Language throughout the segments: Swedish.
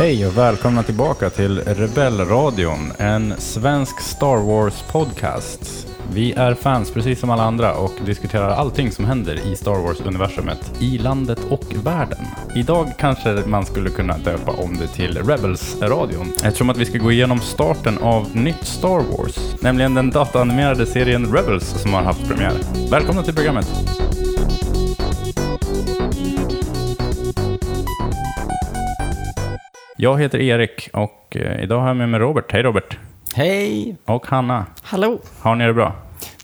Hej och välkomna tillbaka till Rebellradion, en svensk Star Wars-podcast. Vi är fans precis som alla andra och diskuterar allting som händer i Star Wars-universumet, i landet och världen. Idag kanske man skulle kunna döpa om det till Rebels-radion, eftersom att vi ska gå igenom starten av nytt Star Wars, nämligen den dataanimerade serien Rebels som har haft premiär. Välkomna till programmet! Jag heter Erik och eh, idag har jag med mig Robert. Hej Robert! Hej! Och Hanna. Hallå, Har ni det bra?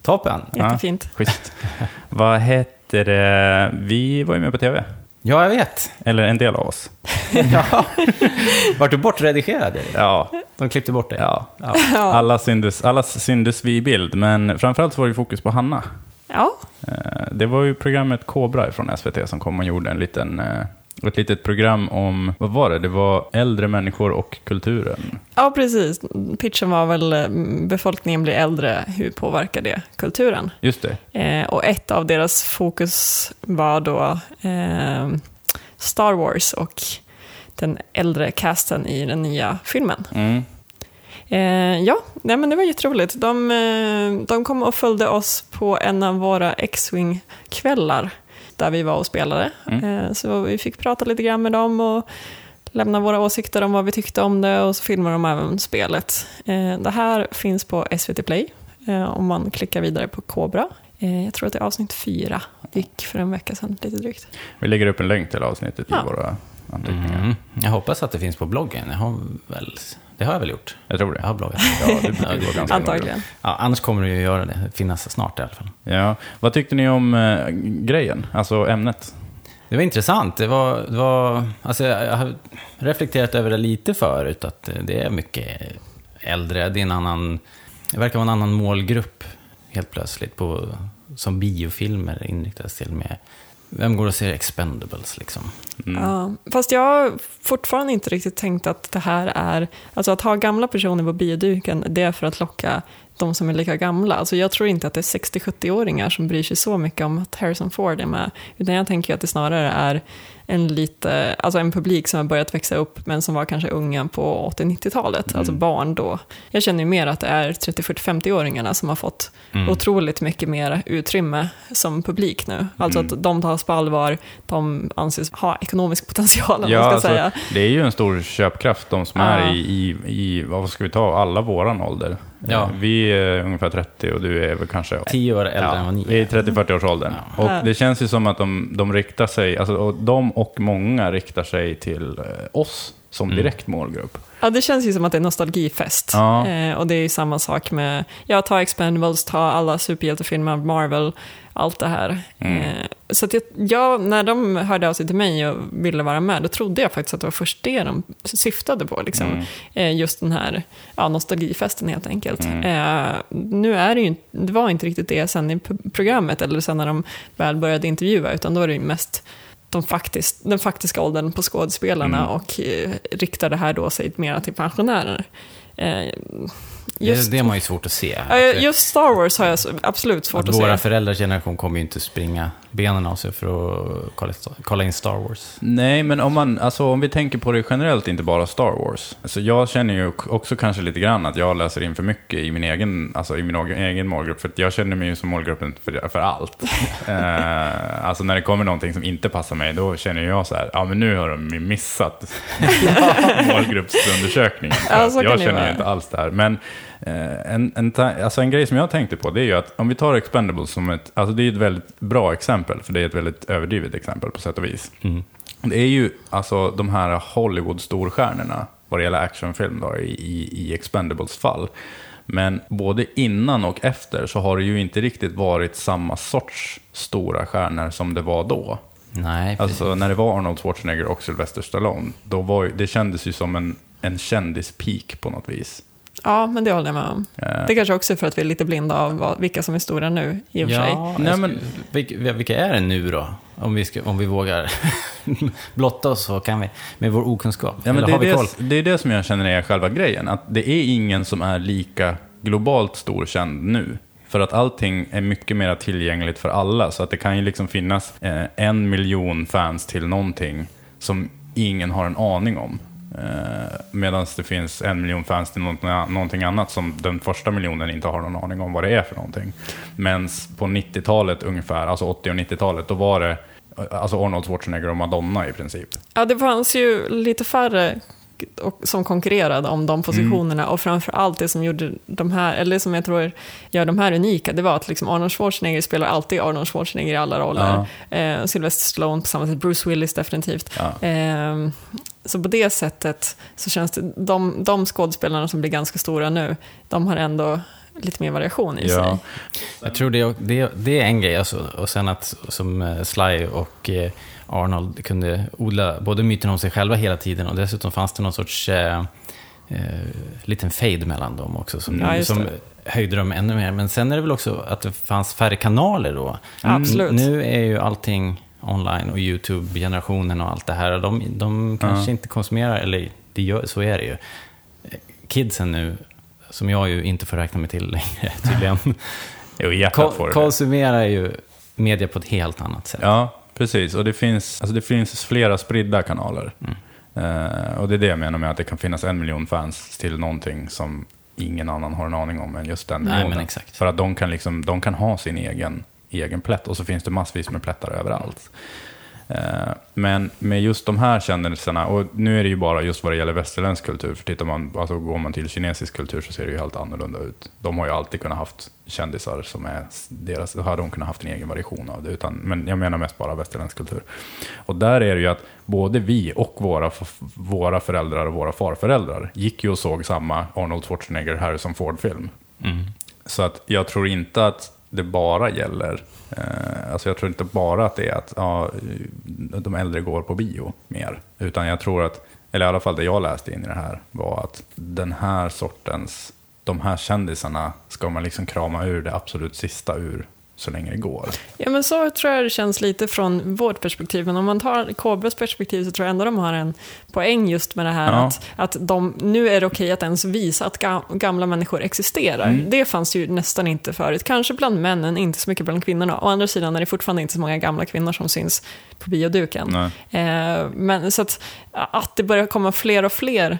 Toppen! jättefint. Schysst. Vad heter det? Vi var ju med på tv. Ja, jag vet. Eller en del av oss. ja. Vart du bortredigerad? Erik? Ja, De klippte bort det? ja. ja. Alla syndes, alla syndes vi i bild, men framförallt så var det fokus på Hanna. Ja, Eh, Det var ju programmet Kobra från SVT som kom och gjorde en liten, eh, ett litet program om, vad var det? Det var äldre människor och kulturen. ja, precis. Pitchen var väl eh, befolkningen blir äldre, hur påverkar det kulturen? Just det. Eh, och ett av deras fokus var då eh, Star Wars och den äldre casten i den nya filmen. Mm. Eh, ja, nej, men det var jätteroligt. De, eh, de kom och följde oss på en av våra X-Wing-kvällar där vi var och spelade. Eh, så vi fick prata lite grann med dem och lämna våra åsikter om vad vi tyckte om det och så filmade de även spelet. Eh, det här finns på SVT Play eh, om man klickar vidare på Cobra. Eh, jag tror att det är avsnitt fyra, gick för en vecka sedan lite drygt. Vi lägger upp en länk till avsnittet Ja. i våra anteckningar. Mm. Jag hoppas att det finns på bloggen. Jag har väl, det har jag väl gjort? Jag tror det. Jag har bloggat. Ja, det blir ganska. Antagligen. Ja, annars kommer det ju göra det. Finnas snart i alla fall. Ja. Vad tyckte ni om eh, grejen, alltså ämnet? Det var intressant. Det var, det var, alltså jag har reflekterat över det lite förut, att det är mycket äldre. Det, är en annan, det verkar vara en annan målgrupp helt plötsligt, på, som biofilmer inriktas till med. Vem går och ser Expendables liksom? Ja, fast jag har fortfarande inte riktigt tänkt att det här är, alltså att ha gamla personer på bioduken, det är för att locka de som är lika gamla. Alltså jag tror inte att det är 60-70-åringar som bryr sig så mycket om att Harrison Ford är med, utan jag tänker att det snarare är en, lite, alltså en publik som har börjat växa upp, men som var kanske unga på 80-90-talet, alltså barn då. Jag känner ju mer att det är 30-40-50-åringarna som har fått otroligt mycket mer utrymme som publik nu. Alltså att de tas på allvar, de anses ha ekonomisk potential, om Ja, man ska alltså, säga. det är ju en stor köpkraft, de som Ja. är i, i, i, vad ska vi ta, alla våran ålder. Ja. Eh, Vi är ungefär 30 och du är väl kanske... Tio år äldre än vad ni vi är i är. 30-40-årsåldern. Ja. Och det känns ju som att de, de riktar sig, alltså och de och många riktar sig till eh, oss som direkt målgrupp. Ja, det känns ju som att det är nostalgifest. Ja. Eh, och det är ju samma sak med, ja, ta Expendables, ta alla superhjältefilmer av Marvel, allt det här. Mm. Eh, så att jag, jag, när de hörde av sig till mig och ville vara med, då trodde jag faktiskt att det var först det de syftade på. Liksom. Mm. Eh, just den här ja, nostalgifesten helt enkelt. Mm. Eh, nu är det ju det var inte riktigt det sen i programmet, eller sen när de väl började intervjua, utan då var det ju mest de faktiskt, den faktiska åldern på skådespelarna Mm. och eh, det här då sig mer till pensionärer. Eh, just, Det, det är man ju svårt att se. just Star Wars har jag absolut svårt att att, våra se. föräldrars generation kommer ju inte springa benen av sig för att kolla, kolla in Star Wars. Nej, men om, man, alltså, om vi tänker på det generellt, inte bara Star Wars. Alltså, jag känner ju också kanske lite grann att jag läser in för mycket i min egen, alltså, i min egen- målgrupp. För att jag känner mig ju som målgruppen för, för allt. eh, alltså när det kommer någonting som inte passar mig, då känner jag så här, ja men nu har de missat målgruppsundersökningen. För Ja, att så kan jag känner ju inte alls det här. Men en, en, ta- alltså en grej som jag tänkte på, det är ju att om vi tar Expendables som ett, alltså det är ett väldigt bra exempel, för det är ett väldigt överdrivet exempel på sätt och vis. Det är ju alltså de här Hollywood-storstjärnorna, vad det gäller actionfilm då, i, i, i Expendables fall. Men både innan och efter så har det ju inte riktigt varit samma sorts stora stjärnor som det var då. Nej, precis. Alltså när det var Arnold Schwarzenegger och Sylvester Stallone, då var det kändes ju som en, en kändispeak på något vis. Ja, men det håller jag med om. Eh, Det kanske också är för att vi är lite blinda av vad, vilka som är stora nu, i och för sig. Ja, Nej, men- vilka, vilka är det nu då? Om vi, ska, om vi vågar blotta oss så kan vi, med vår okunskap. Ja, men Eller det, har vi är koll? det, det är det som jag känner är själva grejen. Att det är ingen som är lika globalt storkänd nu. För att allting är mycket mer tillgängligt för alla. Så att det kan ju liksom finnas eh, en miljon fans till någonting som ingen har en aning om. Eh, Medan det finns en miljon fans till någonting annat som den första miljonen inte har någon aning om vad det är för någonting. Men på 90-talet ungefär, alltså 80 och 90-talet, då var det eh, alltså Arnold Schwarzenegger och Madonna i princip. Ja, det fanns ju lite färre och, som konkurrerade om de positionerna och framför allt det som gjorde de här, eller som jag tror gör de här unika, det var att liksom Arnold Schwarzenegger spelar alltid Arnold Schwarzenegger i alla roller. Eh, Sylvester Stallone på samma sätt, Bruce Willis definitivt. Ja. Eh, så på det sättet så känns det, de, de skådespelarna som blir ganska stora nu, de har ändå lite mer variation i sig. Ja. Jag tror det, det, det är en grej, alltså, och sen att som eh, Sly och eh, Arnold kunde odla både myten om sig själva hela tiden och dessutom fanns det någon sorts eh, eh, liten fade mellan dem också som, Ja, som höjde dem ännu mer. Men sen är det väl också att det fanns färre kanaler då. Absolut. N- Nu är ju allting online och YouTube-generationen och allt det här. De, de kanske inte konsumerar, eller det gör, så är det ju. Kidsen nu, som jag ju inte får räkna mig till längre tydligen, Jo, Ko- konsumerar ju media på ett helt annat sätt. Ja, precis. Och det finns, alltså det finns flera spridda kanaler. Eh, och det är det jag menar med att det kan finnas en miljon fans till någonting som ingen annan har en aning om än just den Nej, men exakt. För att de kan, liksom, de kan ha sin egen, egen plätt och så finns det massvis med plättar överallt. Eh, Men med just de här kändisarna, och nu är det ju bara just vad det gäller västerländsk kultur, för tittar man, alltså går man till kinesisk kultur så ser det ju helt annorlunda ut. De har ju alltid kunnat haft kändisar som är deras, då har de kunnat haft en egen variation av det, utan, men jag menar mest bara västerländsk kultur. Och där är det ju att både vi och våra, våra föräldrar och våra farföräldrar gick ju och såg samma Arnold Schwarzenegger Harrison Ford-film. Mm. Så att jag tror inte att det bara gäller, Eh, alltså jag tror inte bara att det är att ja, de äldre går på bio mer. Utan jag tror att, eller i alla fall det jag läste in i det här, var att den här sortens, de här kändisarna ska man liksom krama ur det absolut sista ur så länge det går. Ja, men så tror jag det känns lite från vårt perspektiv. Men om man tar Kobras perspektiv så tror jag ändå de har en poäng just med det här Ja. att, att de, nu är det okej att ens visa att ga, gamla människor existerar. Mm. Det fanns ju nästan inte förut. Kanske bland männen, inte så mycket bland kvinnorna. Å andra sidan är det fortfarande inte så många gamla kvinnor som syns på bioduken. Eh, men så att, att det börjar komma fler och fler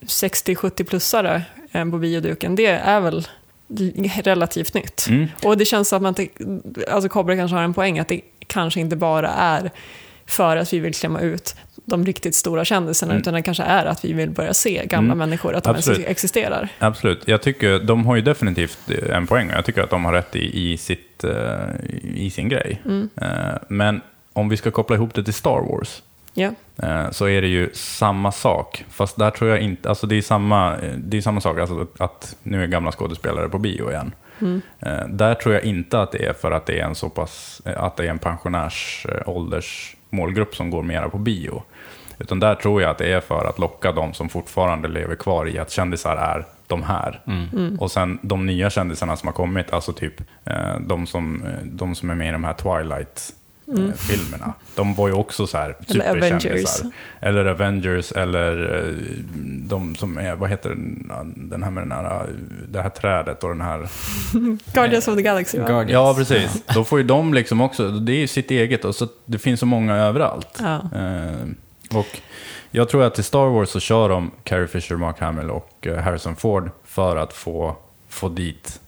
60-70-plussare eh, på bioduken, det är väl relativt nytt. Mm. Och det känns som att alltså Kobra kanske har en poäng att det kanske inte bara är för att vi vill klämma ut de riktigt stora kändisarna, Mm. utan det kanske är att vi vill börja se gamla Mm. människor, att de ens Absolut. existerar. Absolut. Jag tycker de har ju definitivt en poäng och jag tycker att de har rätt i, i, sitt, eh, i sin grej. Mm. Eh, Men om vi ska koppla ihop det till Star Wars Ja. eh, så är det ju samma sak. Fast där tror jag inte, alltså det är samma, eh, det är samma sak, alltså att nu är gamla skådespelare på bio igen. Mm. Eh, Där tror jag inte att det är för att det är en så pass, att det är en pensionärsålders målgrupp som går mera på bio. Utan där tror jag att det är för att locka de som fortfarande lever kvar i att kändisar är de här. Mm. Och sen de nya kändisarna som har kommit, alltså typ de, som, de som är med i de här Twilight-filmerna. De var ju också så här Mm. Eller Avengers. superkändisar. Eller Avengers, eller eh, de som är, vad heter den, den här med den här, eh, det här trädet och den här Guardians of the Galaxy, va? Guardians. Ja, precis. Då får ju de liksom också, det är ju sitt eget och så det finns så många överallt. Ja. Eh, och jag tror att i Star Wars så kör de Carrie Fisher, Mark Hamill och eh, Harrison Ford för att få, få dit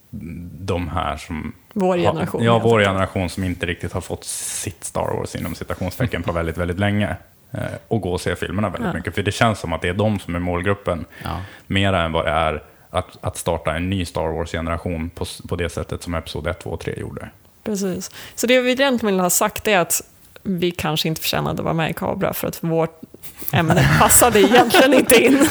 de här som... Vår har- generation, Ja, helt vår generation som inte riktigt har fått sitt Star Wars inom citationstecken på väldigt, väldigt länge. Eh, och gå och se filmerna väldigt Ja. mycket. För det känns som att det är de som är målgruppen. Ja. Mera än vad det är att, att starta en ny Star Wars-generation på, på det sättet som Episod 1, 2 och 3 gjorde. Precis. Så det vi egentligen vill ha sagt är att vi kanske inte förtjänade att vara med i Kabra för att vårt ämne passade egentligen inte in.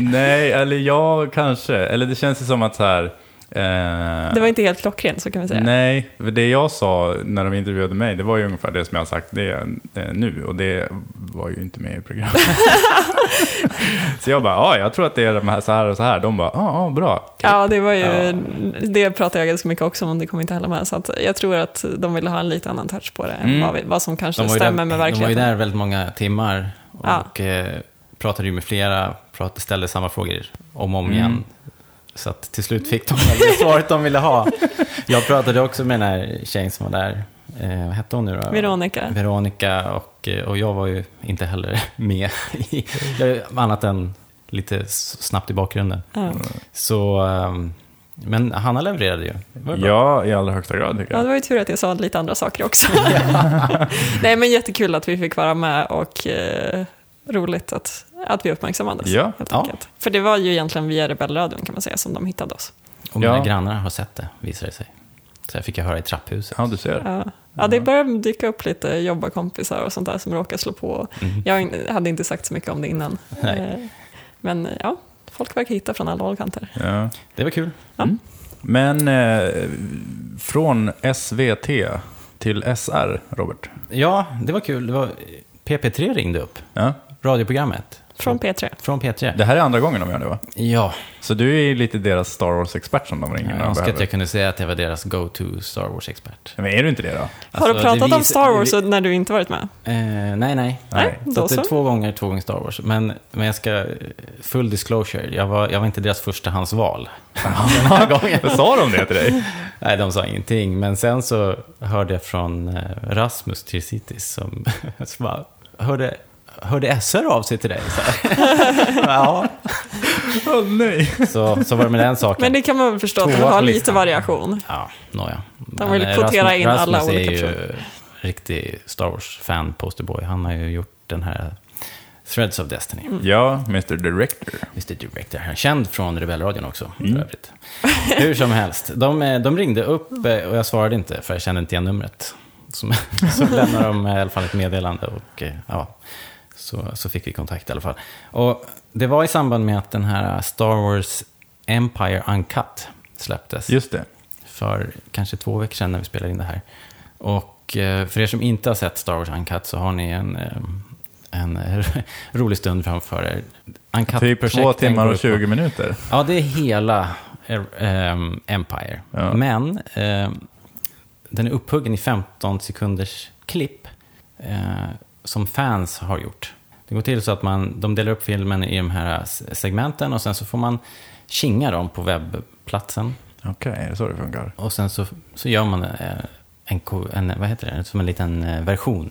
Nej, eller jag kanske. Eller det känns ju som att så här... eh, Det var inte helt klockrent, så kan vi säga. Nej, för det jag sa när de intervjuade mig, det var ju ungefär det som jag har sagt det, eh, nu. Och det var ju inte med i programmet. så jag bara, ja, jag tror att det är de här så här och så här. De bara, ja, ah, bra. Ja, det var ju, Ja. det pratade jag ganska mycket också om, det kom inte heller med. Så att jag tror att de ville ha en lite annan touch på det, än Mm. vad, vad som kanske stämmer där, med de var ju verkligheten. där väldigt många timmar Ja. och eh, pratade ju med flera, pratade, ställde samma frågor om och om Mm. Så att till slut fick de det svaret de ville ha. Jag pratade också med den här tjejen som var där eh, vad hette hon nu då? Veronica. Veronica och, eh, och jag var ju inte heller med, i, jag- annat än lite snabbt i bakgrunden. Ja. Så, ehm, men Hanna levererade ju. Ja, i allra högsta grad tycker Ja, jag. det var ju tur att jag sa lite andra saker också. Nej, men jättekul att vi fick vara med och eh, roligt att, att vi uppmärksammades. Ja. helt Ja. enkelt. För det var ju egentligen via Rebellradion kan man säga som de hittade oss. Och mina Ja. grannar har sett det, visar det sig. Så jag fick jag höra i trapphuset. Ja, du ser. Ja. Ja, det börjar dyka upp lite jobbarkompisar och sånt där som råkar slå på. Mhm. Jag hade inte sagt så mycket om det innan. Nej. Eh, Men ja, folk verkar hitta från alla håll kanter. Ja. Det var kul. Men eh, från SVT till SR, Robert. Ja, det var kul. Det var, PP3 ringde upp, Ja. radioprogrammet. Från P3. Från P3. Det här är andra gången de gör det va? Ja, Så du är lite deras Star Wars-expert som de ringer när jag de önskar att behöver. jag kunde säga att jag var deras go-to Star Wars-expert. Men är du inte det då? Har Alltså, du det pratat om Star Wars det- när du inte varit med? Eh, nej, nej. Nej. Så Då att det är så. två gånger, två gånger Star Wars. Men, men jag ska, full disclosure, jag var, jag var inte deras förstahandsval. Den här gången. Sa de det till dig? Nej, de sa ingenting. Men sen så hörde jag från eh, Rasmus Tirsitis som bara, hörde, hörde SR av sig till dig? Så, här. ja, Åh nej. så, så var det med den saken. Men det kan man väl förstå att de har lite variation. Ja, nåja. De vill Men, eh, kvotera Rasmus- in alla Rasmus olika är ju personer. riktig Star Wars-fan, posterboy. Han har ju gjort den här Threads of Destiny. Ja, Mr Director. Mr Director. Han är känd från Rebellradion också, Mm. för övrigt. Hur som helst. De, eh, de ringde upp eh, och jag svarade inte, för jag kände inte igen numret. Så, så lämnade de i alla fall ett meddelande och ja, så, så fick vi kontakt i alla fall. Och det var i samband med att den här Star Wars Empire Uncut släpptes Just det. för kanske två veckor sedan när vi spelade in det här. Och eh, för er som inte har sett Star Wars Uncut så har ni en, eh, en rolig stund framför er. Typ två timmar och ut på- 20 minuter. Ja, det är hela eh, Empire. Ja. Men den är upphuggen i 15 sekunders klipp som fans har gjort. Det går till så att man, de delar upp filmen i de här segmenten och sen så får man kinga dem på webbplatsen. Okej, är det så det funkar? Och sen så, så gör man eh, en, en, vad heter det, som en liten eh, version.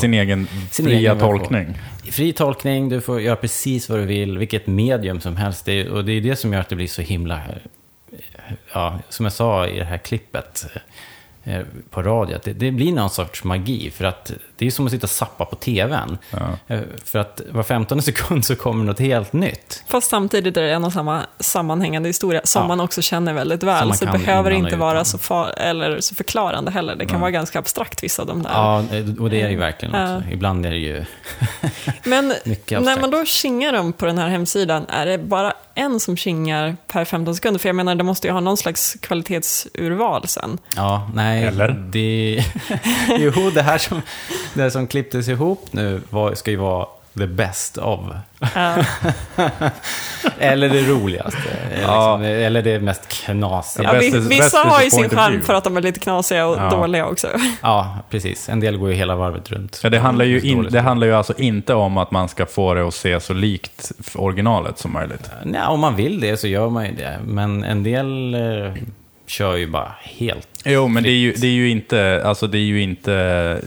Sin egen Sin fria egen version. tolkning. Fri tolkning, du får göra precis vad du vill, vilket medium som helst. Det och det är det som gör att det blir så himla... eh, Ja, som jag sa i det här klippet på radio, det, det blir någon sorts magi. För att det är som att sitta och zappa på tvn. Ja. Eh, För att var 15 sekund så kommer något helt nytt. Fast samtidigt är det en och samma sammanhängande historia som Ja. man också känner väldigt väl. Så det behöver inte vara så, far, eller så förklarande heller. Det kan vara ganska abstrakt vissa av de där. Ja, eh, och det är det ju verkligen Ja. också. Ibland är det ju... Men när man då kingar dem på den här hemsidan, är det bara en som kingar per 15 sekunder? För jag menar, det måste ju ha någon slags kvalitetsurval sen. Ja, nej. Eller? Det, jo, det här som, det som klipptes ihop nu var, ska ju vara the best of. Ja. Eller det roligaste. Ja. Liksom, eller det mest knasiga. Ja, best vissa har ju sin charm för att de är lite knasiga och Ja. dåliga också. Ja, precis. En del går ju hela varvet runt. Ja, det, handlar ju in, det handlar ju alltså inte om att man ska få det att se så likt originalet som möjligt. Nej, om man vill det så gör man ju det. Men en del eh, kör ju bara helt... Jo, men det är ju, det är ju inte, alltså det är ju inte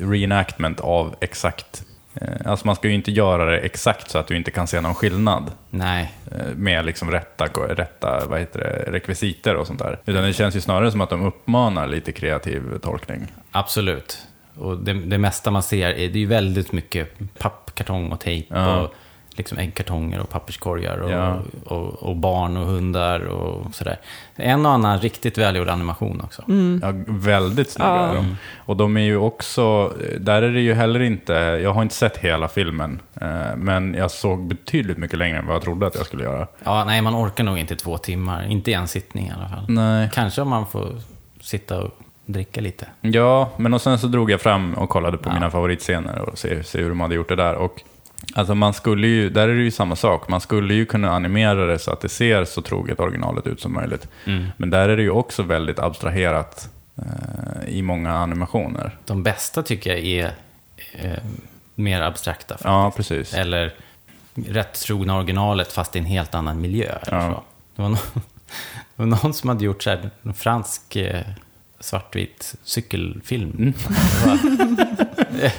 reenactment av exakt. eh, Alltså man ska ju inte göra det exakt så att du inte kan se någon skillnad Nej, eh, med liksom rätta, rätta vad heter det, rekvisiter och sånt där. Utan det känns ju snarare som att de uppmanar lite kreativ tolkning. absolut. Och det, det mesta man ser, är, det är ju väldigt mycket papp, kartong och tejp. Ja. Och liksom äggkartonger och papperskorgar och, Ja. och, och barn och hundar och sådär. En och annan riktigt välgjord animation också. Ja, väldigt snygga Ja. är de. Och de är ju också, där är det ju heller inte, jag har inte sett hela filmen, eh, men jag såg betydligt mycket längre än vad jag trodde att jag skulle göra. Ja, nej, man orkar nog inte två timmar. Inte i en sittning i alla fall. Nej. Kanske om man får sitta och dricka lite. Ja, men och sen så drog jag fram och kollade på Ja. mina favoritscener och se, se hur de hade gjort det där. Och alltså man skulle ju, där är det ju samma sak, man skulle ju kunna animera det så att det ser så troget originalet ut som möjligt. Mm. Men där är det ju också väldigt abstraherat eh, i många animationer. De bästa tycker jag är eh, mer abstrakta. faktiskt. Ja, precis. Eller rätt trogna originalet fast i en helt annan miljö. eller Ja. så. Det, var någon, det var någon som hade gjort så här, en fransk eh, svartvit cykelfilm. Mm. Det,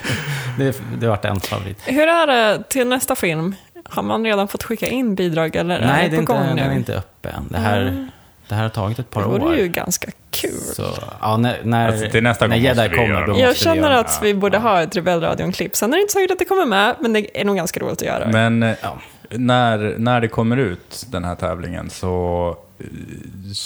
det, det, det vart en favorit. Hur är det till nästa film? Har man redan fått skicka in bidrag eller Nej, är det det är på inte, gång den är nu? inte öppen. Det här, Mm. det här har tagit ett par Det år. vore ju ganska kul. Så, ja, när, när, Alltså, till nästa när Jedi kommer, då det. Jag vi känner att det. vi borde ha ett Rebellradion-klipp. Sen är det inte säkert att det kommer med, men det är nog ganska roligt att göra. Men eh, Ja. När, när det kommer ut, den här tävlingen, så eh,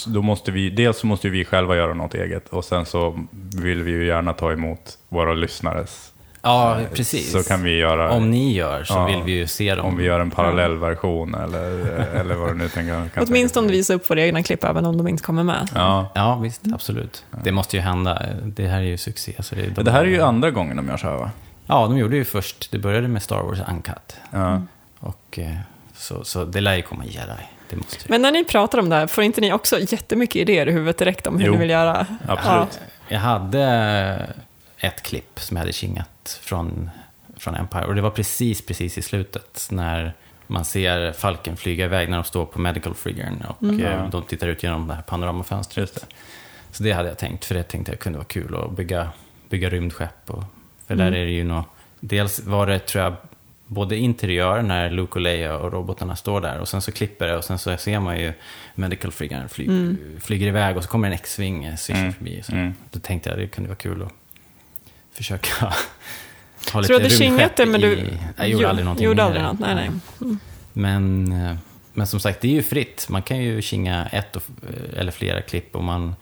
då måste vi, dels så måste vi själva göra något eget och sen så vill vi ju gärna ta emot våra lyssnares. Ja, Eh, precis. Så kan vi göra, Om ni gör så Ja, vill vi ju se dem. om vi gör en parallellversion eller, eller vad du nu tänker. kan Åtminstone visa upp våra egna klipp även om de inte kommer med. Ja. Ja, visst. Absolut. Det måste ju hända. Det här är ju succé. Så det, de, Det här är ju andra gången de gör så här va? Ja, de gjorde ju först, det började med Star Wars Uncut. Ja. Och, eh, så, så det lär ju komma Jedi. Det måste det. Men när ni pratar om det här, får inte ni också jättemycket idéer i huvudet direkt om hur Jo. ni vill göra? Absolut. Jag hade ett klipp som jag hade kingat från, från Empire. Och det var precis, precis i slutet. När man ser Falken flyga iväg när de står på Medical Friggern. Och eh, de tittar ut genom det här panoramafönstret. Så det hade jag tänkt, för det tänkte jag kunde vara kul att bygga, bygga rymdskepp. Och, för där är det ju nog, dels var det tror jag både interiör när Luke och Leia och robotarna står där och sen så klipper det och sen så ser man ju Medical Friggern flyg, flyger iväg och så kommer en X-Wing Mm. förbi. Så Mm. Då tänkte jag det kunde vara kul att försöka ha lite Så du rymdskepp kingat det, men du i... Jag gjorde aldrig någonting gjorde aldrig något? Nej, nej. Mm. Men, eh, men som sagt, det är ju fritt. Man kan ju kinga ett och, eh, eller flera klipp och man,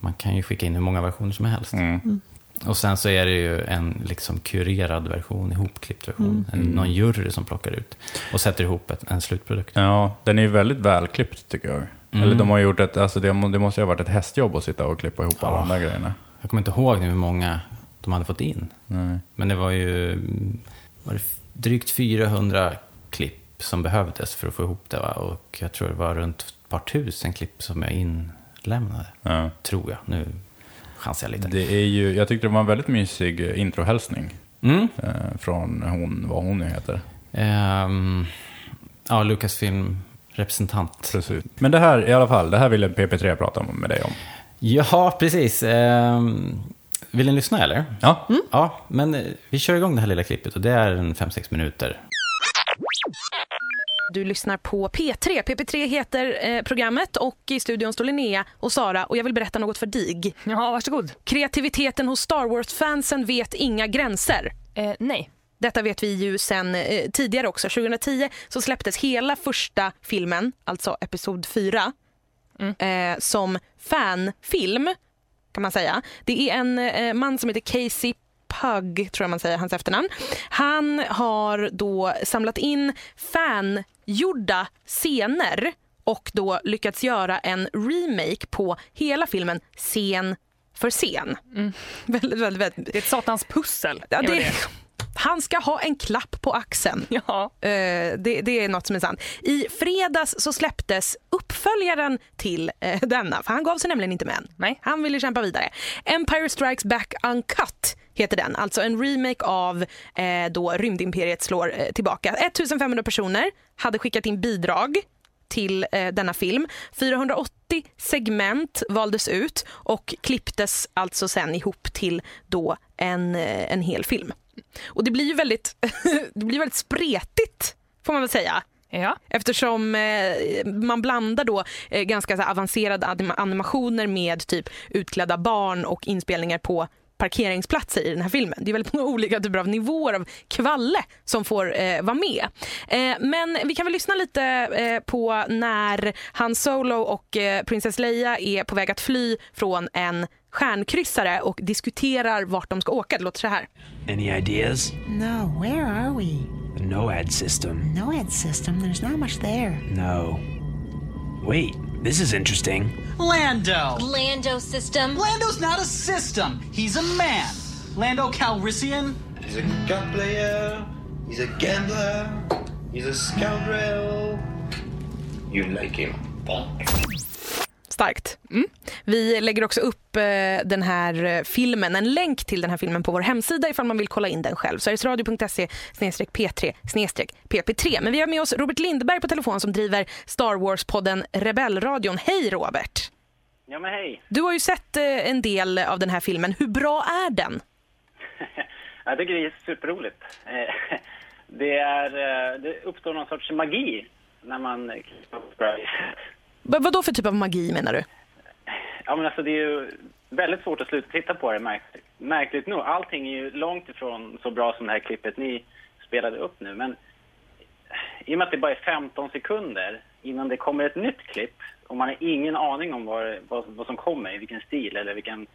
man kan ju skicka in hur många versioner som helst. Mm. Och sen så är det ju en liksom kurerad version, ihopklippt version. En, någon jury som plockar ut och sätter ihop ett, en slutprodukt. Ja, den är ju väldigt välklippt tycker jag. Mm. Eller de har gjort ett, alltså det, det måste ju ha varit ett hästjobb att sitta och klippa ihop alla Ja. de där grejerna. Jag kommer inte ihåg nu hur många de hade fått in. Nej. Men det var ju mm, var det drygt 400 klipp som behövdes för att få ihop det. Va? Och jag tror det var runt ett par tusen klipp som jag inlämnade. Ja. Tror jag. Nu chansar jag lite. Det är ju, jag tyckte det var en väldigt mysig eh, introhälsning Mm. eh, från hon, vad hon nu heter. Ehm, ja, Lucasfilm representant. Precis. Men det här i alla fall, det här ville PP3 prata med dig om. Ja, precis. Ehm, vill ni lyssna eller? Ja, Ja, men eh, vi kör igång det här lilla klippet och det är en 5-6 minuter. Du lyssnar på P3. PP3 heter eh, programmet och i studion står Linnea och Sara och jag vill berätta något för dig. Ja, varsågod. Kreativiteten hos Star Wars-fansen vet inga gränser. Eh, nej. Detta vet vi ju sen eh, tidigare också. 2010 så släpptes hela första filmen, alltså Episod 4, eh, som fanfilm kan man säga. Det är en eh, man som heter Casey Pug, tror jag man säger hans efternamn. Han har då samlat in fangjorda scener och då lyckats göra en remake på hela filmen scen för scen. Väldigt, väldigt, väldigt. Det är ett satans pussel. Ja, vad det, han ska ha en klapp på axeln. Ja. Eh, det, det är något som är sant. I fredags så släpptes uppföljaren till eh, denna, för han gav sig nämligen inte med än. Nej. Han ville kämpa vidare. Empire Strikes Back Uncut heter den, alltså en remake av eh, då Rymdimperiet slår eh, tillbaka. 1500 personer hade skickat in bidrag till eh, denna film. 480 segment valdes ut och klipptes alltså sen ihop till då en, eh, en hel film. Och det blir ju väldigt, det blir väldigt spretigt, får man väl säga. Ja. Eftersom eh, man blandar då eh, ganska avancerade anim- animationer med typ utklädda barn och inspelningar på parkeringsplatser i den här filmen. Det är väldigt många olika typer av nivåer av kvalle som får eh, vara med. Eh, men vi kan väl lyssna lite eh, på när Han Solo och eh, Princess Leia är på väg att fly från en stjärnkryssare och diskuterar vart de ska åka. Det låter så här. Any ideas? No, where are we? The NOAD system. NOAD system, there's not much there. No. Wait, this is interesting. Lando! Lando system. Lando's not a system. He's a man. Lando Calrissian. He's a gun player. He's a gambler. He's a scoundrel. You like him. Bonk. Starkt. Vi lägger också upp eh, den här eh, filmen, en länk till den här filmen på vår hemsida ifall man vill kolla in den själv. Sverigesradio.se p3 pp3. Men vi har med oss Robert Lindberg på telefon som driver Star Wars-podden Rebellradion. Hej Robert! Ja, men hej. Du har ju sett eh, en del av den här filmen. Hur bra är den? Jag tycker det är superroligt. Det, är, det uppstår någon sorts magi när man vad då för typ av magi menar du? Ja, men alltså det är ju väldigt svårt att sluta titta på det märkligt, märkligt nog. Allting är ju långt ifrån så bra som det här klippet ni spelade upp nu. Men i och med att det bara är 15 sekunder innan det kommer ett nytt klipp och man har ingen aning om vad, vad, vad som kommer, i vilken stil eller vilken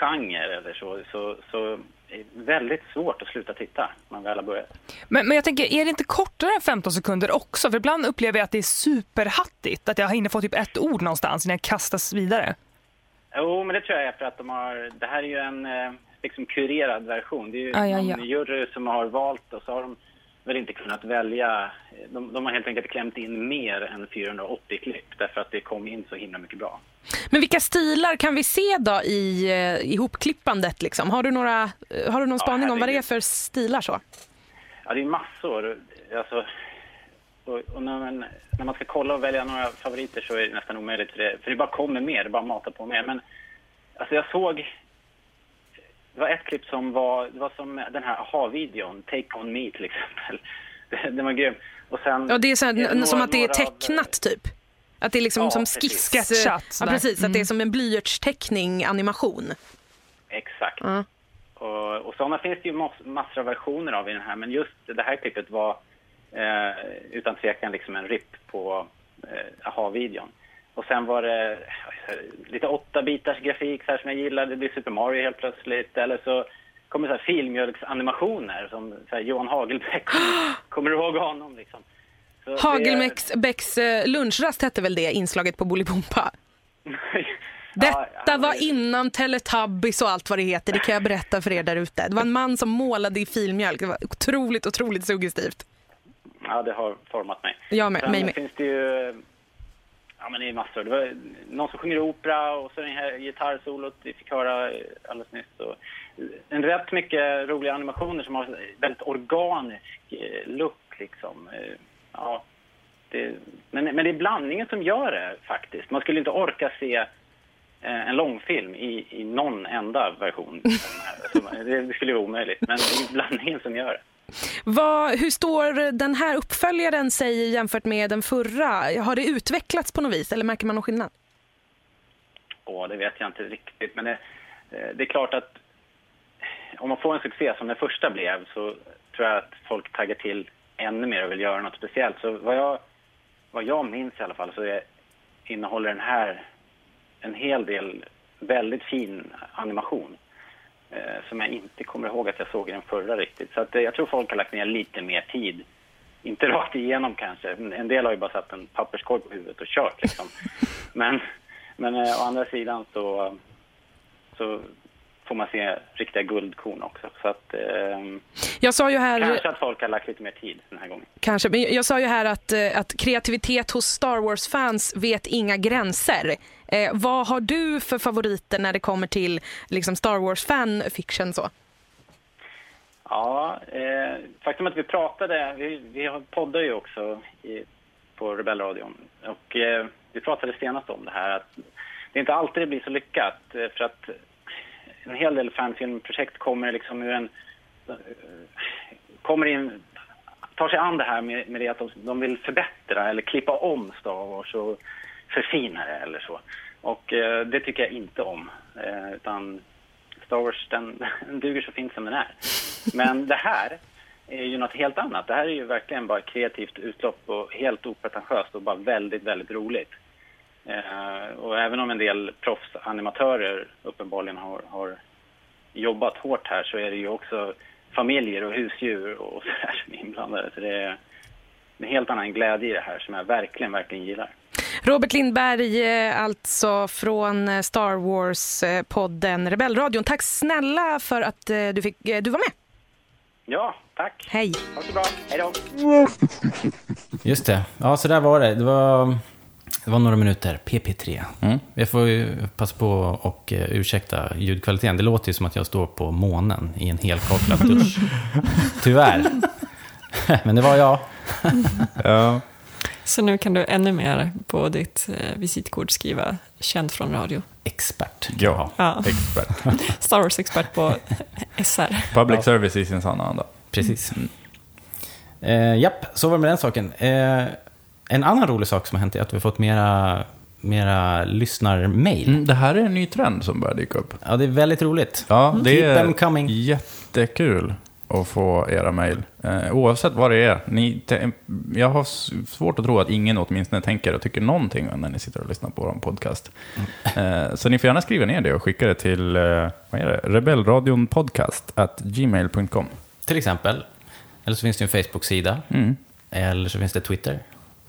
genre eller så, så, så är det väldigt svårt att sluta titta när man väl har börjat. Men, men jag tänker, är det inte kortare än 15 sekunder också? För ibland upplever jag att det är superhattigt, att jag hinner få typ ett ord någonstans innan jag kastas vidare. Jo, men det tror jag är för att de har... Det här är ju en eh, liksom kurerad version. Det är ju Ja, ja, någon ja. jury som har valt och så har de väl inte kunnat välja. De, de har helt enkelt klämt in mer än 480 klipp därför att det kom in så himla mycket bra. Men vilka stilar kan vi se då i eh, ihopklippandet? Liksom? Har, du några, eh, har du någon Ja, spaning om vad det är för stilar? så? Ja, det är massor. Alltså, och, och när, man, när man ska kolla och välja några favoriter så är det nästan omöjligt för det, för det bara kommer mer, det bara matar på mer. Men alltså jag såg, det var ett klipp som var, det var som den här aha-videon, Take On Me till exempel. Det, den var grym. Och sen, Ja, det är så här, det n- som några- att det är några av- tecknat typ. Att det är liksom Ja, som precis. skiss... Sketchat, Ja, precis. Att det är Mm. som en blyertsteckning, animation. Exakt. Ja. Och, och sådana finns det ju mass, massor av versioner av i den här, men just det här klippet var eh, utan tvekan liksom en rip på eh, aha-videon. Och sen var det eh, lite åtta bitars grafik så här, som jag gillade. Det blir Super Mario helt plötsligt. Eller så kommer så här filmjölksanimationer som så här, Johan Hagelbäck. kommer du ihåg honom? Liksom? Det- Hagelbäcks eh, lunchrast hette väl det inslaget på Bolibompa? Detta var det- innan Teletubbies och allt vad det heter. Det kan jag berätta för er där ute. Det var en man som målade i filmjölk. Det var otroligt, otroligt suggestivt. Ja, det har format mig. Jag med, Sen mig med. finns det ju... Ja, men det är massor. Det var någon som sjunger opera och så den här gitarrsolot vi fick höra alldeles nyss. Och en rätt mycket roliga animationer som har väldigt organisk eh, look liksom. Ja, det, men, men det är blandningen som gör det faktiskt. Man skulle inte orka se eh, en långfilm i, i någon enda version. Så det, det skulle vara omöjligt. Men det är blandningen som gör det. Vad, hur står den här uppföljaren sig jämfört med den förra? Har det utvecklats på något vis eller märker man någon skillnad? Åh, det vet jag inte riktigt. Men det, eh, det är klart att om man får en succé som den första blev så tror jag att folk taggar till ännu mer och vill göra något speciellt. Så vad jag, vad jag minns i alla fall så är, innehåller den här en hel del väldigt fin animation eh, som jag inte kommer ihåg att jag såg i den förra riktigt. Så att, eh, jag tror folk har lagt ner lite mer tid. Inte rakt igenom kanske. En del har ju bara satt en papperskorg på huvudet och kört liksom. Men, men eh, å andra sidan så, så får man se riktiga guldkorn också. Så att, ehm, Jag sa ju här... kanske att folk har lagt lite mer tid den här gången. Kanske, men jag sa ju här att, eh, att kreativitet hos Star Wars-fans vet inga gränser. Eh, vad har du för favoriter när det kommer till liksom, Star Wars-fanfiction? så? Ja, eh, faktum att vi pratade, vi, vi har- poddar ju också i, på Rebellradion och eh, vi pratade senast om det här att det inte alltid blir så lyckat eh, för att en hel del fanfilmprojekt kommer liksom ur en, kommer in, tar sig an det här med, med det att de, de vill förbättra eller klippa om Star Wars och förfina det eller så. Och eh, det tycker jag inte om. Eh, utan Star Wars, den, den duger så fint som den är. Men det här är ju något helt annat. Det här är ju verkligen bara kreativt utlopp och helt opretentiöst och bara väldigt, väldigt roligt. Eh, och även om en del proffsanimatörer uppenbarligen har, har jobbat hårt här så är det ju också familjer och husdjur och sådär som är inblandade. Så det är en helt annan glädje i det här som jag verkligen, verkligen gillar. Robert Lindberg, eh, alltså från eh, Star Wars-podden Rebellradion. Tack snälla för att eh, du, fick, eh, du var med. Ja, tack. Hej. Ha det så bra. Hej då. Just det. Ja, så där var det. Det var, det var några minuter. PP3. Mm. Jag får ju passa på och eh, ursäkta ljudkvaliteten. Det låter ju som att jag står på månen i en helkakad dusch. Tyvärr. Men det var jag. Ja. Så nu kan du ännu mer på ditt eh, visitkort skriva känd från radio. Expert. Ja, Ja. expert. Star Wars-expert på SR. Public Ja. service i sin sanna anda. Precis. Eh, japp, så var det med den saken. Eh, en annan rolig sak som har hänt är att vi har fått mera, mera lyssnarmail. Mm, det här är en ny trend som börjar dyka upp. Ja, det är väldigt roligt. Ja, det Keep är them coming. jättekul att få era mejl. Eh, oavsett vad det är. Ni, te- jag har svårt att tro att ingen åtminstone tänker och tycker någonting när ni sitter och lyssnar på vår podcast. Eh, så ni får gärna skriva ner det och skicka det till eh, vad är det? rebellradionpodcast at gmail.com. Till exempel. Eller så finns det en Facebook-sida. Mm. Eller så finns det Twitter.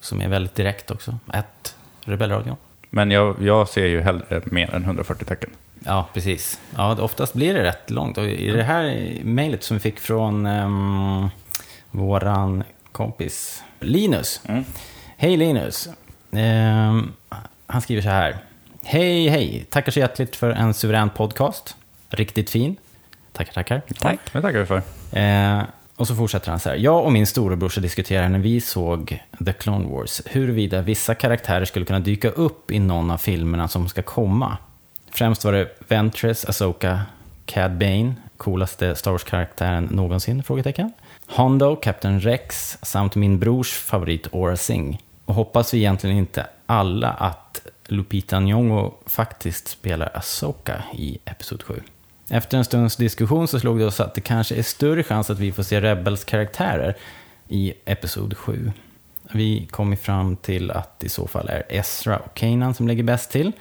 Som är väldigt direkt också. Ett Rebellradion. Men jag, jag ser ju hellre mer än 140 tecken. Ja, precis. Ja, oftast blir det rätt långt. Och I det här mejlet som vi fick från um, våran kompis Linus. Hej Linus. Ehm, han skriver så här. Hej, hej. Tackar så hjärtligt för en suverän podcast. Riktigt fin. Tackar, tackar. Tack. Det tackar vi för. Eh, och så fortsätter han så här. Jag och min storebrorsa diskuterade när vi såg The Clone Wars huruvida vissa karaktärer skulle kunna dyka upp i någon av filmerna som ska komma. Främst var det Ventress, Asoka, Cad Bane, coolaste Star Wars-karaktären någonsin? Frågetecken. Hondo, Captain Rex samt min brors favorit Aura Singh. Och hoppas vi egentligen inte alla att Lupita Nyong'o faktiskt spelar Asoka i Episod 7. Efter en stunds diskussion så slog det oss att det kanske är större chans att vi får se Rebels karaktärer i Episod 7. Vi kom ju fram till att det i så fall är Ezra och Kanan som ligger bäst till.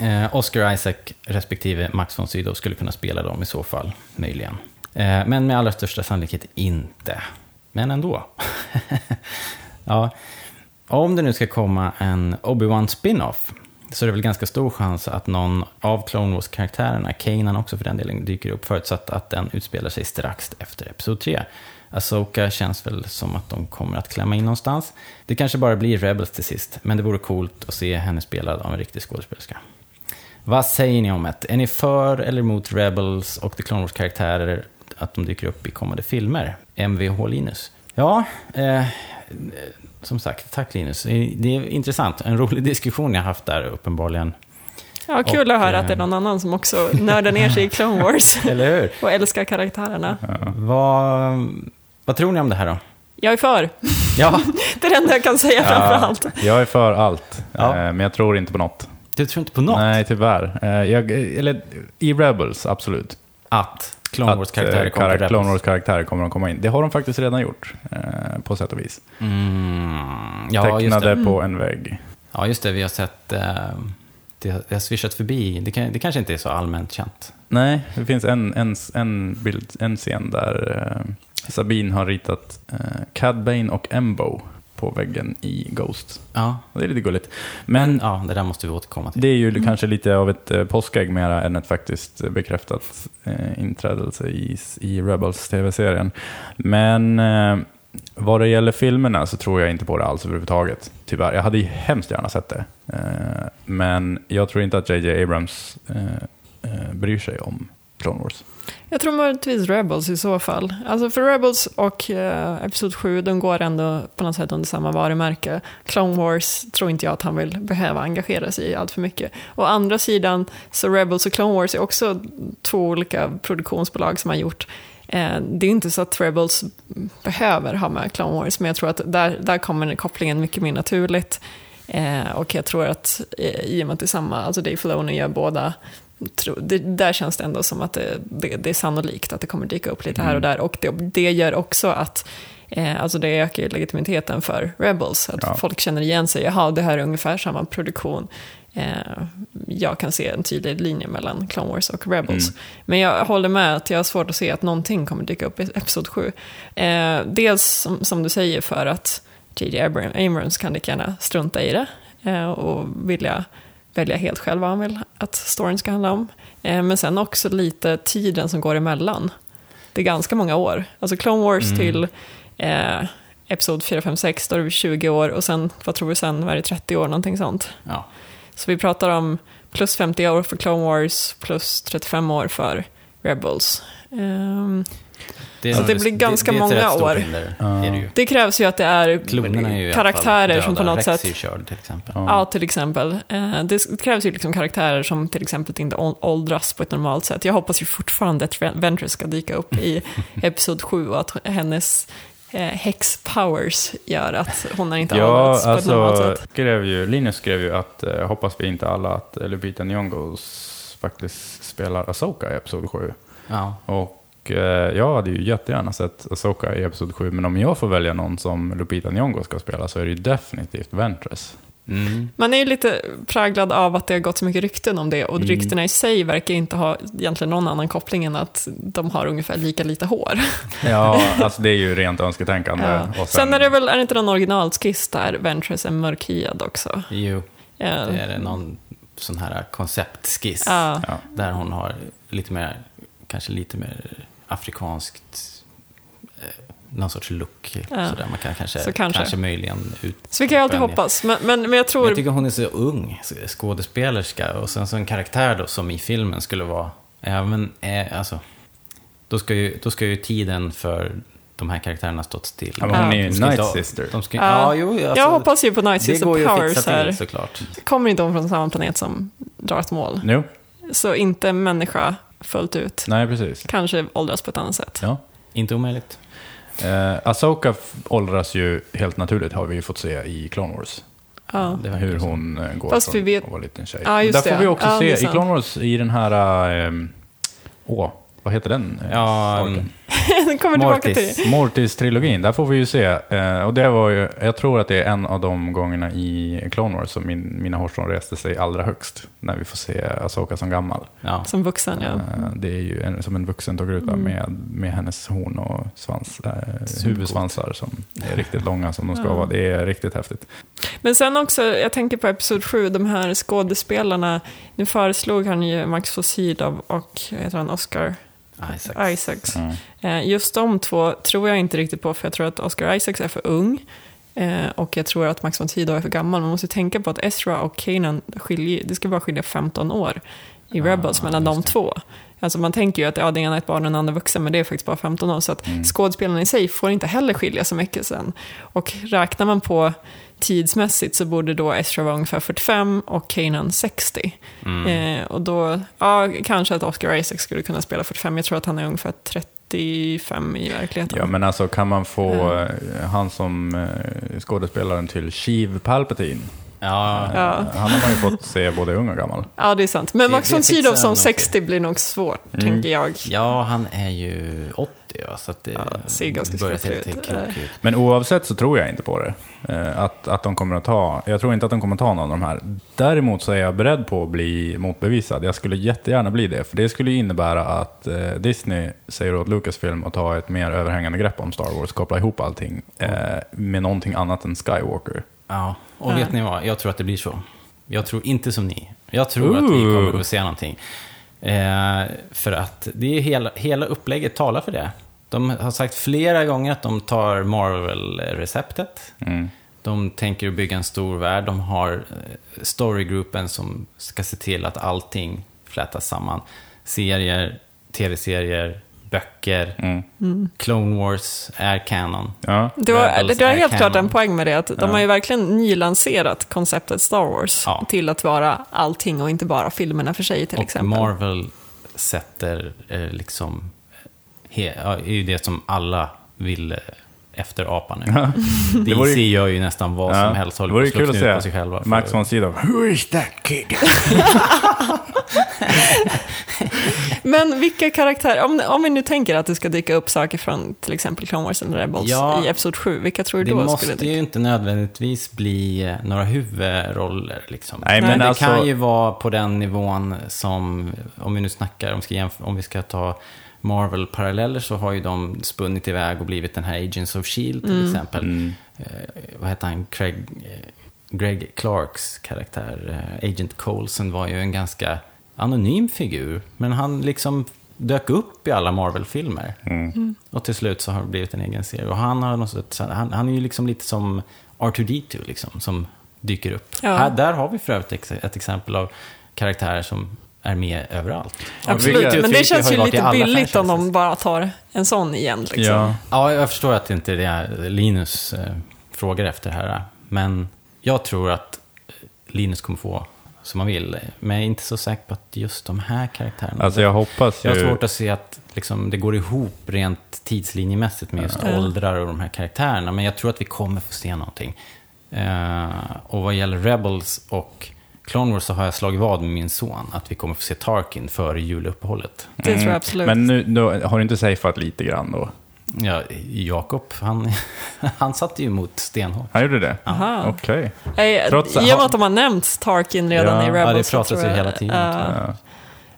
Eh, Oscar Isaac respektive Max von Sydow skulle kunna spela dem i så fall, möjligen. Eh, men med allra största sannolikhet inte. Men ändå. ja. Om det nu ska komma en Obi-Wan spin-off så det är väl ganska stor chans att någon av Clone Wars-karaktärerna, Kanan också för den delen, dyker upp förutsatt att den utspelar sig strax efter Episod 3. Asoka känns väl som att de kommer att klämma in någonstans. Det kanske bara blir Rebels till sist, men det vore coolt att se henne spelad av en riktig skådespelerska. Vad säger ni om det? Är ni för eller emot Rebels och The Clone Wars-karaktärer, att de dyker upp i kommande filmer? Mvh Linus. Ja, eh, som sagt, tack Linus. Det är intressant. En rolig diskussion jag haft där uppenbarligen. Ja, kul Och, att höra eh, att det är någon annan som också nördar ner sig i Clone Wars Eller hur? och älskar karaktärerna. Vad, vad tror ni om det här då? Jag är för. Ja, Det är det enda jag kan säga framför allt. jag är för allt, Ja. eh, men jag tror inte på något. du tror inte på något? Nej, tyvärr. Eh, jag, eller, I Rebels, absolut. Att Clone Wars-karaktärer kommer eh, till kar- Clone Rebels? Wars-karaktärer kommer att komma in. Det har de faktiskt redan gjort, eh, på sätt och vis. Mm, ja, Tecknade det. på en vägg. Ja, just det. Vi har sett... Eh, det har swishat förbi. Det, kan, det kanske inte är så allmänt känt. Nej, det finns en, en, en, bild, en scen där eh, Sabine har ritat eh, Cad Bane och Embo på väggen i Ghost. Ja, Och det är lite gulligt. men ja, det där måste vi återkomma till. det är ju kanske lite av ett eh, påskägg mera än ett faktiskt bekräftat eh, inträdelse i, i Rebels tv-serien. Men eh, vad det gäller filmerna så tror jag inte på det alls överhuvudtaget. Tyvärr. Jag hade ju hemskt gärna sett det. Eh, men jag tror inte att JJ Abrams eh, bryr sig om Clone Wars. Jag tror möjligtvis Rebels i så fall. Alltså för Rebels och eh, Episod 7, de går ändå på något sätt under samma varumärke. Clone Wars tror inte jag att han vill behöva engagera sig i allt för mycket. Å andra sidan, så Rebels och Clone Wars är också två olika produktionsbolag som har gjort eh, det är inte så att Rebels behöver ha med Clone Wars, men jag tror att där, där kommer kopplingen mycket mer naturligt. Eh, och jag tror att eh, i och med att det är samma, alltså Dave Filoni gör båda, det, där känns det ändå som att det, det, det är sannolikt att det kommer dyka upp lite här och där. Och det, det gör också att eh, alltså det ökar ju legitimiteten för Rebels. Att Ja. folk känner igen sig, jaha, det här är ungefär samma produktion. Eh, jag kan se en tydlig linje mellan Clone Wars och Rebels. Mm. Men jag håller med att jag har svårt att se att någonting kommer dyka upp i Episod 7. Eh, dels som, som du säger för att J.J. Abram- Abrams kan lika gärna strunta i det eh, och vilja välja helt själv vad han vill att storyn ska handla om. Eh, men sen också lite tiden som går emellan. Det är ganska många år. Alltså Clone Wars Mm. till eh, Episod 4, 5, 6, då är det 20 år och sen, vad tror vi sen, vad är det, 30 år, någonting sånt. Ja. Så vi pratar om plus 50 år för Clone Wars, plus 35 år för Rebels. Ehm, är Så det blir ganska det, det många år. hinder, Ja. är det ju. Det krävs ju att det är är ju karaktärer som på något Rex sätt... körd till exempel. Ja, till exempel. Eh, Det krävs ju liksom karaktärer som till exempel inte åldras på ett normalt sätt. Jag hoppas ju fortfarande att Ventress ska dyka upp i Episod 7 och att hennes eh, häx-powers gör att hon har inte Ja, åldrats på ett normalt alltså, sätt. skrev ju, Linus skrev ju att eh, hoppas vi inte alla att Lupita Nyong'o faktiskt spelar Asoka i Episod 7. Ja. Och eh, jag hade ju jättegärna sett Asoka i Episod 7, men om jag får välja någon som Lupita Nyong'o ska spela så är det ju definitivt Ventress. Mm. Man är ju lite präglad av att det har gått så mycket rykten om det och Mm. ryktena i sig verkar inte ha egentligen någon annan koppling än att de har ungefär lika lite hår. Ja, alltså det är ju rent önsketänkande. Ja. Och Sen är det väl, är det inte någon originalskiss där Ventress är mörkhyad också? Jo, Ja. det är det någon sån här konceptskiss. Ja. Där hon har lite mer, kanske lite mer afrikanskt, eh, någon sorts look. Ja. Sådär. Man kan kanske, Så kanske. kanske möjligen ut... Så vi kan ju alltid hoppas, men, men, men jag tror... Men jag tycker hon är så ung skådespelerska och sen så en karaktär då som i filmen skulle vara, även, eh, alltså, då ska, ju, då ska ju tiden för de här karaktärerna stått still. Ja, hon är ju Night ha- Sister. De ska, Ja. ja, jo, alltså, jag hoppas ju på Night Det Sister går ju att Powers fixa här. till såklart. Kommer inte hon från samma planet som Darth Maul? Jo, Så inte människa fullt ut. nej precis. Kanske åldras på ett annat sätt. Ja. Inte omöjligt. Eh, Asoka åldras ju helt naturligt har vi ju fått se i Clone Wars. Ja. Hur hon eh, går Fast från vi vet- att vara liten tjej. Ja, just Där får det. vi också Ja, se i. Clone Wars, i den här... eh, Åh, vad heter den? Ja, arken? mm, kommer tillbaka Mortis. till. Mortis-trilogin, där får vi ju se. Eh, och det var ju, jag tror att det är en av de gångerna i Clone Wars som min, mina hårstrån reste sig allra högst. När vi får se Asoka som gammal. ja. Som vuxen, ja. Eh, det är ju en, som en vuxen tågruta Mm. med, med hennes horn och svans, eh, huvudsvansar som är riktigt långa som de ska Ja. vara. Det är riktigt häftigt. Men sen också, jag tänker på Episod 7, de här skådespelarna. Nu föreslog han ju Max von Sydow och heter han, Oscar Isaac. Isaacs. Mm. Eh, Just de två tror jag inte riktigt på, för jag tror att Oscar Isaacs är för ung. Eh, Och jag tror att Max von Sydow är för gammal. Man måste tänka på att Ezra och Kanan skiljer, det ska bara skilja 15 år i Ah, Rebels mellan de det. två. Alltså man tänker ju att ja, den ena är ett barn och den andra vuxen, men det är faktiskt bara 15 år. Så att Mm. skådespelarna i sig får inte heller skilja så mycket sen. Och räknar man på tidsmässigt så borde då Ezra vara ungefär 45 och Kanan 60. Mm. Eh, och då, ja, kanske att Oscar Isaac skulle kunna spela 45. Jag tror att han är ungefär 35 i verkligheten. Ja, men alltså kan man få Mm. han som eh, skådespelaren till Sheev Palpatine? Ja, Ja. Han har man ju fått se både ung och gammal. Ja, det är sant. Men Max von Sydow som nog. 60 blir nog svårt, Mm. tänker jag. ja, han är ju 80, ja, så att det Ja, ser ganska börjar se skräckligt lite ut. krokigt ut. Men oavsett så tror jag inte på det. Eh, Att, att de kommer att ta, jag tror inte att de kommer att ta någon av de här. Däremot så är jag beredd på att bli motbevisad. Jag skulle jättegärna bli det. För det skulle innebära att eh, Disney säger åt Lucasfilm att ta ett mer överhängande grepp om Star Wars. Koppla ihop allting eh, med någonting annat än Skywalker. Ja, och vet ni vad? Jag tror att det blir så. Jag tror inte som ni. Jag tror att vi kommer att få se någonting. Eh, för att det är hela, hela upplägget talar för det. De har sagt flera gånger att de tar Marvel-receptet. Mm. De tänker bygga en stor värld. De har eh, storygruppen som ska se till att allting flätas samman. Serier, tv-serier, böcker. Mm. Clone Wars är canon. Ja. Det, var, Rebels det har är helt klart en poäng med det, att de Ja. har ju verkligen nylanserat konceptet Star Wars Ja. till att vara allting och inte bara filmerna för sig till och exempel. Marvel sätter eh, liksom, he, är ju det som alla vill eh, efterapa nu. Ja. Det DC ju- gör ju nästan vad som helst, det håller vore på ju att kul att på sig själva. för- Max von Sydow. Who is that kid? Men vilka karaktärer, om, om vi nu tänker att det ska dyka upp saker från till exempel Clone Wars and Rebels Ja. i Episod 7, vilka tror du Det då måste skulle dyka ju inte nödvändigtvis bli eh, några huvudroller. Liksom. Nej, men det alltså- kan ju vara på den nivån som, om vi nu snackar, om vi ska, jämf- om vi ska ta Marvel-paralleller så har ju de spunnit iväg och blivit den här Agents of Shield till Mm. exempel. Mm. eh, vad heter han, Craig, eh, Greg Clarks karaktär, eh, Agent Coulson, var ju en ganska anonym figur. Men han liksom dök upp i alla Marvel-filmer. Mm. Och till slut så har det blivit en egen serie. Och han, har något han, han är ju liksom lite som R2D2 liksom, som dyker upp. Ja. Här, där har vi för övrigt ett exempel av karaktärer som är med överallt. Absolut, Vilket men det känns ju lite billigt om de bara tar en sån igen. Liksom. Ja. Ja, jag förstår att inte det är Linus eh, frågar efter det här. Men jag tror att Linus kommer få som han vill. Men jag är inte så säker på att just de här karaktärerna... Alltså jag hoppas ju... jag har svårt att se att liksom, det går ihop rent tidslinjemässigt med just Ja. åldrar och de här karaktärerna. Men jag tror att vi kommer få se någonting. Eh, och vad gäller Rebels och Clone Wars så har jag slagit vad med min son att vi kommer få se Tarkin före juluppehållet. Det tror jag absolut. Men nu då, har du inte safeat lite grann då? Ja, Jakob, han, han satte ju emot stenhårt. Han gjorde det? Aha. Okej. Nej, Trots- I och med att de har nämnt Tarkin redan Ja. i Ja, Rebels. det så pratas ju hela tiden. Ja. Ja.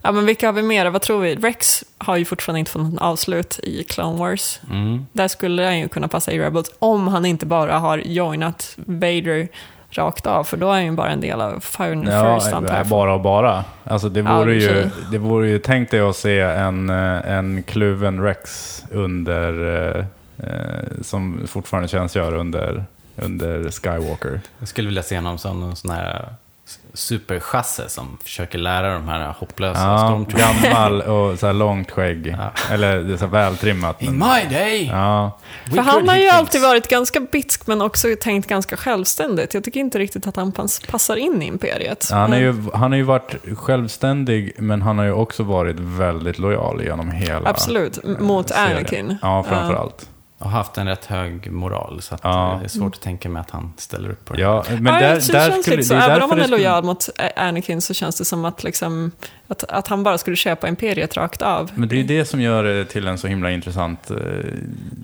ja, men vilka har vi mer? Vad tror vi? Rex har ju fortfarande inte fått något avslut i Clone Wars. Mm. Där skulle han ju kunna passa i Rebels om han inte bara har joinat Vader rakt av, för då är han ju bara en del av Fire and Ja, First antar jag. bara och bara. Alltså det Ja, vore, för ju, det vore ju, tänk dig att se en, eh, en kluven Rex under, eh, eh, som fortfarande tjänstgör under, under Skywalker. Jag skulle vilja se honom som någon sån här superchasse som försöker lära de här hopplösa Ja, stormtroopers. gammal och så här långt skägg. Eller det är så här vältrimmat. In my day! Ja, För han har ju alltid varit ganska bitsk men också tänkt ganska självständigt. Jag tycker inte riktigt att han pass- passar in i Imperiet. han, är Men- ju, han har ju varit självständig, men han har ju också varit väldigt lojal genom hela Absolut, mot serien. Anakin. Ja, framför allt. Och haft en rätt hög moral, så att Ja. eh, det är svårt att tänka mig att han ställer upp på det. Ja, men ja, där, det där känns skulle... så. är Även om han är skulle- lojal mot Ä- Anakin så känns det som att, liksom, att, att han bara skulle köpa Imperiet rakt av. Men det är ju det som gör det till en så himla intressant, eh,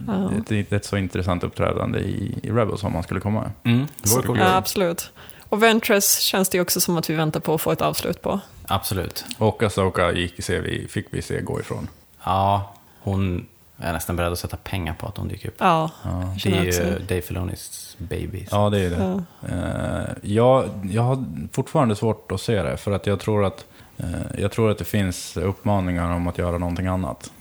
Ja. ett, ett så intressant uppträdande i, i Rebels om man skulle komma. Mm, det vore coolt. Ja, absolut. Och Ventress känns det ju också som att vi väntar på att få ett avslut på. Absolut. Och Asoka gick, se, vi, fick vi se gå ifrån. Ja, hon är nästan beredd att sätta pengar på att hon dyker upp. Ja, Det känner är jag ju Dave Filonis baby. Ja, det är det. Ja. Eh, jag, jag har fortfarande svårt att se det, för att jag tror att, eh, jag tror att det finns uppmaningar om att göra någonting annat.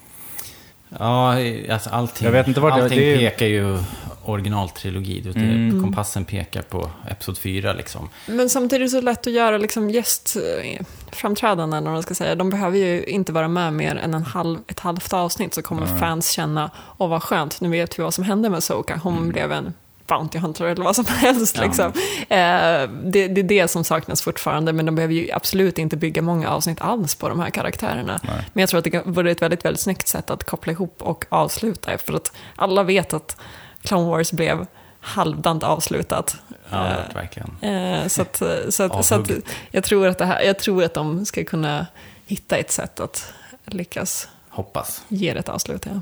Ja, alltså allting, Jag vet inte vart allting det är- pekar ju originaltrilogi. Du vet, Mm. Kompassen pekar på Episod 4 liksom. Men samtidigt är det så lätt att göra liksom gästframträdanden, vad man ska säga. De behöver ju inte vara med mer än en halv, ett halvt avsnitt så kommer fans känna, åh vad skönt, nu vet vi vad som hände med Soka. Hon blev en Bounty Hunter eller vad som helst. Ja. Liksom. Eh, det, det är det som saknas fortfarande, men de behöver ju absolut inte bygga många avsnitt alls på de här karaktärerna. Nej. Men jag tror att det vore ett väldigt, väldigt snyggt sätt att koppla ihop och avsluta, för att alla vet att Clone Wars blev halvdant avslutat. Ja, Eh, verkligen. Eh, så att, så att, så att jag, tror att det här, jag tror att de ska kunna hitta ett sätt att lyckas Hoppas. ge det ett avslut. Ja.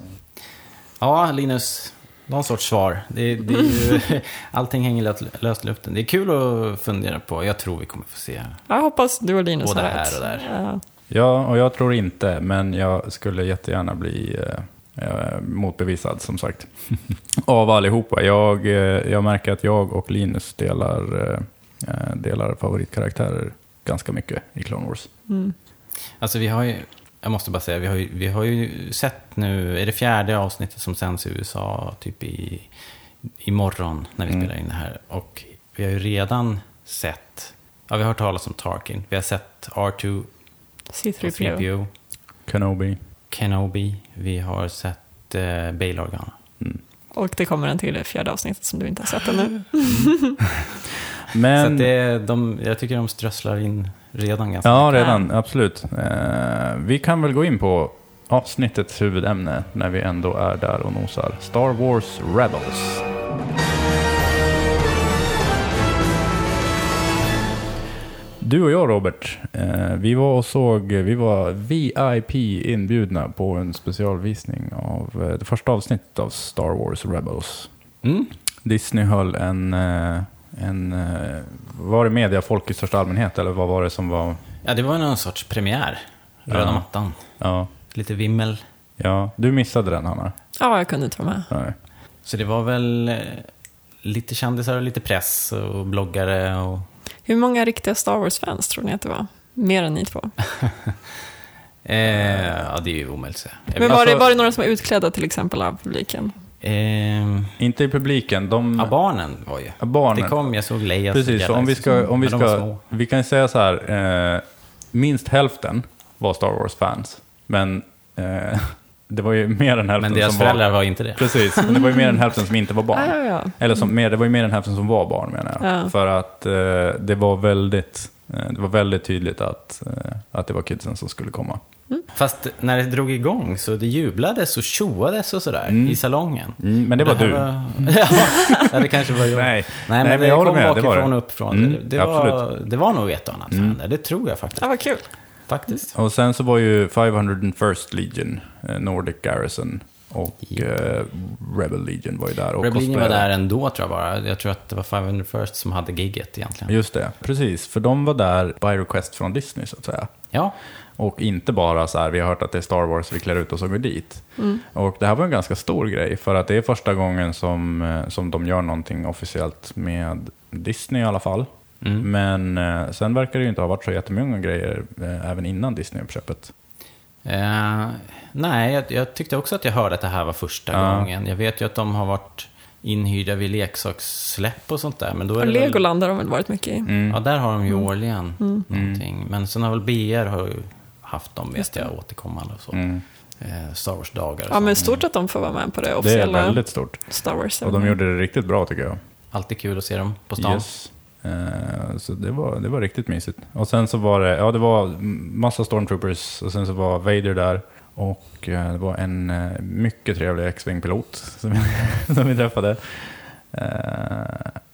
Ja, Linus. Någon sorts svar. Det, det är ju, allting hänger löst, löst i luften. Det är kul att fundera på. Jag tror vi kommer få se. Jag hoppas du och Linus Både har här rätt. och där. Ja. Ja, och jag tror inte, men jag skulle jättegärna bli eh, eh, motbevisad som sagt. Av allihopa. Jag, eh, jag märker att jag och Linus delar, eh, eh, delar favoritkaraktärer ganska mycket i Clone Wars. Mm. Alltså vi har ju, jag måste bara säga, vi har ju, vi har ju sett nu, är det fjärde avsnittet som sänds i USA typ i, imorgon när vi Mm. spelar in det här. Och vi har ju redan sett, ja vi har hört talas om Tarkin, vi har sett R2, C3PO. 3PO, Kenobi. Kenobi, vi har sett eh, Bail Organa. Och det kommer en till i fjärde avsnittet som du inte har sett ännu. Så Men... att det, de, jag tycker de strösslar in redan ganska Ja, mycket. redan. Absolut. Eh, vi kan väl gå in på avsnittets huvudämne när vi ändå är där och nosar. Star Wars Rebels. Du och jag Robert, eh, vi var och såg, vi var VIP inbjudna på en specialvisning av eh, det första avsnittet av Star Wars Rebels. Mm. Disney höll en, eh, en eh, var det mediafolk i största allmänhet eller vad var det som var? Ja, det var någon sorts premiär. Röda Ja. mattan. Ja, Lite vimmel. ja. du missade den Hanna. Ja, jag kunde inte vara med. Nej. Så det var väl eh, lite kändisar och lite press och bloggare och... Hur många riktiga Star Wars-fans tror ni att det var? Mer än ni två. Eh, ja, det är ju omöjligt att säga. Men var, det, alltså- var det några som var utklädda till exempel av publiken? Eh, Inte i publiken, de... ja, barnen var ju. barnen. Det kom, jag såg Leia. Precis, så om vi ska, om vi ska, vi kan säga så här. Eh, minst hälften var Star Wars-fans. Men eh, det var ju mer än hälften Men deras som föräldrar var... var inte det. Precis, men det var ju mer än hälften som inte var barn. Ja, ja, ja. Eller som, mer, det var ju mer än hälften som var barn menar jag. Ja. För att eh, det, var väldigt, eh, det var väldigt tydligt att, eh, att det var kidsen som skulle komma. Fast när det drog igång så det jublades och tjoades och sådär i salongen. Mm, men det var här du. Var... ja, det kanske var jag. Nej. Nej, men, Nej, men det jag håller kom med, det var bakifrån det. och uppifrån. Mm, det, det, var, absolut. det var nog ett och annat där, det tror jag faktiskt. Ja, vad kul. faktiskt. Och sen så var ju 501st Legion, eh, Nordic Garrison och Ja. eh, Rebel Legion var ju där och Rebel Legion var där ändå tror jag bara. Jag tror att det var 500 First som hade gigget egentligen. Just det, precis. För de var där by request från Disney så att säga. Ja, Och inte bara så här, vi har hört att det är Star Wars, vi klär ut oss och går dit. Och det här var en ganska stor grej, för att det är första gången som, eh, som de gör någonting officiellt med Disney i alla fall. Mm. Men eh, sen verkar det ju inte ha varit så jättemånga grejer eh, även innan Disney-uppköpet. Eh, nej, jag, jag tyckte också att jag hörde att det här var första Ja. gången. Jag vet ju att de har varit inhyrda vid leksakssläpp och sånt där. Men då är Och det väl, Legoland har de väl varit mycket i. Mm. Ja, där har de ju årligen någonting. Men sen har väl BR har ju haft dem, vet jag, återkommande och så. Mm. Eh, Star Wars-dagar Ja, men stort att de får vara med på det Det är officiella väldigt stort. Star Wars. Och de gjorde det riktigt bra tycker jag. Alltid kul att se dem på stan. Yes. Eh, Så det var, det var riktigt mysigt. Och sen så var det, ja det var massa stormtroopers och sen så var Vader där. Och eh, det var en eh, mycket trevlig X-Wing-pilot som, vi- som vi träffade.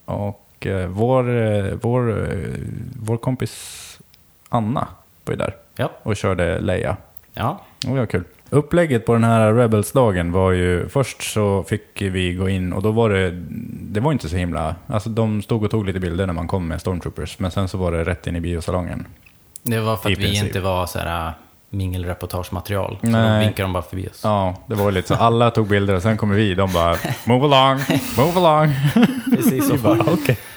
Och vår, vår, vår kompis Anna var ju där Ja. och körde Leia. ja. Och det var kul. Upplägget på den här Rebels-dagen var ju, först så fick vi gå in och då var det, det var inte så himla, alltså de stod och tog lite bilder när man kom med Stormtroopers, men sen så var det rätt in i biosalongen. Det var för I att vi princip. inte var så här äh, mingelreportagematerial. Så Nej. de vinkade de bara förbi oss. Ja, det var lite så, alla tog bilder och sen kommer vi, de bara move along, move along. Precis så bara okej.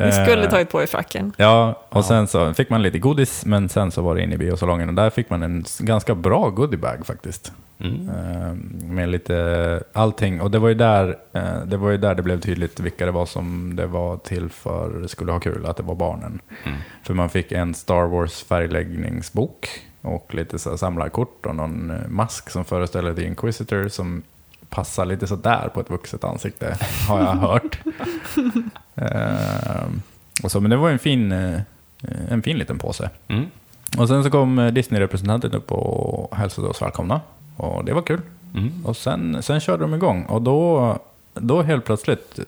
Ni skulle Eh, tagit på er fracken. Ja, och sen så fick man lite godis, men sen så var det in i biosalongen och där fick man en ganska bra goodiebag faktiskt. Mm. Eh, Med lite allting. Och det var, ju där, eh, det var ju där det blev tydligt vilka det var som det var till för skulle ha kul, att det var barnen. Mm. För man fick en Star Wars färgläggningsbok och lite så samlarkort och någon mask som föreställer The Inquisitor som passar lite sådär på ett vuxet ansikte, har jag hört. Eh, och så, men det var en fin, eh, en fin liten påse. Mm. Och sen så kom eh, Disney-representanten upp och hälsade oss välkomna. Och det var kul. Mm. Och sen, sen körde de igång. Och då, då helt plötsligt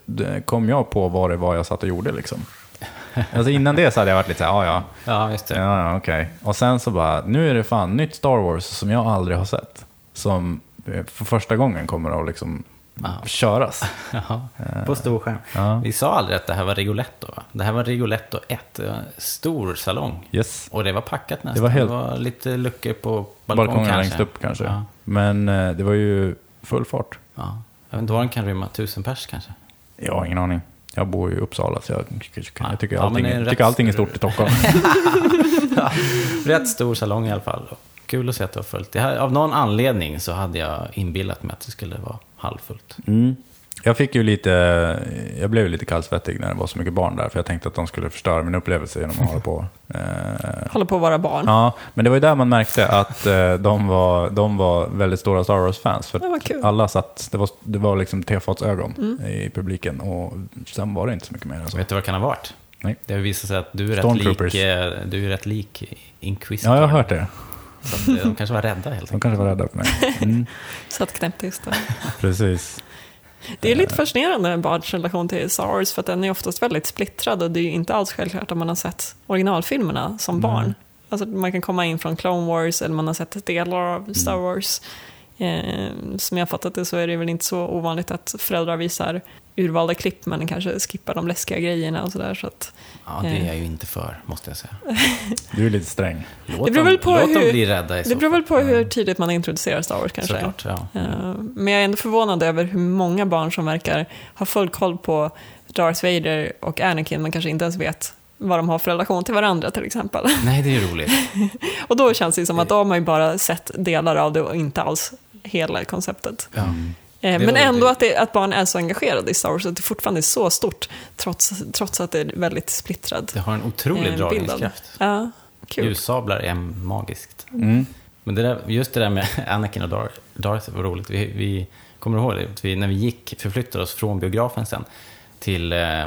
kom jag på vad det var jag satt och gjorde. Liksom. Alltså innan det så hade jag varit lite så här, ja ja, Ja, just det. ja, ja okej. Och sen så bara, nu är det fan nytt Star Wars som jag aldrig har sett. Som för första gången kommer att liksom Ja. köras. Jaha, på stor skärm. Ja. Vi sa aldrig att det här var Rigoletto, va? Det här var Rigoletto 1, det var en stor salong. Yes. Och det var packat nästan. Det var helt- det var lite luckor på balkongen Balkongen kanske. längst upp kanske. Ja. Men eh, det var ju full fart. ja. Jag vet inte vad den kan rymma, tusen pers kanske. Jag har ingen aning. Jag bor i Uppsala så jag, jag tycker, Ja, allting, är tycker rätt- allting är stort i Stockholm. Rätt stor salong i alla fall. Kul att se att det var fullt. Det här, av någon anledning så hade jag inbillat mig att det skulle vara halvfullt. Mm. Jag fick ju lite, jag blev lite kallsvettig när det var så mycket barn där, för jag tänkte att de skulle förstöra min upplevelse genom att hålla på. Eh, Håller på att vara barn. ja, men det var ju där man märkte att eh, de, var, de var väldigt stora Star Wars-fans. För kul. alla satt, det var, det var liksom tefatsögon i publiken och sen var det inte så mycket mer än så. Vet du vad det kan ha varit? Nej. Det har visat sig att du är rätt lik, eh, du är rätt lik Inquisitor. Ja, jag har hört det. Så eh, de kanske var rädda helt De enkelt. kanske var rädda för mig. Mm, Satt knäpptyst precis. Det är lite fascinerande med barns relation till Star Wars för att den är oftast väldigt splittrad och det är ju inte alls självklart om man har sett originalfilmerna som barn. Alltså man kan komma in från Clone Wars eller man har sett delar av Star Wars. Eh, som jag har fattat det så är det väl inte så ovanligt att föräldrar visar urvalda klipp men kanske skippar de läskiga grejerna och sådär. Så att, Ja, det är jag ju inte för, måste jag säga. Du är lite sträng. Låt, Det beror väl på hur- dem bli rädda i det beror väl på hur tidigt man introducerar Star Wars kanske. Såklart, ja. Eh, Men jag är ändå förvånad över hur många barn som verkar ha full koll på Darth Vader och Anakin men kanske inte ens vet vad de har för relation till varandra till exempel. Nej, det är ju roligt. Och då känns det som att de har ju bara sett delar av det och inte alls hela konceptet. Ja. Eh, Men ändå att, det, att barn är så engagerade i Star Wars, att det fortfarande är så stort, trots, trots att det är väldigt splittrad Det har en otrolig eh, dragningskraft. Ja, kul. Ljussablar är magiskt. Mm. Men det där, just det där med Anakin och Dar- Darth var roligt. Vi, vi kommer ihåg det, att vi, när vi gick, förflyttade oss från biografen sen till eh,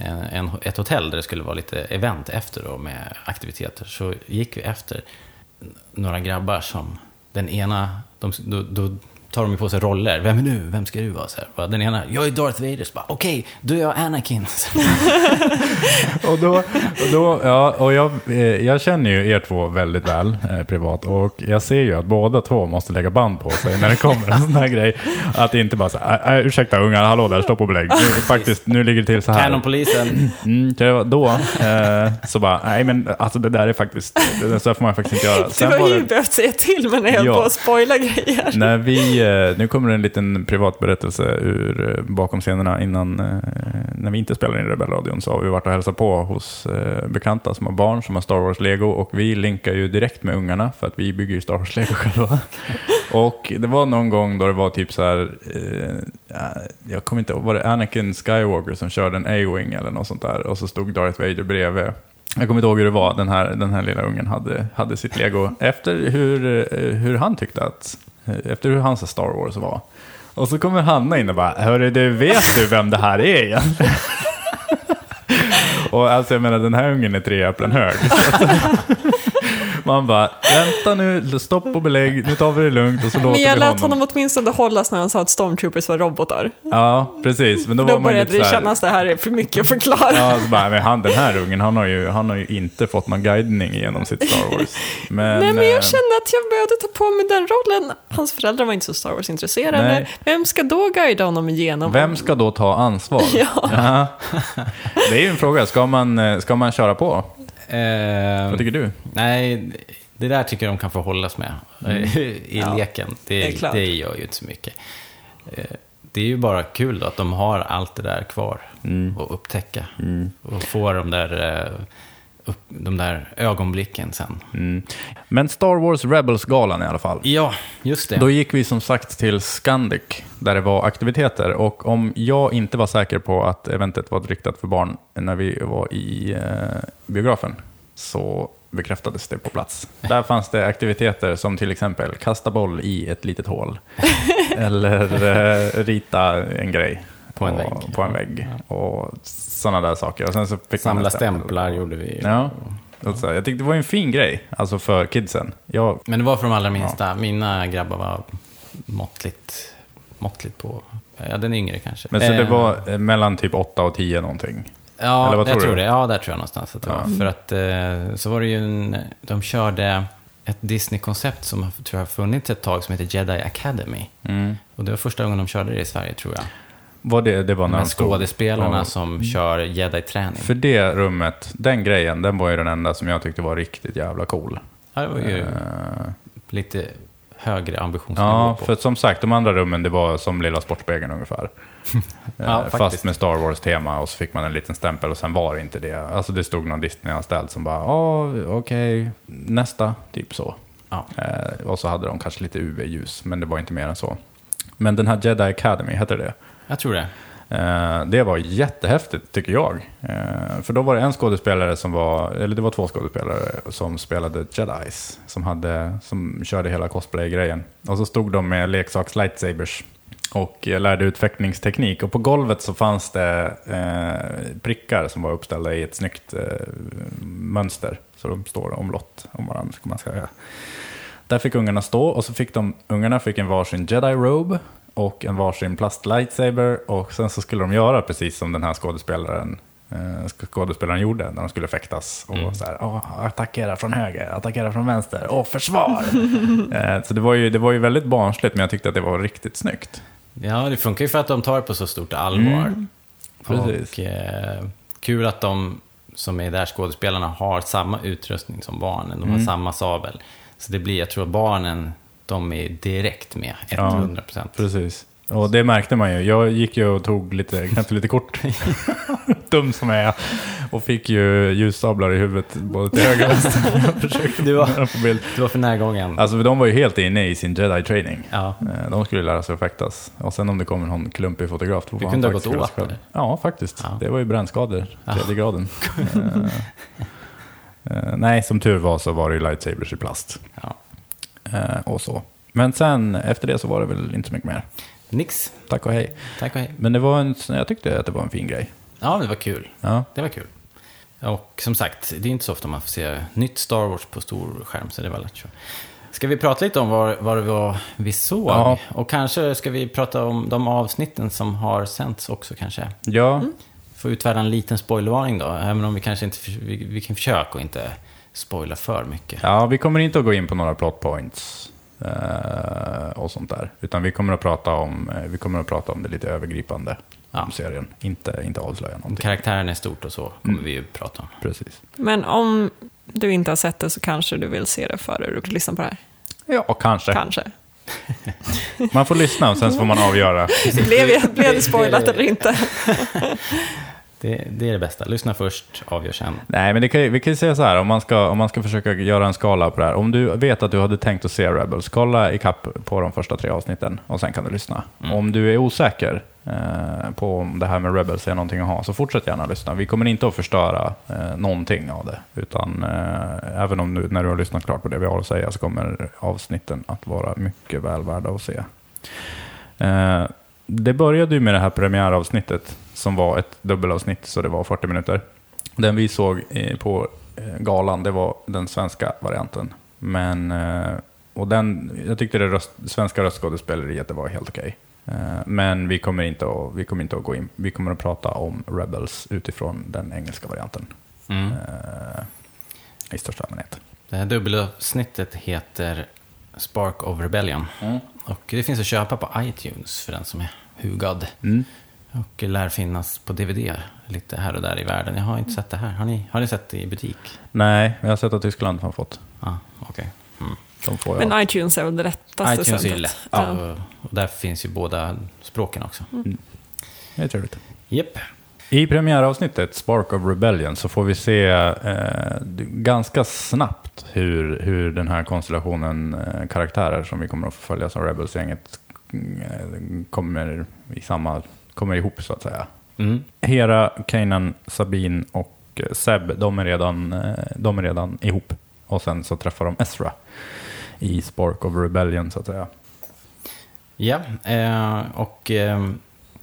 en, en, ett hotell där det skulle vara lite event efter då med aktiviteter. Så gick vi efter några grabbar som, den ena, de, då, då tar de ju på sig roller. Vem är du? Vem ska du vara? Så här. Den ena, jag är Darth Vader. Så bara, Okej, då är jag Anakin. Och då, och då ja, och jag, eh, jag känner ju er två väldigt väl eh, privat och jag ser ju att båda två måste lägga band på sig när det kommer en sån här grej. Att inte bara så här, "Äh, ursäkta ungar, hallå där, stopp och belägg. Nu, faktiskt, nu ligger det till så här. Kanonpolisen. Mm, då, eh, så bara, nej men alltså det där är faktiskt, så får man faktiskt inte göra. Du Sen har var ju det, behövt säga till, men jag höll Ja. på att spoila grejer. när vi, eh, nu kommer en liten privat berättelse ur eh, bakom scenerna. Innan, eh, när vi inte spelar in Rebellradion så har vi varit och hälsat på hos bekanta som har barn som har Star Wars-lego och vi linkar ju direkt med ungarna för att vi bygger ju Star Wars-lego själva. och det var någon gång då det var typ så här, jag kommer inte ihåg, var det Anakin Skywalker som körde en A-Wing eller något sånt där? Och så stod Darth Vader bredvid. Jag kommer inte ihåg hur det var, den här, den här lilla ungen hade, hade sitt lego. Efter hur, hur han tyckte att, efter hur hans Star Wars var. Och så kommer Hanna in och bara, hörru du, vet du vem det här är egentligen? och alltså jag menar, den här ungen är tre äpplen hög. Man bara, vänta nu, stopp och belägg, nu tar vi det lugnt och så låter Men jag vi lät honom. honom åtminstone hållas när han sa att stormtroopers var robotar. Ja, precis. Men då, Då var man började det här, kännas det här är för mycket att förklara. Ja, så bara, men han, den här ungen, han har, ju, han har ju inte fått någon guidning genom sitt Star Wars. Men, Nej, men eh, jag kände att jag behövde ta på mig den rollen. Hans föräldrar var inte så Star Wars-intresserade. Nej. Vem ska då guida honom igenom? Vem ska då ta ansvar? Ja. Ja. Det är ju en fråga, ska man, eh, ska man köra på? Eh, Vad tycker du? Nej, det där tycker jag de kan få hållas med eh, i Ja, leken. det Det, det gör ju inte så mycket. Eh, Det är ju bara kul då att de har allt det där kvar Mm. att upptäcka. Och få de där, eh, de där ögonblicken sen. Mm. Men Star Wars Rebels-galan i alla fall. Ja, just det. Då gick vi som sagt till Scandic, där det var aktiviteter. Och om jag inte var säker på att eventet var riktat för barn när vi var i eh, biografen, så bekräftades det på plats. Där fanns det aktiviteter som till exempel kasta boll i ett litet hål. eller eh, rita en grej. På en vägg. På en vägg. Och sådana där saker. Och sen så fick man Samla stämpel. stämplar gjorde vi. Ja. Och så, jag tyckte det var en fin grej, alltså för kidsen. Jag, Men det var för de allra minsta. Mina grabbar var måttligt, måttligt på... Ja, den yngre kanske. men så det Eh, var eh, mellan typ 8 och 10 någonting. Ja, Eller vad jag tror tror du? det. Ja, där tror jag någonstans att det Ja. var. För att eh, så var det ju en, de körde ett Disney-koncept som tror jag har funnits ett tag som heter Jedi Academy. Mm. Och det var första gången de körde det i Sverige tror jag. Var det, det var när de stod- skådespelarna Ja. som kör Jedi-träning. För det rummet, den grejen, den var ju den enda som jag tyckte var riktigt jävla cool. Ja, det var ju Eh, lite högre ambitionsnivå Ja, på. för som sagt, de andra rummen, det var som Lilla Sportspegeln ungefär. Eh, faktiskt. Fast med Star Wars-tema och så fick man en liten stämpel och sen var det inte det. Alltså det stod någon Disney-anställd som bara, ja, okej, nästa, typ så. Ja. Eh, och så hade de kanske lite UV-ljus, men det var inte mer än så. Men den här Jedi Academy, heter det jag tror det. Eh, det var jättehäftigt tycker jag. Eh, för då var det en skådespelare som var, eller det var två skådespelare som spelade Jedis. Som, hade, som körde hela cosplay-grejen. Och så stod de med leksaks-lightsabers och lärde ut fäktningsteknik. Och på golvet så fanns det eh, prickar som var uppställda i ett snyggt mönster. Så de står omlott om varandra, ska man säga. Där fick ungarna stå och så fick de, ungarna fick en varsin jedi-robe och en varsin plast-lightsaber och sen så skulle de göra precis som den här skådespelaren eh, skådespelaren gjorde när de skulle fäktas. Och så här, "Åh, attackera från höger, attackera från vänster, och försvar! eh, så det var, ju, det var ju väldigt barnsligt, men jag tyckte att det var riktigt snyggt. Ja, det funkar ju för att de tar det på så stort allvar. Mm, precis. Och eh, kul att de som är där, skådespelarna, har samma utrustning som barnen. De har Mm. samma sabel. Så det blir, jag tror att barnen, de är direkt med, 100 procent. Precis. Och det märkte man ju. Jag gick ju och tog lite, knäppte lite kort. Dum som jag är. Och fick ju ljussablar i huvudet både till höger och vänster. Du var-. Du för närgången. Alltså de var ju helt inne i sin jedi-training. Ja. Eh, De skulle lära sig att fäktas. Och sen om det kommer någon klumpig fotograf, då han kunde ha gått åt, eller? Ja, faktiskt. Ja. Det var ju brännskador, Ja. tredje graden. Eh, eh, nej, som tur var så var det ju lightsabers i plast. Ja. Eh, och så. Men sen, efter det så var det väl inte så mycket mer. Nix. Tack och hej. Tack och hej. Men det var en, jag tyckte att det var en fin grej. Ja, det var kul. Ja. Det var kul. Och som sagt, det är inte så ofta man får se nytt Star Wars på stor skärm, så det var lätt. Ska vi prata lite om vad, vad det var vi såg? Ja. Och kanske ska vi prata om de avsnitten som har sänts också kanske? Ja, Får utfärda en liten spoilervarning då, även om vi kanske inte, vi, vi kan försöka att inte spoila för mycket. ja, vi kommer inte att gå in på några plot points eh, och sånt där. Utan vi kommer att prata om, eh, vi kommer att prata om det lite övergripande Ja. om serien. Inte, inte avslöja någonting. karaktären är stort och så kommer Mm. vi ju prata om. Precis. Men om du inte har sett det så kanske du vill se det före du lyssnar på det här. Ja, kanske. Kanske. Man får lyssna och sen så får man avgöra. Blev, jag, blev det spoilat eller inte? Det, det är det bästa. Lyssna först, avgör sen. Nej, men det kan, vi kan ju säga så här, om man, ska, om man ska försöka göra en skala på det här. Om du vet att du hade tänkt att se Rebels, kolla ikapp på de första tre avsnitten och sen kan du lyssna. Om du är osäker eh, på om det här med Rebels är någonting att ha, så fortsätt gärna lyssna. Vi kommer inte att förstöra eh, någonting av det, utan eh, även om du, när du har lyssnat klart på det vi har att säga så kommer avsnitten att vara mycket väl värda att se. Eh, det började ju med det här premiäravsnittet som var ett dubbelavsnitt, så det var 40 minuter. Den vi såg eh, på eh, galan, det var den svenska varianten. Men, eh, och den, jag tyckte det röst, svenska röstskådespeleriet det var helt okej. Eh, Men vi kommer, inte att, vi kommer inte att gå in, vi kommer att prata om Rebels utifrån den engelska varianten. Mm. I största allmänhet. Det här dubbelavsnittet heter Spark of Rebellion. Och det finns att köpa på iTunes för den som är hugad. Mm. Och lär finnas på DVD lite här och där i världen. Jag har inte sett det här. Har ni, har ni sett det i butik? Nej, jag har sett att Tyskland har fått. Ja, okej. Mm. De får jag. Men iTunes är väl det lättaste iTunes är sättet. lätt. Ja. Och, och där finns ju båda språken också. Det är trevligt. Japp. I premiäravsnittet, Spark of Rebellion, så får vi se eh, ganska snabbt hur, hur den här konstellationen eh, karaktärer som vi kommer att följa som Rebels-gänget eh, kommer, i samma, kommer ihop så att säga. Mm. Hera, Kanan, Sabine och eh, Seb, de är, redan, eh, de är redan ihop. Och sen så träffar de Ezra i Spark of Rebellion så att säga. Ja, eh, och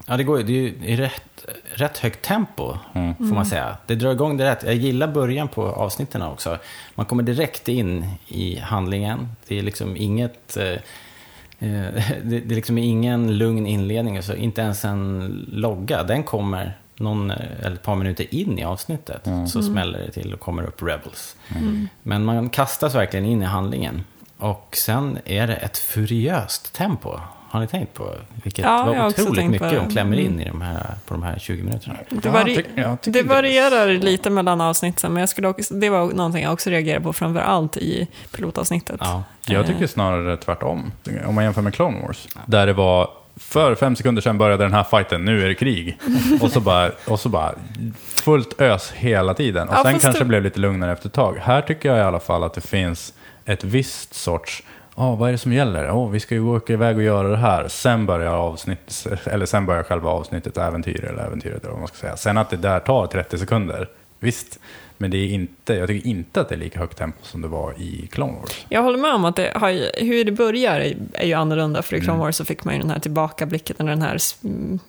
ja, det, går, det är ju rätt, rätt högt tempo, Mm. får man säga. Det drar igång det rätt. Jag gillar början på avsnitten också. Man kommer direkt in i handlingen. Det är liksom inget... Eh, det, det är liksom ingen lugn inledning, alltså inte ens en logga. Den kommer någon, eh, eller ett par minuter in i avsnittet. Så smäller det till och kommer upp Rebels. Men man kastas verkligen in i handlingen. Och sen är det ett furiöst tempo. Har ni tänkt på? Vilket Ja, också otroligt mycket det. de klämmer in Mm. i de här, på de här 20 minuterna. Det, Ja, vari- tycker det det- varierar lite mellan avsnitten, men jag skulle också, det var någonting jag också reagerade på framför allt i pilotavsnittet. Ja. Jag Eh, tycker snarare tvärtom. Om man jämför med Clone Wars. Där det var, för fem sekunder sedan började den här fighten, nu är det krig. och, så bara, och så bara fullt ös hela tiden. Och Ja, sen kanske det- det blev lite lugnare efter ett tag. Här tycker jag i alla fall att det finns ett visst sorts, ja vad är det som gäller? Oh, vi ska ju åka iväg och göra det här. Sen börjar avsnitt, eller sen börjar själva avsnittet äventyr, eller äventyret eller vad man ska säga. Sen att det där tar 30 sekunder, visst. Men det är inte, jag tycker inte att det är lika högt tempo som det var i Clone Wars. Jag håller med om att det har, hur det börjar är, ju annorlunda, för i Mm. Clone Wars så fick man ju den här tillbakablicken, eller den här mm,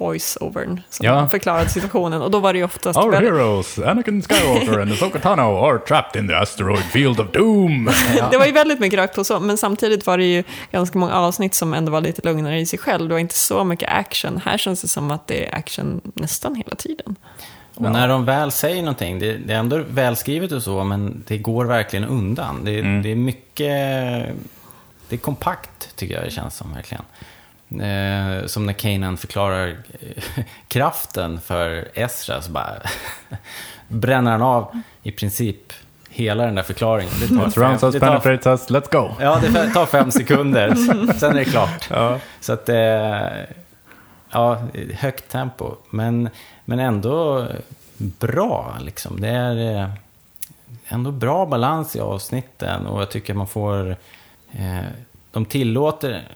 voice-overn som Ja. förklarade situationen. Och då var det ju oftast Our väldigt, heroes, Anakin Skywalker and Ahsoka Tano are trapped in the asteroid field of doom. Det var ju väldigt mycket rakt på så, men samtidigt var det ju ganska många avsnitt som ändå var lite lugnare i sig själv. Det var inte så mycket action. Här känns det som att det är action nästan hela tiden. Och när de väl säger någonting, det, det är ändå välskrivet och så, men det går verkligen undan. Det, Mm. det är mycket... Det är kompakt, tycker jag det känns som, verkligen. Eh, som när Kanan förklarar eh, kraften för Ezra, så bara bränner han av i princip hela den där förklaringen. Det tar fem- det tar- us, let's go. Ja, det tar fem sekunder, sen är det klart. Ja. Så att, eh, ja, högt tempo, men, men ändå bra liksom. Det är eh, ändå bra balans i avsnitten och jag tycker man får, eh, de tillåter,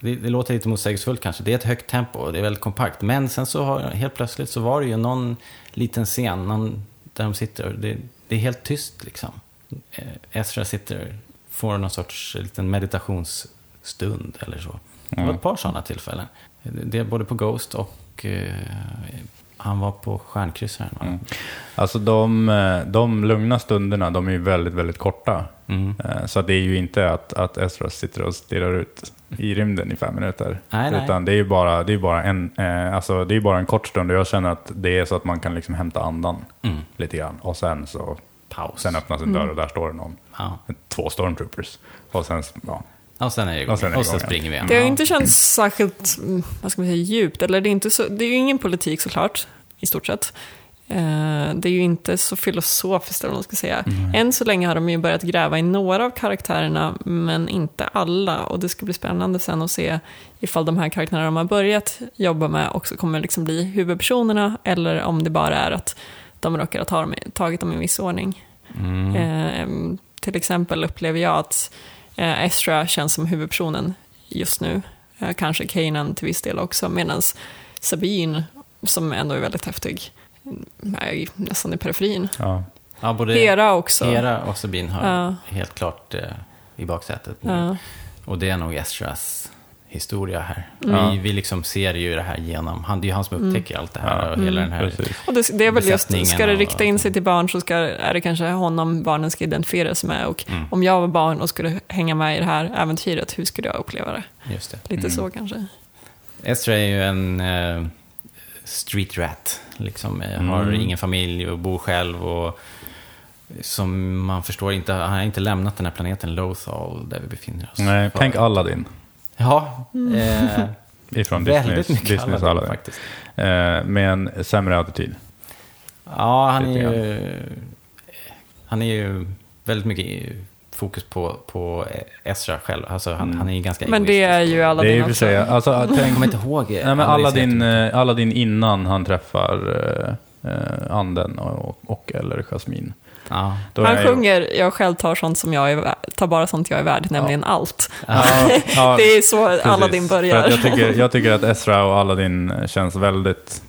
det, det låter lite motsägelsefullt kanske, det är ett högt tempo och det är väldigt kompakt. Men sen så har, helt plötsligt så var det ju någon liten scen någon, där de sitter och det, det är helt tyst liksom. Eh, Ezra sitter, får någon sorts liten meditationsstund eller så. Det var Mm. ett par sådana tillfällen. Det är både på Ghost och eh, han var på Stjärnkryssaren. va? Mm. Alltså de, eh, de lugna stunderna, de är ju väldigt, väldigt korta. Mm. Eh, Så det är ju inte att, att Ezra sitter och stirrar ut i rymden i fem minuter. Nej, nej. Utan det är ju bara, det är bara, en, eh, alltså det är bara en kort stund och jag känner att det är så att man kan liksom hämta andan Mm. lite grann. Och sen så Paus. sen öppnas en dörr och där står det någon. Ja. Två stormtroopers. Och sen, ja. Och sen är det igång. Och sen och ja. springer vi igen. Det har inte känts särskilt, mm, vad ska man säga, djupt. Eller det är, inte så, det är ju ingen politik såklart, i stort sett. Eh, Det är ju inte så filosofiskt eller vad man ska säga. Än så länge har de ju börjat gräva i några av karaktärerna, men inte alla. Och det ska bli spännande sen att se ifall de här karaktärerna de har börjat jobba med också kommer liksom bli huvudpersonerna, eller om det bara är att de råkar ha ta tagit dem i en viss ordning. Mm. Eh, till exempel upplever jag att eh, Ezra känns som huvudpersonen just nu. Eh, kanske Kanan till viss del också, medan Sabine, som ändå är väldigt häftig, mm, ju nästan i periferin. Ja. Ja, både Hera också. Hera och Sabine har Ja. helt klart eh, i baksätet nu. Ja. Och det är nog Ezras historia här. Mm. Vi, vi liksom ser ju det här genom, han, det är ju han som upptäcker allt det här och hela den här... Precis. Och det, det är väl just, ska det rikta in sig till barn så ska, är det kanske honom barnen ska identifiera sig med. Och Mm. om jag var barn och skulle hänga med i det här äventyret, hur skulle jag uppleva det? Just det. Lite Mm. så kanske. Ezra är ju en eh, street rat. Liksom, eh, har Mm. ingen familj och bor själv. Och som man förstår, inte, han har inte lämnat den här planeten Lothal där vi befinner oss. Nej, För- tänk Aladdin. Ja, eh, Ifrån väldigt Disneys, mycket Disneys Aladdin, Aladdin. faktiskt. Eh, med en sämre attityd. Ja, han är ju... Han är ju väldigt mycket fokus på, på Ezra själv. Alltså han, Mm. han är ju ganska Men det är ju alla Det är också. sig, alltså, Jag tänk, kommer inte ihåg. nej, men Aladdin Aladdin, eh, Aladdin innan han träffar eh, eh, anden och, och eller Jasmine. Ja. Då Han är ju- sjunger, jag själv tar, sånt som jag är, tar bara sånt jag är värd, nämligen allt. Ja, ja, det är så. Aladdin börjar. jag, tycker, jag tycker att Ezra och Aladdin känns väldigt,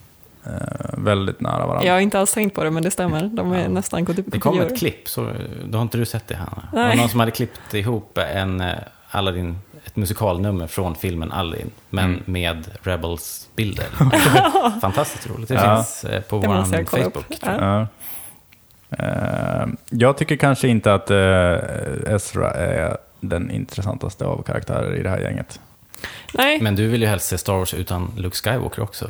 väldigt nära varandra. Jag har inte alls tänkt på det, men det stämmer. De är Ja. nästan gått upp Det kom kopior. ett klipp, så, då har inte du sett det Hanna? Det var någon som hade klippt ihop en eh, Aladdin, ett musikalnummer från filmen Aladdin, men Mm. med Rebels-bilder. Fantastiskt roligt. Det Ja. finns eh, på Det vår jag. Facebook. Ja. Ja. Eh, jag tycker kanske inte att eh, Ezra är den intressantaste av karaktärer i det här gänget. Nej, Men du vill ju helst se Star Wars utan Luke Skywalker också.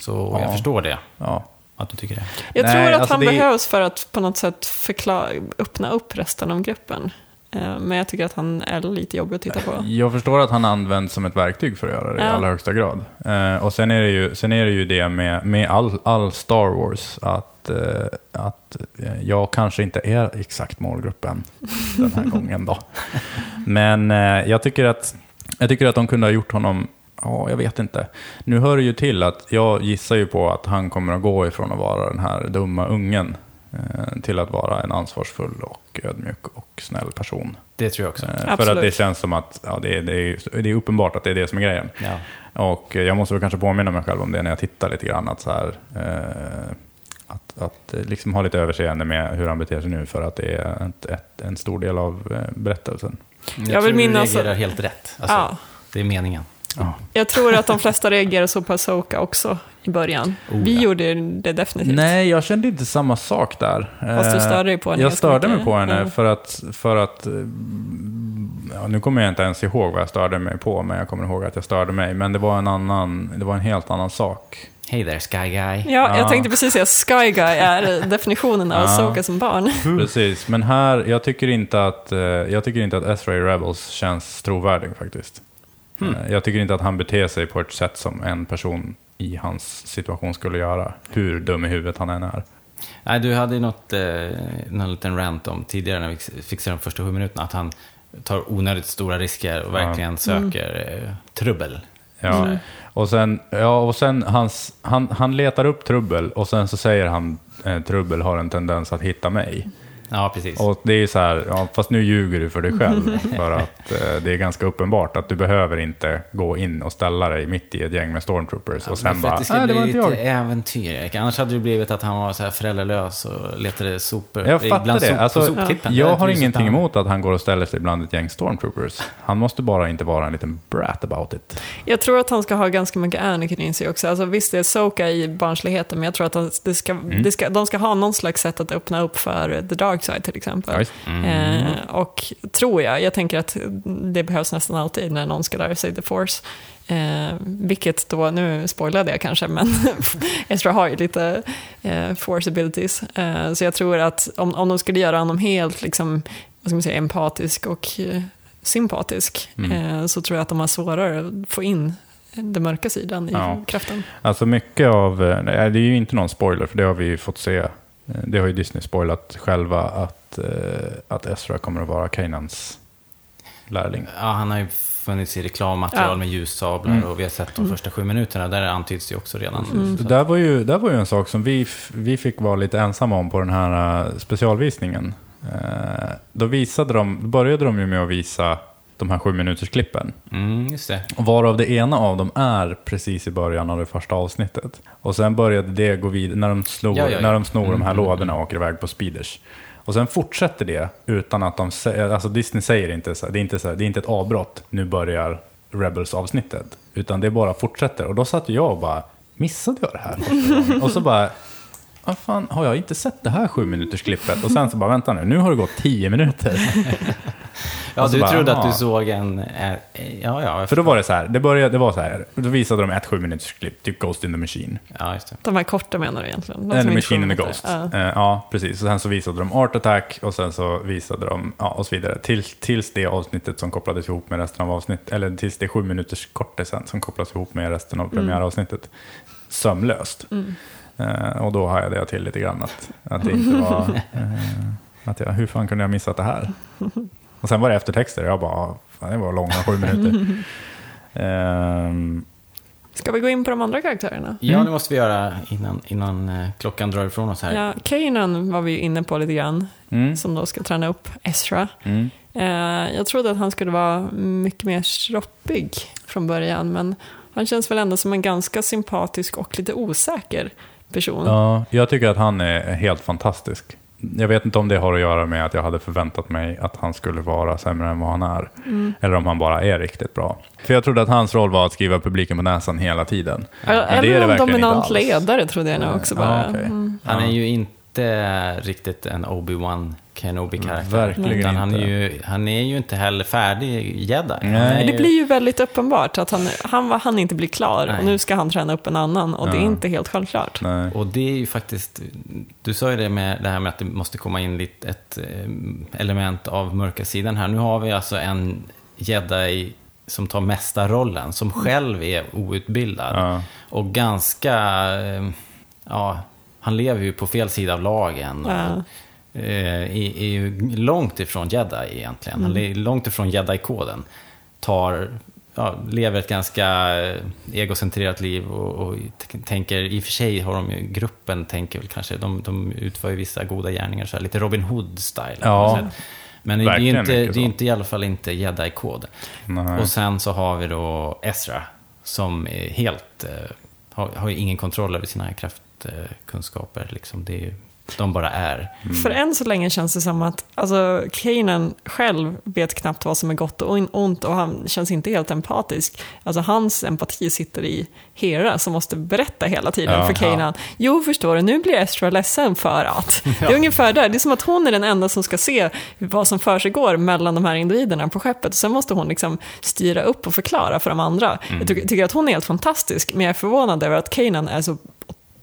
Så Ja. jag förstår det, Ja. att du tycker det. jag Nej, tror att alltså han det behövs för att på något sätt förklara, öppna upp resten av gruppen. Eh, Men jag tycker att han är lite jobbig att titta på. Jag förstår att han används som ett verktyg för att göra det i Ja. allra högsta grad. Eh, och sen är det ju, sen är det, ju det med, med all, all Star Wars, att, eh, att jag kanske inte är exakt målgruppen den här gången då. Men jag, tycker att, jag tycker att de kunde ha gjort honom, ja, jag vet inte. Nu hör det ju till att jag gissar ju på att han kommer att gå ifrån att vara den här dumma ungen eh, till att vara en ansvarsfull och ödmjuk och snäll person. Det tror jag också. Eh, För Absolut. att det känns som att ja, det, är, det, är, det är uppenbart att det är det som är grejen. Ja. Och jag måste väl kanske påminna mig själv om det när jag tittar lite grann. Att, så här, eh, att, att eh, liksom ha lite överseende med hur han beter sig nu för att det är ett, ett, en stor del av berättelsen. Jag, Jag tror vill minnas- du reagerar helt rätt. Alltså, Ja. Det är meningen. Jag tror att de flesta reagerar så på Asoka också i början. Oh, Vi ja. gjorde det definitivt. Nej, jag kände inte samma sak där. Fast du Eh, störde dig på henne Jag störde mig på henne Ja. för att, för att eh, ja, nu kommer jag inte ens ihåg vad jag störde mig på, men jag kommer ihåg att jag störde mig. Men det var en annan, det var en helt annan sak. Hej där Sky Guy. Ja, jag Ja. tänkte precis säga Sky Guy är definitionen av Ja. Asoka som barn. Precis, men här, jag tycker inte att, eh, jag tycker inte att i Rebels känns trovärdig faktiskt. Eh, Jag tycker inte att han beter sig på ett sätt som en person i hans situation skulle göra, hur dum i huvudet han än är. Nej, du hade ju något, eh, någon liten rant om tidigare när vi fick se de första sju minuterna, att han tar onödigt stora risker och verkligen söker eh, trubbel. Ja. Och sen, ja, och sen hans, han, han letar upp trubbel och sen så säger han eh, trubbel har en tendens att hitta mig. Ja, precis. Och det är så här, ja, fast nu ljuger du för dig själv. för att eh, det är ganska uppenbart att du behöver inte gå in och ställa dig mitt i ett gäng med stormtroopers och sen bara, det ska nej det bli var inte lite jag. äventyr, Erik. Annars hade det blivit att han var så här föräldralös och letade sopor. Jag fattar det. Sop, Alltså, jag har ingenting emot att han går och ställer sig bland ett gäng stormtroopers. Han måste bara inte vara en liten brat about it. Jag tror att han ska ha ganska mycket Anakin i sig också. Alltså, visst, det är Soka i barnsligheten, men jag tror att han- det ska, Mm. det ska, de ska ha någon slags sätt att öppna upp för the dark side till exempel. Visst. Eh, och tror jag, jag tänker att det behövs nästan alltid när någon ska lära sig the force. Eh, vilket då, nu spoilade jag kanske, men Ezra har ju lite eh, force abilities. Eh, så jag tror att om, om de skulle göra honom helt liksom, vad ska man säga, empatisk och eh, sympatisk Mm. eh, så tror jag att de har svårare att få in den mörka sidan i Ja. kraften. Alltså mycket av, eh, nej, det är ju inte någon spoiler för det har vi ju fått se. Eh, Det har ju Disney spoilat själva att, eh, att Ezra kommer att vara Kanans lärling. Ja, han har ju funnits i reklammaterial Ja. med ljussablar Mm. och vi har sett de första sju minuterna. Där antyds det ju också redan. Mm. Där var, ju, där var ju en sak som vi, vi fick vara lite ensamma om på den här eh, specialvisningen. Då visade de, började de ju med att visa de här sju minuters klippen. Mm, just det. Varav det ena av dem är precis i början av det första avsnittet. Och sen började det gå vidare när de, slog, Ja, ja, ja. När de snor de här Mm, mm, lådorna och åker iväg på speeders. Och sen fortsätter det utan att de säger, alltså Disney säger inte så, det är inte så, det är inte ett avbrott, nu börjar Rebels-avsnittet. Utan det bara fortsätter. Och då satt jag och bara, missade jag det här? Och så bara, vad fan, har jag inte sett det här sju minuters klippet? Och sen så bara, vänta nu, nu har det gått tio minuter. Ja, Och du bara, trodde att du såg en... eh, Ja, ja. För då var det så här, det, började, det var så här, då visade de ett sju minuters klipp, typ Ghost in the Machine. Ja, just det. De här korta menar du egentligen? De Machine and the Ghost. Ja. Ja. ja, precis. Och sen så visade de Art Attack och sen så visade de, ja, och så vidare. Till, tills det avsnittet som kopplades ihop med resten av avsnittet, eller tills det sju minuters kortisen som kopplas ihop med resten av premiäravsnittet. Sömlöst. Eh, och då hajade jag till lite grann att, att det inte var, eh, att jag, hur fan kunde jag missat det här? Och sen var det eftertexter, jag bara, "Ah, fan, det var långa sju minuter. Ehm, Ska vi gå in på de andra karaktärerna? Ja, det måste vi göra innan, innan eh, klockan drar ifrån oss här. Ja, Kanan var vi ju inne på lite grann, mm, som då ska träna upp Ezra. mm. Eh, jag trodde att han skulle vara mycket mer stroppig från början, men han känns väl ändå som en ganska sympatisk och lite osäker person. Ja, jag tycker att han är helt fantastisk. Jag vet inte om det har att göra med att jag hade förväntat mig att han skulle vara sämre än vad han är. Mm. Eller om han bara är riktigt bra. För jag trodde att hans roll var att skriva publiken på näsan hela tiden. Men det är Eller det en verkligen dominant inte alls. ledare trodde jag nog också Ja, bara. okej. Mm. Han är Ja. ju inte riktigt en Obi-Wan Kenobi-karaktär. Verkligen Utan han, är inte. ju, han är ju inte heller färdig jedi. Nej. Det ju- blir ju väldigt uppenbart att han, han, var, han inte blir klar Nej. och nu ska han träna upp en annan och det är Ja. inte helt självklart. Nej. Och det är ju faktiskt, du sa ju det med det här med att det måste komma in lite ett eh, element av mörka sidan här. Nu har vi alltså en jedi som tar mesta rollen, som själv är outbildad. Ja. Och ganska, eh, ja, han lever ju på fel sida av lagen. Och, Ja. eh, är, är ju långt ifrån jedi egentligen. Han är långt ifrån jedi-koden. Tar, ja, lever ett ganska eh, egocentrerat liv och, och tänker, i och för sig har de ju, gruppen tänker väl kanske, de, de utför ju vissa goda gärningar, så här, lite Robin Hood-style. Ja. Men det är, inte, det är inte i alla fall inte jedi-kod. Och sen så har vi då Ezra, som är helt, eh, har, har ju ingen kontroll över sina kraftkunskaper. liksom. det är, ju- de bara är. För än så länge känns det som att alltså, Kanan själv vet knappt vad som är gott och ont och han känns inte helt empatisk. Alltså hans empati sitter i Hera som måste berätta hela tiden Ja. för Kanan. Jo, förstår du, nu blir Ezra ledsen för att. Det är ungefär där, det är som att hon är den enda som ska se vad som för sig går mellan de här individerna på skeppet. Sen måste hon liksom styra upp och förklara för de andra. Jag tycker, tycker att hon är helt fantastisk, men jag är förvånad över att Kanan är så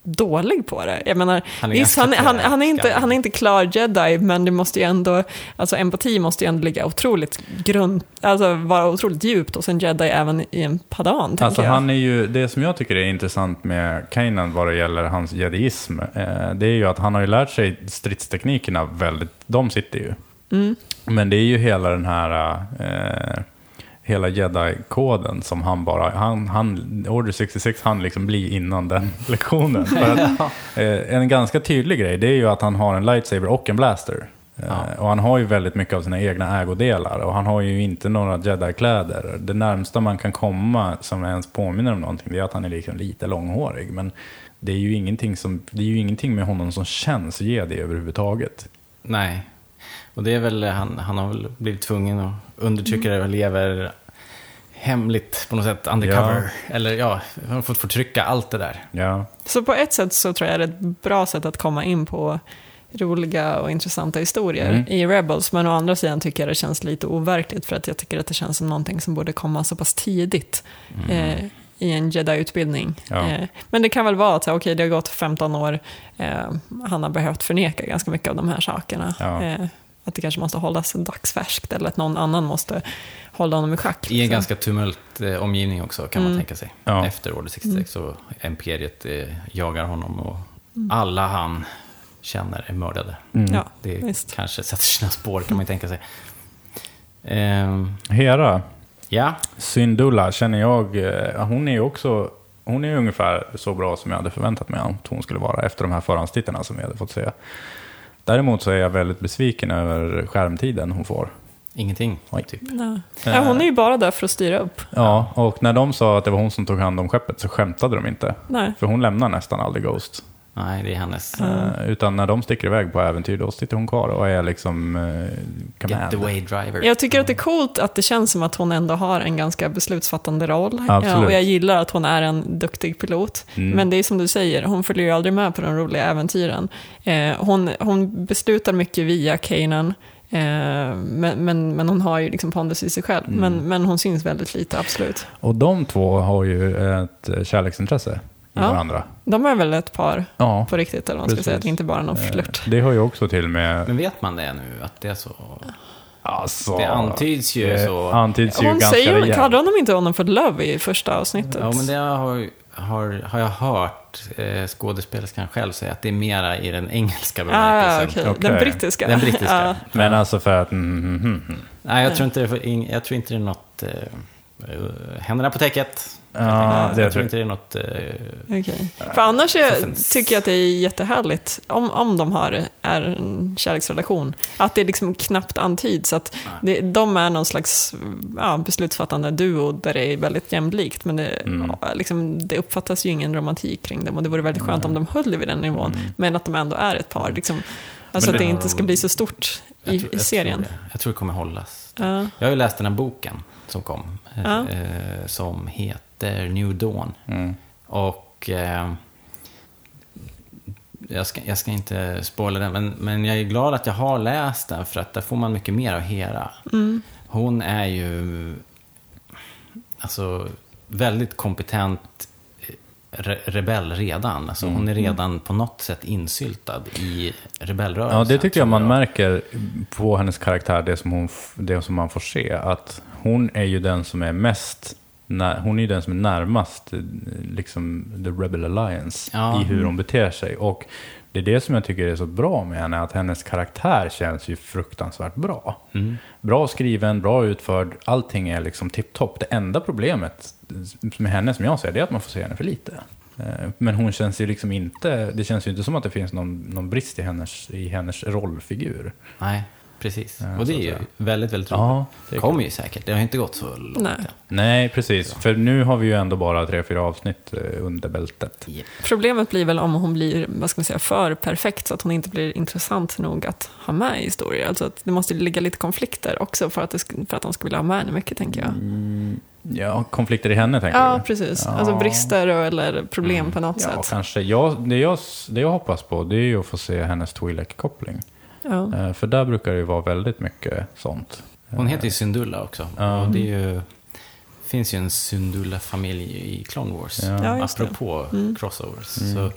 dålig på det. Jag menar, Han är visst, han, han, han, är inte, han är inte klar jedi, men det måste ju ändå, alltså empati måste ju ändå ligga otroligt grund, alltså vara otroligt djupt hos en jedi även i en padan, Alltså jag. han är ju, det som jag tycker är intressant med Kanan vad det gäller hans jediism, eh, det är ju att han har ju lärt sig stridsteknikerna väldigt, de sitter ju. Mm. Men det är ju hela den här, eh, hela jedi-koden som han bara, han, han, Order 66 han liksom bli innan den lektionen. Att, eh, en ganska tydlig grej, det är ju att han har en lightsaber och en blaster. Eh, Och han har ju väldigt mycket av sina egna ägodelar och han har ju inte några jedi-kläder. Det närmsta man kan komma som ens påminner om någonting det är att han är liksom lite långhårig. Men det är ju ingenting, som, det är ju ingenting med honom som känns jedi överhuvudtaget. Nej. Och det är väl, han, han har väl blivit tvungen att undertrycka det och lever hemligt på något sätt, undercover. Eller ja, han har fått förtrycka allt det där. Ja. Så på ett sätt så tror jag det är ett bra sätt att komma in på roliga och intressanta historier Mm. i Rebels. Men å andra sidan tycker jag det känns lite overkligt för att jag tycker att det känns som någonting som borde komma så pass tidigt eh, i en jedi-utbildning. Ja. Eh, men det kan väl vara att okej, det har gått 15 år, eh, han har behövt förneka ganska mycket av de här sakerna. Ja. Att det kanske måste hållas dagsfärskt eller att någon annan måste hålla honom i schack. I en liksom. ganska tumult eh, omgivning också, kan man Mm. tänka sig. Ja. Efter Order 66 så imperiet eh, jagar honom och alla han känner är mördade. Mm. Ja, Det visst. kanske sätter sina spår, kan man tänka sig. Ehm, Hera, ja, Syndulla känner jag, eh, hon är ju också, hon är ungefär så bra som jag hade förväntat mig att hon skulle vara efter de här förhandstittarna som vi hade fått se. Däremot så är jag väldigt besviken över skärmtiden hon får. ingenting. Oj. Typ. Nej. Ja, hon är ju bara där för att styra upp. Ja, och när de sa att det var hon som tog hand om skeppet så skämtade de inte. Nej. För hon lämnar nästan aldrig Ghost. Nej, det är hennes. Eh, utan när de sticker iväg på äventyr, då sitter hon kvar och är liksom uh, command. Getaway driver. Jag tycker att det är coolt att det känns som att hon ändå har en ganska beslutsfattande roll. Ja, och jag gillar att hon är en duktig pilot. Mm. Men det är som du säger, hon följer ju aldrig med på de roliga äventyren. Eh, hon, hon beslutar mycket via Kanan. Eh, men, men, men hon har ju liksom pondus i sig själv. Mm. Men, men hon syns väldigt lite, absolut. Och de två har ju ett kärleksintresse i Ja. varandra. De är väl ett par Ja, på riktigt, eller vad man ska säga. Det är inte bara någon eh, flört. det har ju också till med... Men vet man det nu, att det är så? Alltså, Det antyds ju det så. antyds ju Hon ganska säger, rejält. kallar de inte honom för Love i första avsnittet? Ja, men det har, har, har jag hört eh, skådespelerskan själv säga, att det är mera i den engelska Ah, bemärkelsen. okej. Okej. Den brittiska. Den brittiska. Ja. Men alltså för att... Mm, mm, mm, mm. Nej, jag tror inte jag tror inte det är något... Eh, eh, händerna på täcket. Ja, det jag tror inte det är något... Eh, Okej. För annars är, tycker jag att det är jättehärligt om, om de har är en kärleksrelation. Att det liksom knappt antyds att det, de är någon slags ja, beslutsfattande duo där det är väldigt jämlikt. Men det, Mm. liksom, det uppfattas ju ingen romantik kring dem och det vore väldigt skönt om de höll vid den nivån. Men att de ändå är ett par. Liksom. Alltså Men att det det- inte ska bli så stort jag i, tror- i jag serien. Tror det. jag tror det kommer hållas. Ja. Jag har ju läst den här boken som kom. eh, Ja. eh, som heter New Dawn. Mm. Och... Eh, jag ska, jag ska inte spoila den, men, men jag är glad att jag har läst den för att där får man mycket mer av Hera. Mm. Hon är ju alltså, väldigt kompetent eh, re rebell redan. Alltså, Hon är redan på något sätt insyltad i rebellrörelsen. Ja, det tycker jag man märker på hennes karaktär, det som, hon, det som man får se. Att hon är ju den som är mest, hon är ju den som är närmast eh, liksom, the rebel alliance Ja. i hur hon beter sig. Och det är det som jag tycker är så bra med henne, att hennes karaktär känns ju fruktansvärt bra. Mm. Bra skriven, bra utförd, allting är liksom tipptopp. Det enda problemet med henne som jag ser det är att man får se henne för lite. Eh, Men hon känns ju liksom inte, det känns ju inte som att det finns någon, någon brist i hennes, i hennes rollfigur. Nej, precis. Ja, och det så är ju väldigt, väldigt roligt. Ja, det kommer ju säkert. Det har inte gått så långt Nej. än. Nej, precis. För nu har vi ju ändå bara tre, fyra avsnitt eh, under bältet. Problemet blir väl om hon blir vad ska man säga, för perfekt så att hon inte blir intressant nog att ha med i historier. Alltså att det måste ligga lite konflikter också för att, det, för att de ska vilja ha med henne mycket, tänker jag. Ja, konflikter i henne tänker Ja, du? precis. Ja. Alltså brister och, eller problem på något Ja, sätt. kanske. Jag, det, jag, det jag hoppas på det är ju att få se hennes Twi'lek-koppling. Ja. Eh, För där brukar det ju vara väldigt mycket sånt. Hon heter ju Syndulla också. Ja. Och det är ju, finns ju en Syndulla-familj i Clone Wars. Ja. Ja, apropå Mm. crossovers. Mm. Så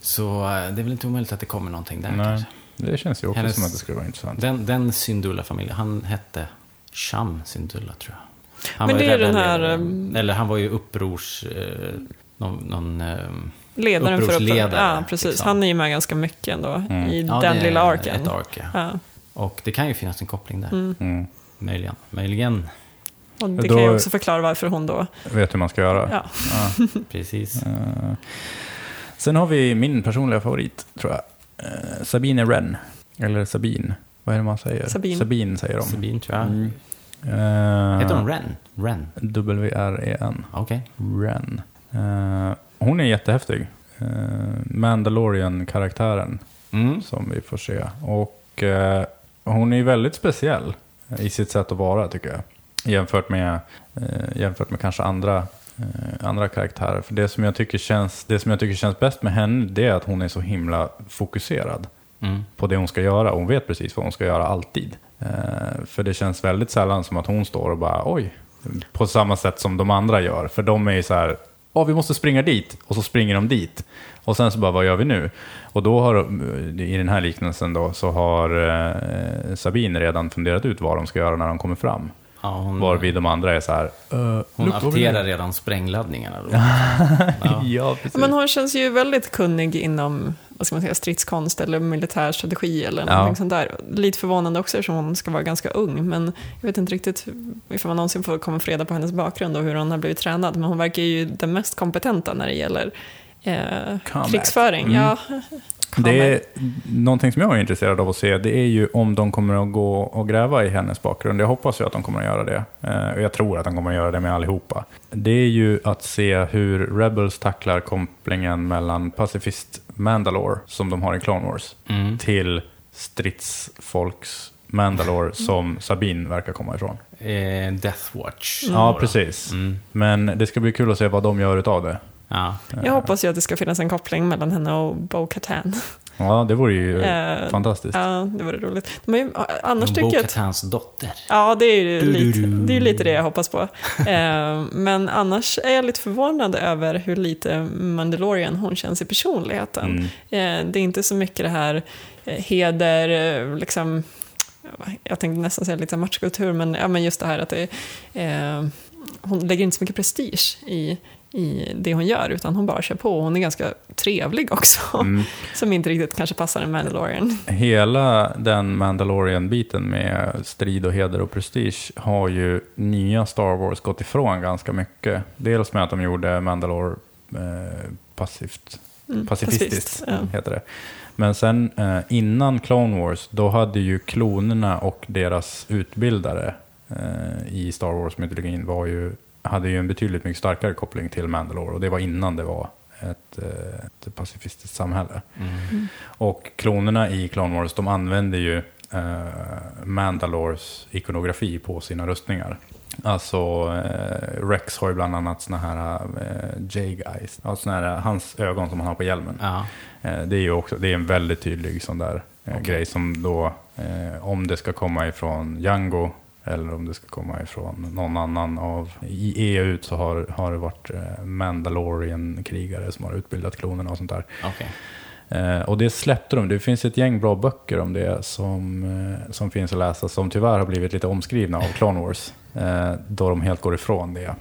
Så eh, det är väl inte omöjligt att det kommer någonting där Nej, kanske. det känns ju också Hennes- som att det skulle vara intressant. Den, den Syndulla-familjen, han hette Sham Syndulla tror jag. Han Men det är den här, um, Eller han var ju upprors... Eh, någon, någon, eh, Ledaren för Upprorsledare, uppror. Ja, precis. liksom. Han är ju med ganska mycket ändå Mm. i ja, den lilla arken. Ett ark, ja. Ja. Och det kan ju finnas en koppling där. Mm. Mm. Möjligen. Möjligen. Och det Då- kan ju också förklara varför hon då... Vet hur man ska göra. Ja. Ja. Precis. Eh, sen har vi min personliga favorit, tror jag. Eh, Sabine Wren. Eller Sabine. Vad är det man säger? Sabine. Sabine säger de. Sabine tror jag. Mm. Eh, Heter hon Ren? Ren? W-R-E-N. Okej. Ren. Eh, hon är jättehäftig. Uh, Mandalorian-karaktären Mm. som vi får se. Och eh, hon är ju väldigt speciell i sitt sätt att vara tycker jag. Jämfört med, eh, jämfört med kanske andra, eh, andra karaktärer. För det som, jag tycker känns, det som jag tycker känns bäst med henne det är att hon är så himla fokuserad Mm. på det hon ska göra. Hon vet precis vad hon ska göra alltid. Eh, för det känns väldigt sällan som att hon står och bara oj, på samma sätt som de andra gör. För de är ju så här, ja vi måste springa dit och så springer de dit. Och sen så bara, vad gör vi nu? Och då har, i den här liknelsen då, så har eh, Sabine redan funderat ut vad de ska göra när de kommer fram. Ja, hon, Varvid de andra är så här, uh, hon apterar redan sprängladdningarna. Då. Ja. Ja, precis. Men hon känns ju väldigt kunnig inom vad ska man säga, stridskonst eller militär strategi eller Ja. någonting sånt där. Lite förvånande också eftersom hon ska vara ganska ung. Men jag vet inte riktigt ifall man någonsin får komma få reda på hennes bakgrund och hur hon har blivit tränad. Men hon verkar ju den mest kompetenta när det gäller eh, krigsföring. Mm. Ja. Det är någonting som jag är intresserad av att se, det är ju om de kommer att gå och gräva i hennes bakgrund. Jag hoppas ju att de kommer att göra det. Eh, Och jag tror att de kommer att göra det med allihopa. Det är ju att se hur Rebels tacklar kopplingen mellan pacifist Mandalore, som de har i Clone Wars, Mm. till stridsfolks Mandalore som Sabine verkar komma ifrån. Eh, Death Watch. Ja, precis. Mm. Men det ska bli kul att se vad de gör utav det. Ja. Jag hoppas ju att det ska finnas en koppling mellan henne och Bo Katan. Ja, det vore ju Eh, fantastiskt. Ja, det vore roligt. Ju- annars tycker jag att... Katans dotter. Ja, det är ju lite, du. det, är lite det jag hoppas på. Eh, men annars är jag lite förvånad över hur lite Mandalorian hon känns i personligheten. Mm. Eh, det är inte så mycket det här heder, liksom, jag tänkte nästan säga lite matchkultur, men, ja, men just det här att det, eh, hon lägger inte så mycket prestige i, i det hon gör, utan hon bara kör på. Hon är ganska trevlig också, Mm. som inte riktigt kanske passar en Mandalorian. Hela den Mandalorian-biten med strid och heder och prestige har ju nya Star Wars gått ifrån ganska mycket. Dels med att de gjorde Mandalore eh, passivt, Mm, pacifistiskt, pacifist, ja. heter det. Men sen eh, innan Clone Wars, då hade ju klonerna och deras utbildare eh, i Star Wars-mytologin var ju, hade ju en betydligt mycket starkare koppling till Mandalore. Och det var innan det var ett, eh, ett pacifistiskt samhälle. Mm. Och klonerna i Clone Wars, de använder ju eh, Mandalores ikonografi på sina rustningar. Alltså, eh, Rex har ju bland annat såna här eh, Jade Eyes, alltså såna här, hans ögon som han har på hjälmen. Ja. Eh, det är ju också, det är en väldigt tydlig sån där eh, Okej. grej som då, eh, om det ska komma ifrån Django eller om det ska komma ifrån någon annan av, i EU så har, har det varit eh, Mandalorian-krigare som har utbildat klonerna och sånt där. Okej. Eh, och det släppte de. Det finns ett gäng bra böcker om det som, eh, som finns att läsa, som tyvärr har blivit lite omskrivna av Clone Wars. Eh, då de helt går ifrån det.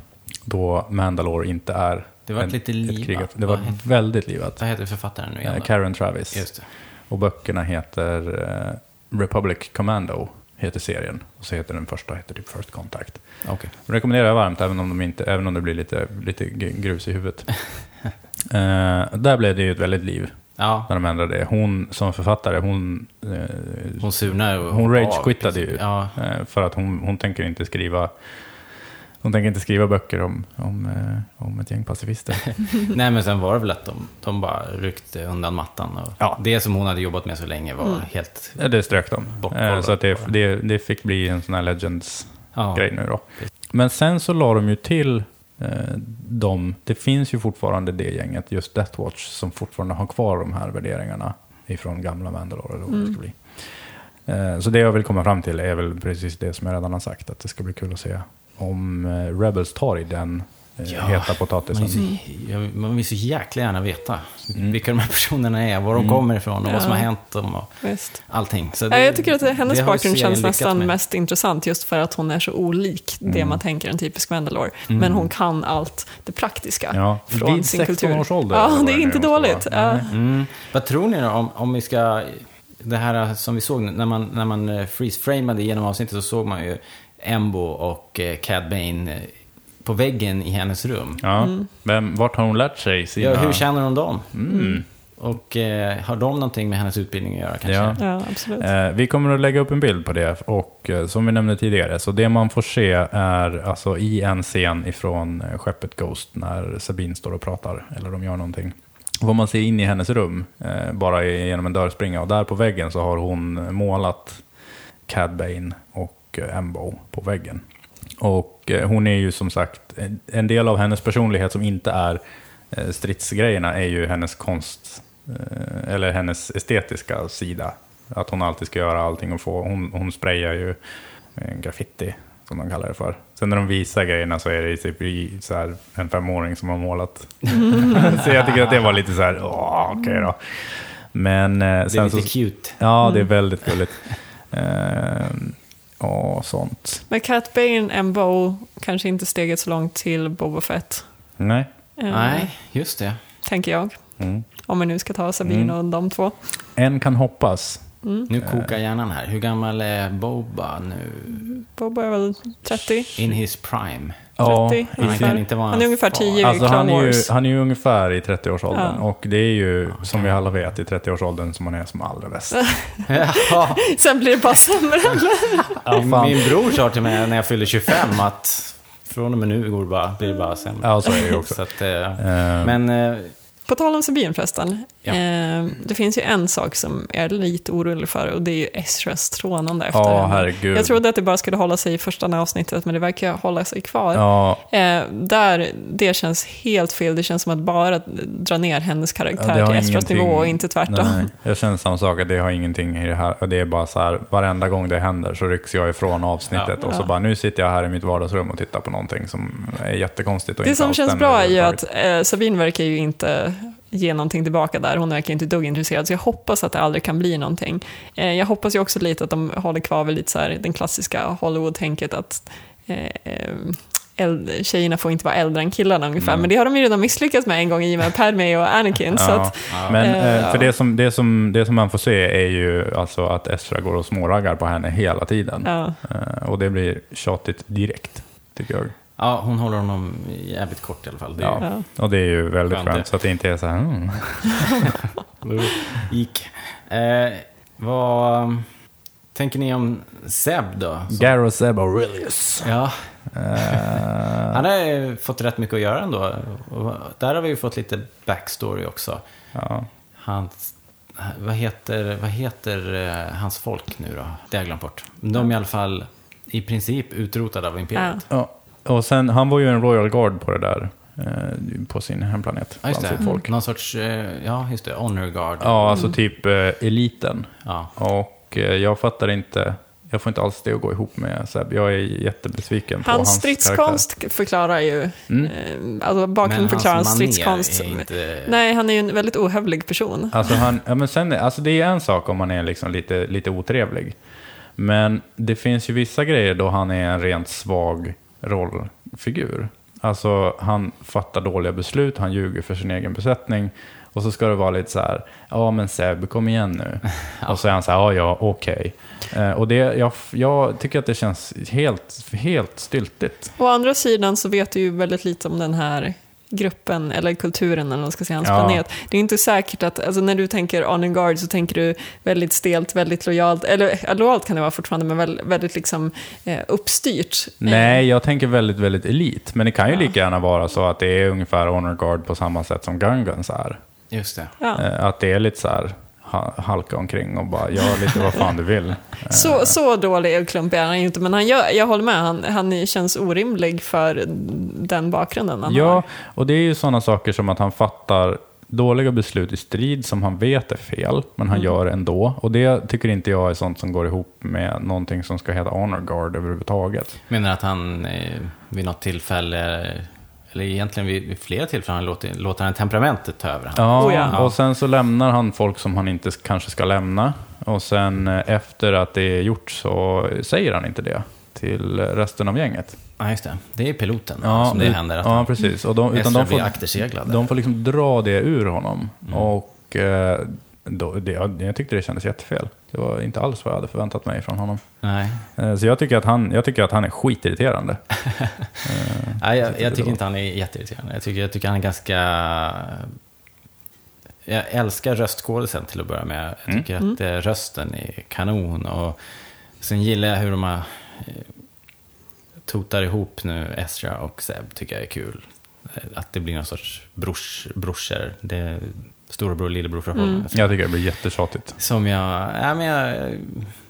Då Mandalore inte är Det var en- lite ett livat. Det var heter- väldigt livat. Vad heter författaren nu igen? Karen Travis. Och böckerna heter Republic Commando, heter serien. Och så heter den första heter typ First Contact. Okej. De rekommenderar jag varmt, även om, de inte, även om det blir lite, lite grus i huvudet. eh, där blev det ju ett väldigt liv Ja, när de ändrade det. Hon som författare, hon, eh, hon surnar hon av, rage-quittade ju. Ja, eh, för att hon, hon tänker inte skriva hon tänker inte skriva böcker om, om, eh, om ett gäng pacifister. Nej, men sen var det väl att de, de bara ryckte undan mattan. Och Ja. Det som hon hade jobbat med så länge var Mm. helt... Ja, det strök de. Eh, så att det, det, det fick bli en sån här Legends-grej Ja, nu då. Men sen så la de ju till eh, de, det finns ju fortfarande det gänget, just Death Watch, som fortfarande har kvar de här värderingarna ifrån gamla Mandalore eller vad det Mm. ska bli. Eh, så det jag vill komma fram till är väl precis det som jag redan har sagt, att det ska bli kul att se om eh, Rebels tar i den, eh, Ja, heta potatisen. Man vill, så, jag- man vill så jäkla gärna veta Mm. vilka de här personerna är, var de kommer ifrån och vad som Ja. har hänt dem och Visst. allting. Så Ja, jag tycker att hennes det har bakgrund känns nästan med. mest intressant just för att hon är så olik det Mm. man tänker en typisk Mandalore. Men hon kan allt det praktiska Ja, från vid sin 16 kultur. års ålder, Ja, det är det inte dåligt. Ja. Mm. Vad tror ni då om, om vi ska... Det här som vi såg när man, när man eh, freeze-framade genom avsnittet så såg man ju Embo och eh, Cad Bane eh, på väggen i hennes rum. Ja. Mm. Vem, vart har hon lärt sig sina... Ja, hur känner hon dem? Mm. Och eh, har de någonting med hennes utbildning att göra kanske? Ja. ja, absolut. Eh, vi kommer att lägga upp en bild på det och eh, som vi nämnde tidigare, så det man får se är alltså i en scen ifrån eh, skeppet Ghost när Sabine står och pratar eller de gör någonting. Får man se in i hennes rum, eh, bara genom en dörrspringa och där på väggen så har hon målat Cad Bane och eh, Embo på väggen. Och eh, hon är ju som sagt, en- del av hennes personlighet som inte är eh, stridsgrejerna är ju hennes konst, eh, eller hennes estetiska sida. Att hon alltid ska göra allting och få, hon, hon sprayar ju eh, graffiti, som de kallar det för. Sen när de visar grejerna så är det typ så här en femåring som har målat. så jag tycker att det var lite så här, okej då. Men eh, Det är sen lite så, cute. Ja, det är väldigt gulligt. Och sånt. Men Cat Bane, en bow, kanske inte steget så långt till Boba Fett. Nej. eh, Nej, just det. Tänker jag. Mm. Om vi nu ska ta Sabine Mm. och de två. En kan hoppas. Nu kokar hjärnan här. Hur gammal är Boba nu? Boba är väl 30? In his prime. Ja, 30 Han kan inte vara Han är ungefär far. 10 i Alltså Clone han är, ju, han är ju ungefär i 30-årsåldern. Ja. Och det är ju, som vi alla vet, i 30-årsåldern som man är som allra bäst. Sen blir det bara sämre. ja, min bror sa till mig när jag fyllde 25 att från och med nu går det bara, blir det bara sämre. Ja, så är det ju också. Så att, eh, Ehm, men eh, På tal om Sabine förresten. Ja. Eh, det finns ju en sak som jag är lite orolig för och det är ju Ezras trånande efter Ja, henne. herregud. Jag trodde att det bara skulle hålla sig i första avsnittet men det verkar hålla sig kvar. ja, Eh, där, det känns helt fel. Det känns som att bara dra ner hennes Ja, karaktär har till ingenting- nivå och inte tvärtom. nej, jag känner samma sak, att det har ingenting i det här. Det är bara så här, varenda gång det händer så rycks jag ifrån avsnittet. Ja. Och så Ja. bara, nu sitter jag här i mitt vardagsrum och tittar på någonting som är jättekonstigt. Och Det inte som känns bra är ju att eh, Sabine verkar ju inte ge någonting tillbaka där. Hon verkar inte dugg intresserad, så jag hoppas att det aldrig kan bli någonting. Eh, jag hoppas ju också lite att de håller kvar vid lite så här, den klassiska Hollywood-tänket att eh, eh, äldre, tjejerna får inte vara äldre än killarna ungefär. Mm. Men det har de ju redan misslyckats med en gång i och med Padme och Anakin. Så Ja, att, men eh, eh, ja. för det som, det, som, det som man får se är ju alltså att Estra går och småraggar på henne hela tiden. ja. Eh, och det blir tjatigt direkt, tycker jag. Ja, hon håller honom jävligt kort i alla fall. Det är Ja. Ja. Och det är ju väldigt Skönt så att det inte är så här... Mm. gick. Eh, vad tänker ni om Seb då? Som- Gareth Zeb Aurelius. Ja, Eh, han har ju fått rätt mycket att göra ändå. Och där har vi ju fått lite backstory också. ja. Hans, vad heter, vad heter eh, hans folk nu då? Det har jag glömt bort. De är i alla fall i princip utrotade av Imperiet. Ja. Och sen, han var ju en Royal Guard på det där, eh, på sin hemplanet. Ja, just bland det. folk. Någon sorts, eh, ja just det, honor guard. Ja, alltså typ eh, eliten. Ja. Och eh, jag fattar inte, jag får inte alls det att gå ihop med Seb. Jag är jättebesviken på Hans hans stridskonst förklarar ju, Mm. alltså bakgrunden förklarar hans stridskonst. är inte... Nej, han är ju en väldigt ohövlig person. Alltså, han, ja, men sen, alltså det är en sak om man är liksom lite, lite otrevlig. Men det finns ju vissa grejer då han är en rent svag rollfigur. Alltså han fattar dåliga beslut, han ljuger för sin egen besättning. Och så ska det vara lite så här, ja men Seb, kom igen nu. Och så är han så här, ja ja, okej. Eh, och det, jag, jag tycker att det känns helt, helt styltigt. Å andra sidan så vet du ju väldigt lite om den här gruppen, eller kulturen, eller man ska säga, hans Ja. planet. Det är inte säkert att, alltså när du tänker on and guard så tänker du väldigt stelt, väldigt lojalt, eller ja, lojalt kan det vara fortfarande, men väldigt, väldigt liksom eh, uppstyrt. Nej, jag tänker väldigt, väldigt elit. Men det kan ju lika gärna vara så att det är ungefär honor guard på samma sätt som Gungans är. Just det. Ja. Eh, Att det är lite så här, halka omkring och bara gör lite vad fan du vill. Så, så dålig och klumpig är han inte, men han gör, jag håller med, han, han känns orimlig för den bakgrunden han Ja, har. och det är ju sådana saker som att han fattar dåliga beslut i strid som han vet är fel, men han gör ändå. Och det tycker inte jag är sånt som går ihop med någonting som ska heta honor guard överhuvudtaget. Menar att han eh, vid något tillfälle eller egentligen vid, vid flera tillfällen, låter, låter han temperamentet ta över. Ja, Oh ja. och sen så lämnar han folk som han inte kanske ska lämna. Och sen eh, efter att det är gjort så säger han inte det till resten av gänget. Ja, just det. Det är piloten som det händer. Att ja, precis. Och de, utan de får, de får liksom dra det ur honom. Mm. Och eh, då, det, jag, jag tyckte det kändes jättefel. Det var inte alls vad jag hade förväntat mig från honom. Nej. Eh, Så jag tycker att han, jag tycker att han är skitirriterande. Nej, jag, jag tycker inte han är jätteirriterande. Jag tycker, jag tycker han är ganska... Jag älskar röstskådisen till att börja med. Jag tycker att eh, rösten är kanon. Och sen gillar jag hur de har eh, totar ihop nu Ezra och Seb. tycker jag är kul. Att det blir någon sorts brors, brorsor. Det storebror och lillebror förhållande. Jag tycker det blir jättetjatigt. Som jag, ja, men jag...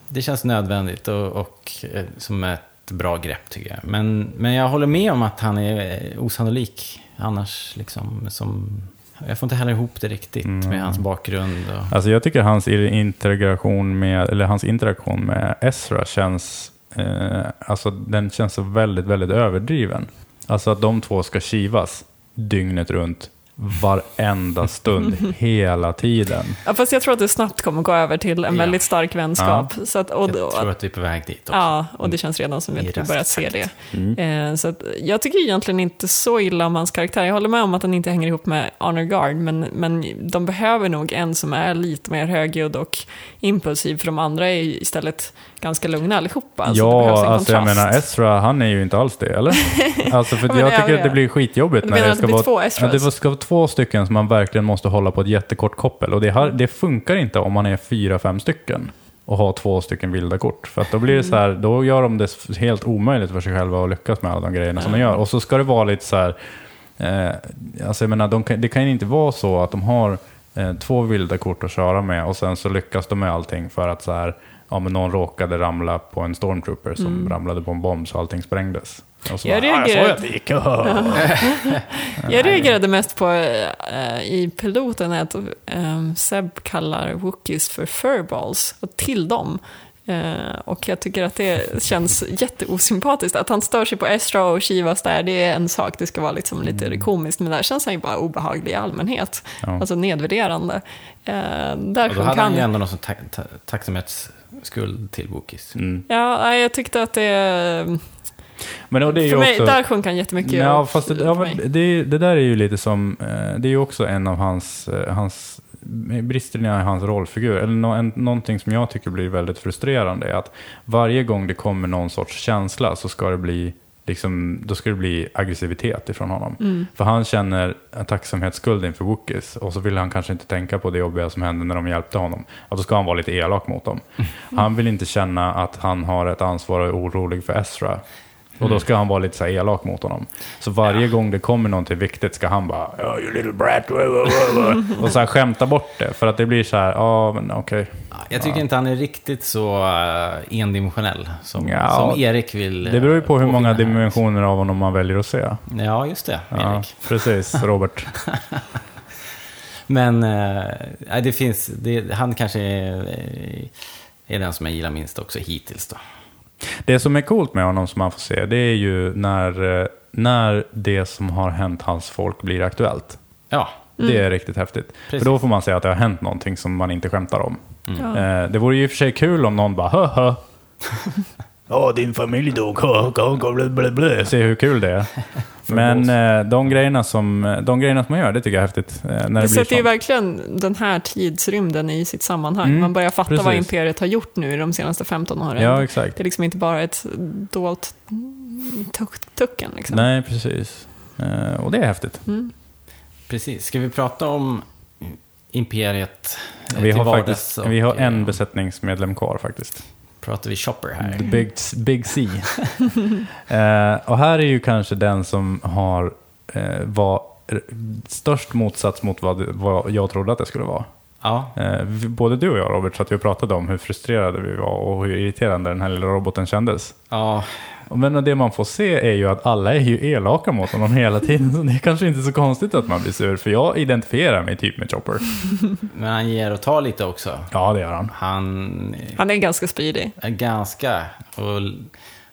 Det känns nödvändigt och, och eh, som ett bra grepp tycker jag. Men, men jag håller med om att han är eh, osannolik annars. Liksom, som, jag får inte heller ihop det riktigt med hans bakgrund. Och, Alltså jag tycker hans interaktion med, eller hans interaktion med Ezra känns, eh, alltså den känns så väldigt, väldigt överdriven. Alltså att de två ska kivas dygnet runt, varenda stund, hela tiden. Ja, fast jag tror att det snabbt kommer gå över till en Ja. väldigt stark vänskap. Så att, och, jag tror att vi är på väg dit också. Ja, och det känns redan som att vi börjat se det. raskt Eh, så att, jag tycker egentligen inte så illa om hans karaktär. Jag håller med om att han inte hänger ihop med Honor Guard, men, men de behöver nog en som är lite mer högljudd och impulsiv, för de andra är istället ganska lugna allihopa. Alltså, ja, alltså jag menar Ezra, han är ju inte alls det, eller? Alltså för jag ja, tycker att det blir skitjobbigt när det ska vara... två? Ja, det ska vara två stycken som man verkligen måste hålla på ett jättekort koppel. Och det, har, det funkar inte om man är fyra, fem stycken och har två stycken vilda kort. För då blir det så här, då gör de det helt omöjligt för sig själva att lyckas med alla de grejerna som de gör. Och så ska det vara lite så här, eh, alltså jag menar, de kan, det kan ju inte vara så att de har eh, två vilda kort att köra med och sen så lyckas de med allting för att så här, ja men någon råkade ramla på en stormtrooper som ramlade på en bomb så allting sprängdes. Och så Jag bara, "Ah, jag reagerade- att det gick. Jag reagerade mest på eh, i piloten att eh, Seb kallar Wookiees för furballs, och till dem. Eh, och jag tycker att det känns jätteosympatiskt. Att han stör sig på Ezra och Chivas där, det är en sak, det ska vara liksom lite komiskt. Men där känns han ju bara obehaglig i allmänhet. Ja. Alltså nedvärderande. Eh, där och då hade han ju ändå någon ta- ta- tacksamhetsskuld till Wookiees. Mm. Ja, jag tyckte att det... Men och det är ju För mig, också... där sjönk han jättemycket. Ja, fast det, ja, mig. men det, det där är ju lite som, eh, det är ju också en av hans, eh, hans bristerna i hans rollfigur, eller nå, en, någonting som jag tycker blir väldigt frustrerande, är att varje gång det kommer någon sorts känsla så ska det bli liksom, då ska det bli aggressivitet ifrån honom. Mm. För han känner en tacksamhetsskuld inför Wookiees och så vill han kanske inte tänka på det jobbiga som hände när de hjälpte honom. Och då ska han vara lite elak mot dem. Han vill inte känna att han har ett ansvar och är orolig för Ezra. Och då ska han vara lite så här elak mot honom. Så varje gång det kommer någonting viktigt ska han bara oh, you little brat, wow, wow, wow." och så här skämta bort det. För att det blir så här, ja men okej. Jag tycker inte han är riktigt så uh, endimensionell som, Ja, som Erik vill Det beror ju på hur många dimensioner av honom man väljer att se. Ja, just det, Ja, Erik. precis, Robert. Men nej, det finns, det, han kanske är, är den som jag gillar minst också hittills då. Det som är coolt med honom som man får se, det är ju när, eh, när det som har hänt hans folk blir aktuellt. Ja, Det är riktigt häftigt. Precis. För då får man säga att det har hänt någonting som man inte skämtar om. Ja. Eh, det vore ju i och för sig kul om någon bara hö hö. Ja, din familj dog. Se hur kul det är. Men eh, de, grejerna som, de grejerna som man gör, det tycker jag är häftigt. Eh, när det, Det blir sätter ju verkligen den här tidsrymden i sitt sammanhang. Mm, Man börjar fatta vad precis. Imperiet har gjort nu i de senaste 15 åren. Ja, exakt. Det är liksom inte bara ett dolt tuck- tucken. Liksom. Nej, precis. Eh, och det är häftigt. Mm. precis. Ska vi prata om Imperiet Vi har, faktiskt, och, vi har en besättningsmedlem kvar faktiskt. Pratar vi Chopper här? The Big, big C. eh, och här är ju kanske den som har eh, var r- störst motsats mot vad, vad jag trodde att det skulle vara. Ja, Eh, både du och jag Robert satt ju och pratade om hur frustrerade vi var och hur irriterande den här lilla roboten kändes. ja, Men det man får se är ju att alla är ju elaka mot honom hela tiden. Så det är kanske inte så konstigt att man blir sur, för jag identifierar mig typ med Chopper. men han ger och tar lite också. Ja, det gör han. Han Han är ganska spydig. ganska... Och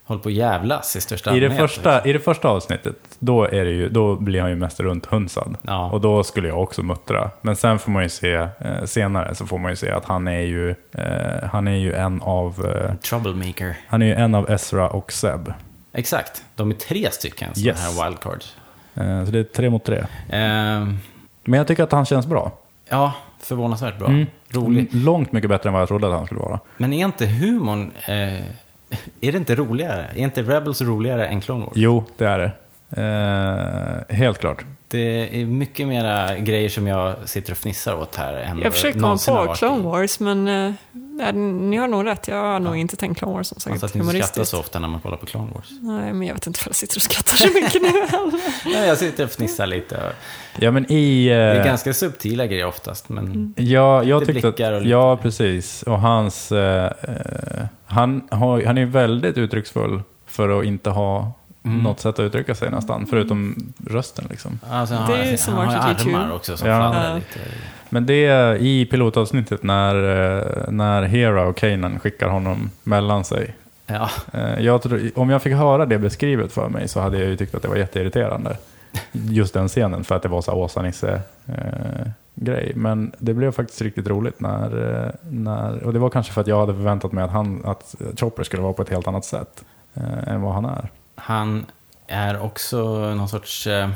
håller på att jävlas i största I det, allmänhet. första, I det första avsnittet, då, är det ju, då blir han ju mest runt hunsad. Ja. Och då skulle jag också muttra. Men sen får man ju se, eh, senare så får man ju se att han är ju, eh, han är ju en av, eh, Troublemaker. han är ju en av Ezra och Seb. Exakt, de är tre stycken sådana Yes. här wildcards. Eh, så det är tre mot tre. Ehm, Men jag tycker att han känns bra. ja, förvånansvärt bra. Mm. Rolig. Långt mycket bättre än vad jag trodde att han skulle vara. Men är inte humorn, eh, är det inte roligare? Är inte Rebels roligare än Clone Wars? Jo, det är det. Eh, helt klart. Det är mycket mera grejer som jag sitter och fnissar åt här än Jag försöker komma på Clone. Wars, men nej, ni har nog rätt. Jag har nog inte tänkt Clone Wars som sagt Alltså att ni inte skrattar så ofta när man kollar på Clone Wars. Nej, men jag vet inte för jag sitter och skrattar så mycket nu. Nej, jag sitter och fnissar lite. Ja, men i... eh, Det är ganska subtila grejer oftast, men Ja, jag Lite tyckte att, blickar och lite- ja precis. Och hans, eh, han, har, han är väldigt uttrycksfull för att inte ha Mm. något sätt att uttrycka sig nästan, förutom rösten liksom. alltså, han, Det är som han har ju R2D2. armar också som Ja. lite. Men det är i pilotavsnittet när, eh, när Hera och Kanan skickar honom mellan sig. Ja, Eh, Jag tror, om jag fick höra det beskrivet för mig så hade jag ju tyckt att det var jätteirriterande. Just den scenen, för att det var så här Åsa-Nisse eh, grej. Men det blev faktiskt riktigt roligt när, när, och det var kanske för att jag hade förväntat mig att, han, att Chopper skulle vara på ett helt annat sätt eh, än vad han är. Han är också någon sorts eh,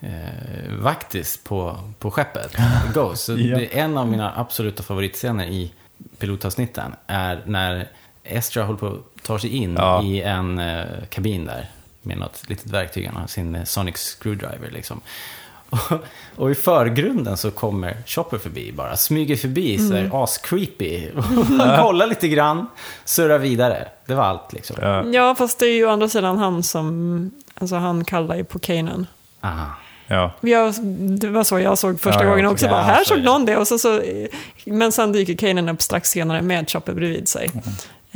eh, vaktis på, på skeppet, Ghost. Så Ja. det är en av mina absoluta favoritscener i pilotavsnitten är när Estra håller på att ta sig in Ja. i en eh, kabin där med något litet verktyg, han har sin eh, Sonic Screwdriver liksom. Och, och i förgrunden så kommer Chopper förbi bara, smyger förbi, så Mm. är as-creepy. Kollar lite grann, surrar vidare. Det var allt liksom. Ja, Ja, fast det är ju å andra sidan han som, alltså han kallar ju på Kanan. Aha. ja. Jag, det var så jag såg första Ja, gången också. ja, bara, här så såg någon det. Och så, så, men sen dyker Kanan upp strax senare med Chopper bredvid sig.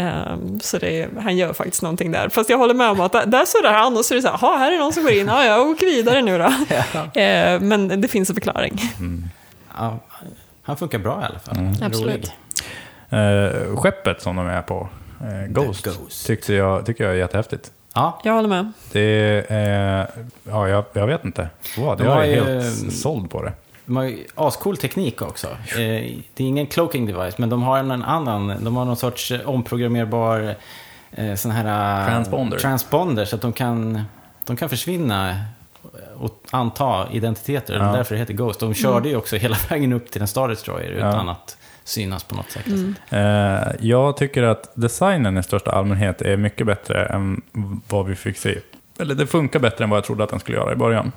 Ehm, så det, han gör faktiskt någonting där. Fast jag håller med om att där, där surrar han och så är det så här, "Jaha, här är någon som går in, ja, jag åker vidare nu då. Ehm, men det finns en förklaring. Ja, han funkar bra i alla fall. Mm. Absolut. Eh, skeppet som de är på, eh, Ghost, Ghost. Tyckte jag, tycker jag är jättehäftigt. Ja, Jag håller med. Det är, ja, jag, jag vet inte vad, De jag är ju- helt såld på det. De har ju ascool teknik också. Eh, Det är ingen cloaking device, men de har en annan. De har någon sorts eh, omprogrammerbar eh, sån här... Transponder. Transponder, så att de kan, de kan försvinna och anta identiteter. Ja. är därför det heter Ghost. De körde ju också hela vägen upp till en Star Destroyer utan att synas på något sätt. Eh, jag tycker att designen i största allmänhet är mycket bättre än vad vi fick se. Eller det funkar bättre än vad jag trodde att den skulle göra i början.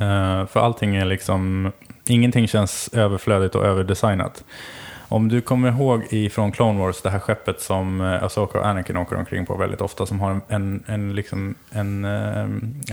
Eh, för allting är liksom, ingenting känns överflödigt och överdesignat. Om du kommer ihåg ifrån Clone Wars, det här skeppet som eh, Asoka och Anakin åker omkring på väldigt ofta, som har en, en, liksom, en eh,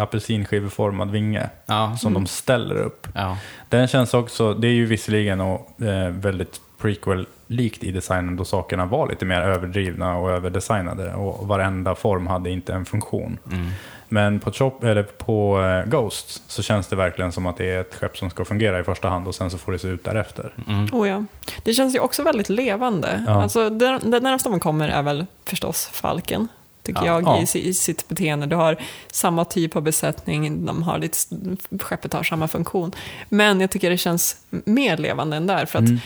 apelsinskiveformad vinge Ja. som de ställer upp. Ja. Den känns också, det är ju visserligen och, eh, väldigt prequel-likt i designen då sakerna var lite mer överdrivna och överdesignade och varenda form hade inte en funktion. Mm. Men på, Chop, eller på eh, Ghost så känns det verkligen som att det är ett skepp som ska fungera i första hand och sen så får det se ut därefter. Mm. Oh ja. Det känns ju också väldigt levande. Ja. Alltså, det, det närmaste man kommer är väl förstås falken. Tycker Ja. jag Ja. i, i sitt beteende. Du har samma typ av besättning, de har lite, skeppet har samma funktion. Men jag tycker det känns mer levande än där. För att Mm.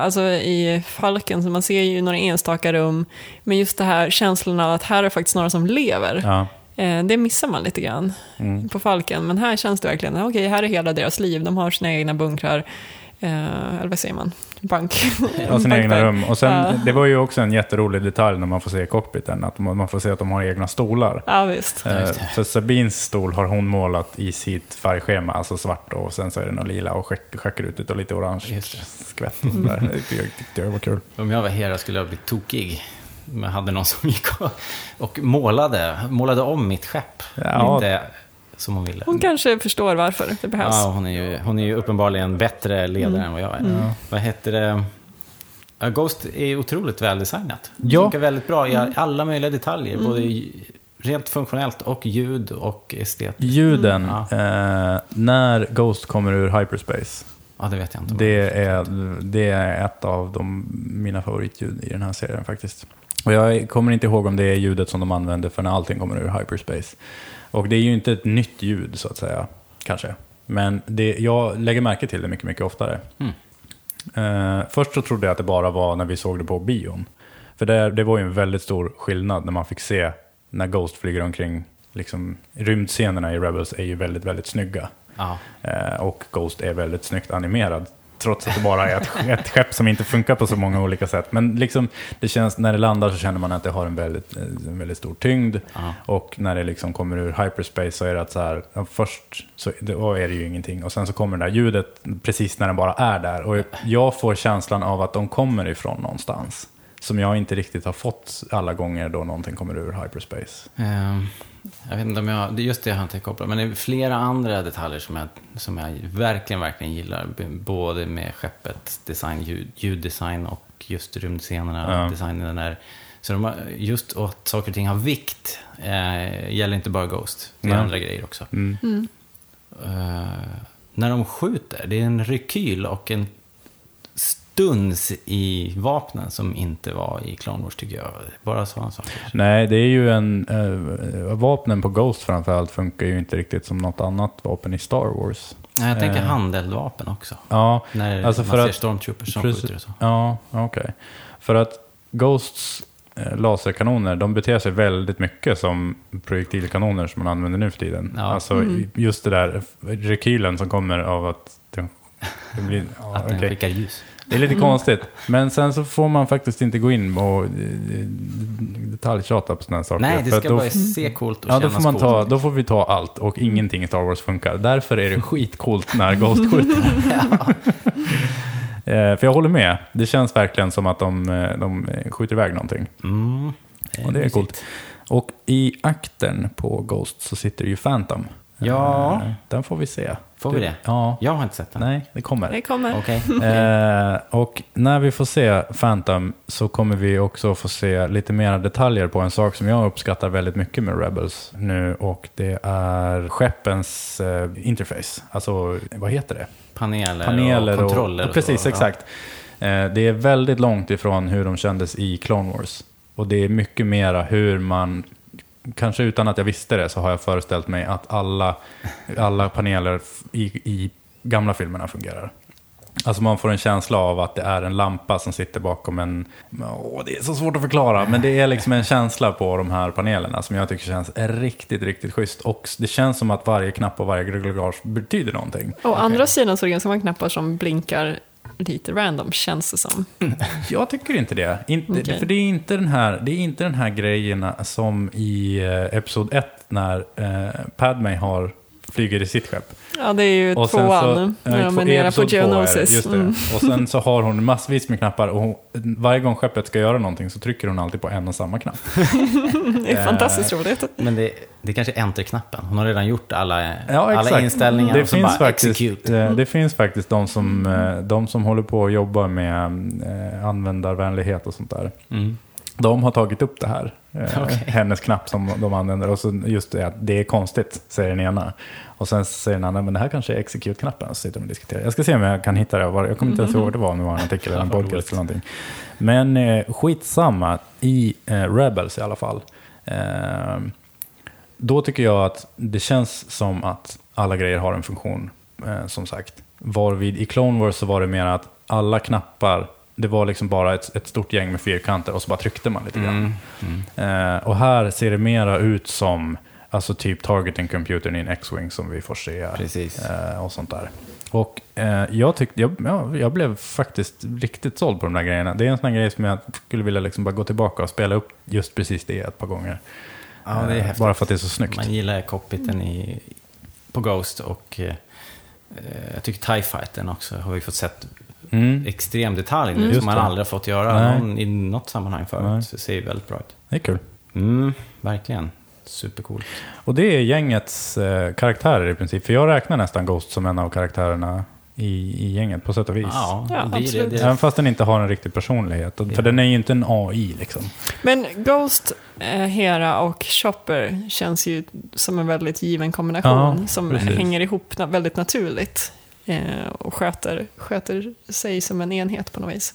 alltså, i falken, så man ser ju några enstaka rum. Men just det här känslan av att här är faktiskt några som lever. Ja. Eh, Det missar man lite grann Mm. på Falken. Men här känns det verkligen, okej, här är hela deras liv. De har sina egna bunkrar. Eh, eller vad säger man? Bank. Ja, sina egna rum. Och sen, Ja. det var ju också en jätterolig detalj när man får se cockpiten, att man får se att de har egna stolar. Ja, visst. Eh, För Sabines stol har hon målat i sitt färgschema, alltså svart och sen så är det något lila och schack- schackrutigt och lite orange det. skvätt. och sådär. Det tyckte jag- tyckte jag var kul. Om jag var Hera skulle jag bli tokig. Jag hade någon som gick och, och målade, målade om mitt skepp. Ja. Lite som hon ville. Hon kanske förstår varför det behövs. Ja, hon är, ju, hon är ju uppenbarligen bättre ledare än vad jag är. Vad heter det? Ghost är otroligt väldesignat. Det Ja. funkar väldigt bra i alla möjliga detaljer. Både i- rent funktionellt och ljud och estetiskt. Ljuden, Ja. eh, när Ghost kommer ur hyperspace, Ja, det vet jag inte. det är, det är ett av de, mina favoritljud i den här serien faktiskt. Och jag kommer inte ihåg om det är ljudet som de använder för när allting kommer ur hyperspace. Och det är ju inte ett nytt ljud så att säga, kanske. Men det, jag lägger märke till det mycket, mycket oftare. Mm. Eh, först så trodde jag att det bara var när vi såg det på bion. För det, det var ju en väldigt stor skillnad när man fick se när Ghost flyger omkring. Liksom, rymdscenerna i Rebels är ju väldigt, väldigt snygga. Eh, och Ghost är väldigt snyggt animerad. Trots att det bara är ett, ett skepp som inte funkar på så många olika sätt. Men liksom, det känns, när det landar så känner man att det har en väldigt, en väldigt stor tyngd. Ja. Och när det liksom kommer ur hyperspace så är det att så här, ja, först så då är det ju ingenting. Och sen så kommer det där ljudet precis när den bara är där. Och jag får känslan av att de kommer ifrån någonstans. Som jag inte riktigt har fått alla gånger då någonting kommer ur hyperspace. Ehm, Jag vet inte om jag, det är just det inte kopplat. Men det är flera andra detaljer som jag, som jag verkligen, verkligen gillar. Både med skeppets design, ljud, ljuddesign och just rymdscenerna, Ja. designen där. Så de har, just och att saker och ting har vikt eh, gäller inte bara Ghost. Det är Nej. andra grejer också. Mm. Mm. Eh, när de skjuter, det är en rekyl och en stuns i vapnen som inte var i Clone Wars tycker jag. Bara sådana saker. Nej, det är ju en... Eh, vapnen på Ghost framförallt funkar ju inte riktigt som något annat vapen i Star Wars. Nej, jag tänker Eh, handeldvapen också. Ja, När alltså man för ser att- stormtroopers som precis- skjuter och så. Ja, okej. För att Ghosts eh, laserkanoner, de beter sig väldigt mycket som projektilkanoner som man använder nu för tiden. Ja. Alltså Mm. just det där rekylen som kommer av att den, det blir... Ja, Att den skickar ljus. Det är lite konstigt. Men sen så får man faktiskt inte gå in och eh, detaljtjata på sådana saker. Nej, det ska då- bara se coolt och Ja, då kännas får, man ta, coolt. då får vi ta allt och ingenting i Star Wars funkar. Därför är det skitcoolt när Ghost skjuter. Eh, För jag håller med. Det känns verkligen som att de, eh, de skjuter iväg någonting. Mm. Och det är mysigt. coolt. Och i akten på Ghost så sitter ju Phantom. Ja. Den får vi se. Får vi det? Ja. Jag har inte sett den. Nej, det kommer. Det kommer. Okej. Eh, och när vi får se Phantom så kommer vi också få se lite mer detaljer på en sak som jag uppskattar väldigt mycket med Rebels nu och det är skeppens eh, interface. Alltså, vad heter det? Paneler, Paneler och kontroller. Och, precis, så. exakt. Eh, det är väldigt långt ifrån hur de kändes i Clone Wars. Och det är mycket mera hur man, kanske utan att jag visste det, så har jag föreställt mig att alla, alla paneler i, i gamla filmerna fungerar. Alltså man får en känsla av att det är en lampa som sitter bakom en... Åh, det är så svårt att förklara, men det är liksom en känsla på de här panelerna som jag tycker känns riktigt, riktigt schysst. Och det känns som att varje knapp och varje glugage betyder någonting. Å andra sidan så är det ganska många knappar som blinkar lite random, känns det som. Jag tycker inte det. Inte, Okej. För det är inte den här, det är inte den här grejen som i eh, Episod 1 när eh, Padme har flyger i sitt skepp. Ja, det är ju Och sen tvåan, så, när eh, de två- är nere på är det, Geonosis. Just det. Mm. Och sen så har hon massvis med knappar och hon, varje gång skeppet ska göra någonting så trycker hon alltid på en och samma knapp. Det är fantastiskt roligt. Men det, det är kanske är enter-knappen. Hon har redan gjort alla, Ja, alla inställningar. Det och finns, bara faktiskt, execute. eh, det finns faktiskt de som, eh, de som håller på och jobbar med eh, användarvänlighet och sånt där. Mm. De har tagit upp det här. Eh, Okej. Hennes knapp som de använder. Och så just det att det är konstigt, säger den ena. Och sen säger den andra, men det här kanske är execute-knappen. Så sitter de och diskuterar. Jag ska se om jag kan hitta det. Jag kommer inte ens ihåg vad det var, om det var en artikel eller en podcast eller någonting. Men eh, skitsamma, i eh, Rebels i alla fall. Eh, då tycker jag att det känns som att alla grejer har en funktion, eh, som sagt. Varvid i Clone Wars så var det mer att alla knappar, det var liksom bara ett, ett stort gäng med fyrkanter och så bara tryckte man lite grann. Mm. Mm. Eh, och här ser det mera ut som alltså typ targeting computern i en X-Wing som vi får se. Eh, och sånt där. Och eh, jag, tyckte, jag, ja, jag blev faktiskt riktigt såld på de där grejerna. Det är en sån grej som jag skulle vilja liksom bara gå tillbaka och spela upp just precis det ett par gånger. Ja, det är Eh. Bara för att det är så snyggt. Man gillar cockpiten i, på Ghost och eh, jag tycker TIE Fighten också har vi fått sett Mm. extrem detalj nu Mm. som man det. aldrig har fått göra någon, i något sammanhang förut. Nej. Så det ser ju väldigt bra ut. Det är kul. Mm, verkligen. Supercoolt. Och det är gängets eh, karaktärer i princip. För jag räknar nästan Ghost som en av karaktärerna i, i gänget på sätt och vis. Ja, Ja, absolut. det. det. Även fast den inte har en riktig personlighet. För Ja. den är ju inte en AI liksom. Men Ghost, eh, Hera och Chopper känns ju som en väldigt given kombination Ja, som precis. hänger ihop na- väldigt naturligt eh, och sköter, sköter sig som en enhet på något vis.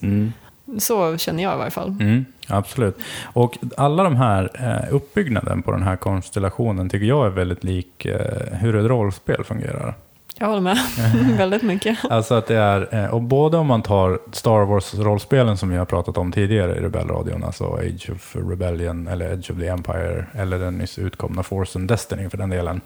Så känner jag i varje fall. Mm. Absolut. Och alla de här eh, uppbyggnaden på den här konstellationen tycker jag är väldigt lik eh, hur ett rollspel fungerar. Jag håller med väldigt mycket. Alltså att det är, eh, och både om man tar Star Wars-rollspelen som vi har pratat om tidigare i Rebellradion, alltså Age of Rebellion eller Edge of the Empire, eller den nyss utkomna Force and Destiny för den delen.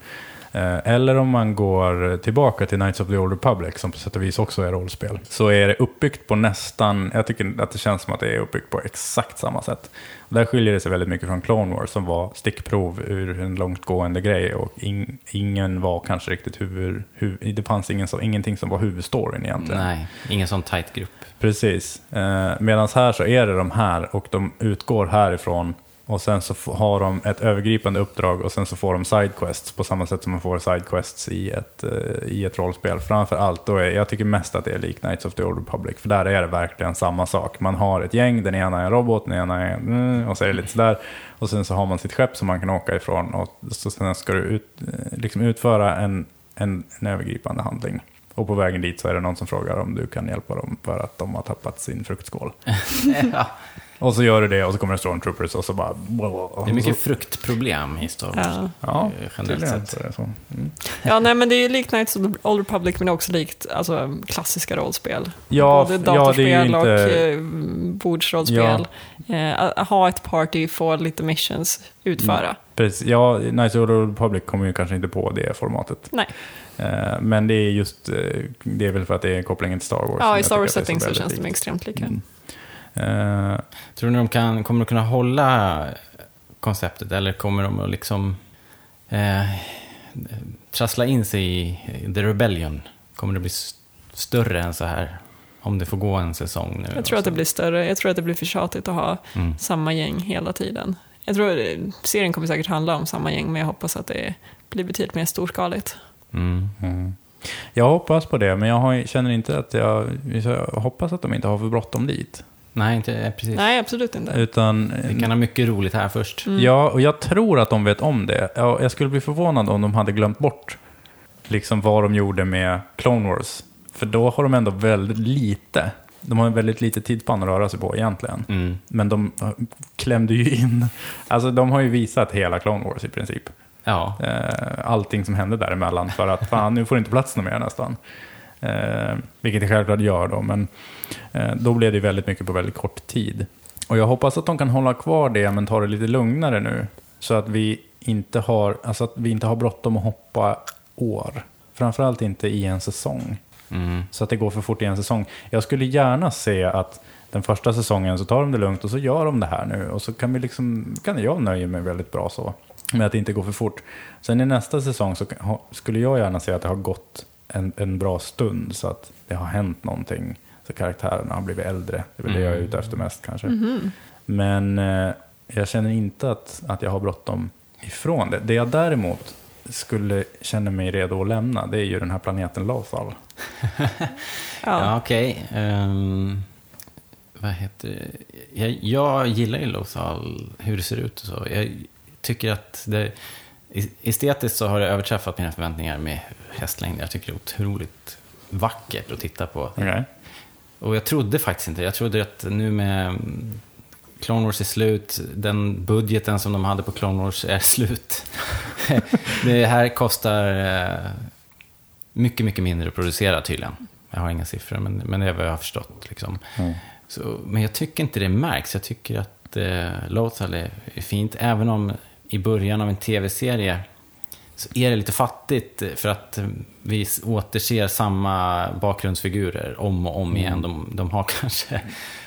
Eh, Eller om man går tillbaka till Knights of the Old Republic, som på sätt och vis också är rollspel, så är det uppbyggt på nästan, jag tycker att det känns som att det är uppbyggt på exakt samma sätt. Och där skiljer det sig väldigt mycket från Clone Wars, som var stickprov ur en långtgående grej, och in, ingen var kanske riktigt huvud, huvud det fanns ingen, som- ingenting som var huvudstoryn egentligen. Nej, ingen sån tight grupp. Precis. Eh, Medan här så är det de här och de utgår härifrån och sen så har de ett övergripande uppdrag och sen så får de sidequests på samma sätt som man får sidequests i ett, eh, i ett rollspel. Framför allt då är, jag tycker mest att det är lik Knights of the Old Republic, för där är det verkligen samma sak. Man har ett gäng, den ena är en robot, den ena är mm, och så är det lite sådär. Och sen så har man sitt skepp som man kan åka ifrån och så sen ska du ut, eh, liksom utföra en, en, en övergripande handling. Och på vägen dit så är det någon som frågar om du kan hjälpa dem för att de har tappat sin fruktskål. ja. Och så gör du det och så kommer det stormtroopers och så bara... Det är mycket fruktproblem i Star Wars. Ja. Ja, eh, generellt sett. så det så. Mm. Ja, nej, men det är ju likt Knights of the Old Republic, men också likt alltså, klassiska rollspel. Ja, Både ja, det datorspel ju inte- och eh, bordsrollspel. Eh, att ha ett party, få lite missions, utföra. Precis, ja, Knights of the Old Republic kommer ju kanske inte på det formatet. Nej. Eh, Men det är just, eh, det är väl för att det är kopplingen till Star Wars. Ja, i Star tycker Wars att det är setting så väldigt känns de likt. extremt lika. Mm. Eh, Tror ni de kan, kommer att kunna hålla konceptet eller kommer de att liksom eh, trassla in sig i The Rebellion? Kommer det bli större än så här? Om det får gå en säsong nu? Jag tror att det blir större. Jag tror att det blir för tjatigt att ha Mm. samma gäng hela tiden. Jag tror eh, serien kommer säkert handla om samma gäng, men jag hoppas att det blir betydligt mer storskaligt. Mm. Mm. Jag hoppas på det, men jag har, känner inte att jag, jag hoppas att de inte har för bråttom dit. Nej, inte eh, precis. Nej, absolut inte. Utan, Vi kan ha mycket roligt här först. Mm. Ja, och jag tror att de vet om det. Ja, Jag skulle bli förvånad om de hade glömt bort liksom vad de gjorde med Clone Wars. För då har de ändå väldigt lite. De har en väldigt lite tidsspann att röra sig på egentligen. Mm. Men de klämde ju in, alltså de har ju visat hela Clone Wars i princip. Ja, Eh, allting som hände däremellan för att fan, nu får det inte plats något mer nästan. Eh, vilket det självklart gör då, men eh, då blev det väldigt mycket på väldigt kort tid. Och jag hoppas att de kan hålla kvar det, men ta det lite lugnare nu. Så att vi inte har, alltså att vi inte har bråttom att hoppa år. Framförallt inte i en säsong. mm. Så att det går för fort i en säsong. Jag skulle gärna se att den första säsongen så tar de det lugnt och så gör de det här nu. Och så kan vi liksom, kan jag nöja mig väldigt bra så. Med att det inte går för fort. Sen i nästa säsong så skulle jag gärna se att det har gått en, en bra stund. Så att det har hänt någonting. Så karaktärerna har blivit äldre. Det är väl det jag är ute efter mest kanske. Men eh, jag känner inte att, att jag har bråttom ifrån det. Det jag däremot skulle känna mig redo att lämna, det är ju den här planeten Lothal. Ja, Ja. okej. Ehm, vad heter det? Jag, jag gillar ju Lothal, hur det ser ut och så. Jag tycker att det... Estetiskt så har det överträffat mina förväntningar med hästlängder. Jag tycker det är otroligt vackert att titta på. Okej. Och jag trodde faktiskt inte Jag trodde att nu med mm, Clone Wars är slut, den budgeten som de hade på Clone Wars är slut. det här kostar eh, mycket, mycket mindre att producera tydligen. Jag har inga siffror, men, men det är vad jag har förstått. Liksom. Mm. Så, men jag tycker inte det märks. Jag tycker att eh, Lothal är, är fint, även om i början av en tv-serie så är det lite fattigt för att vi återser samma bakgrundsfigurer om och om igen. De, de har kanske,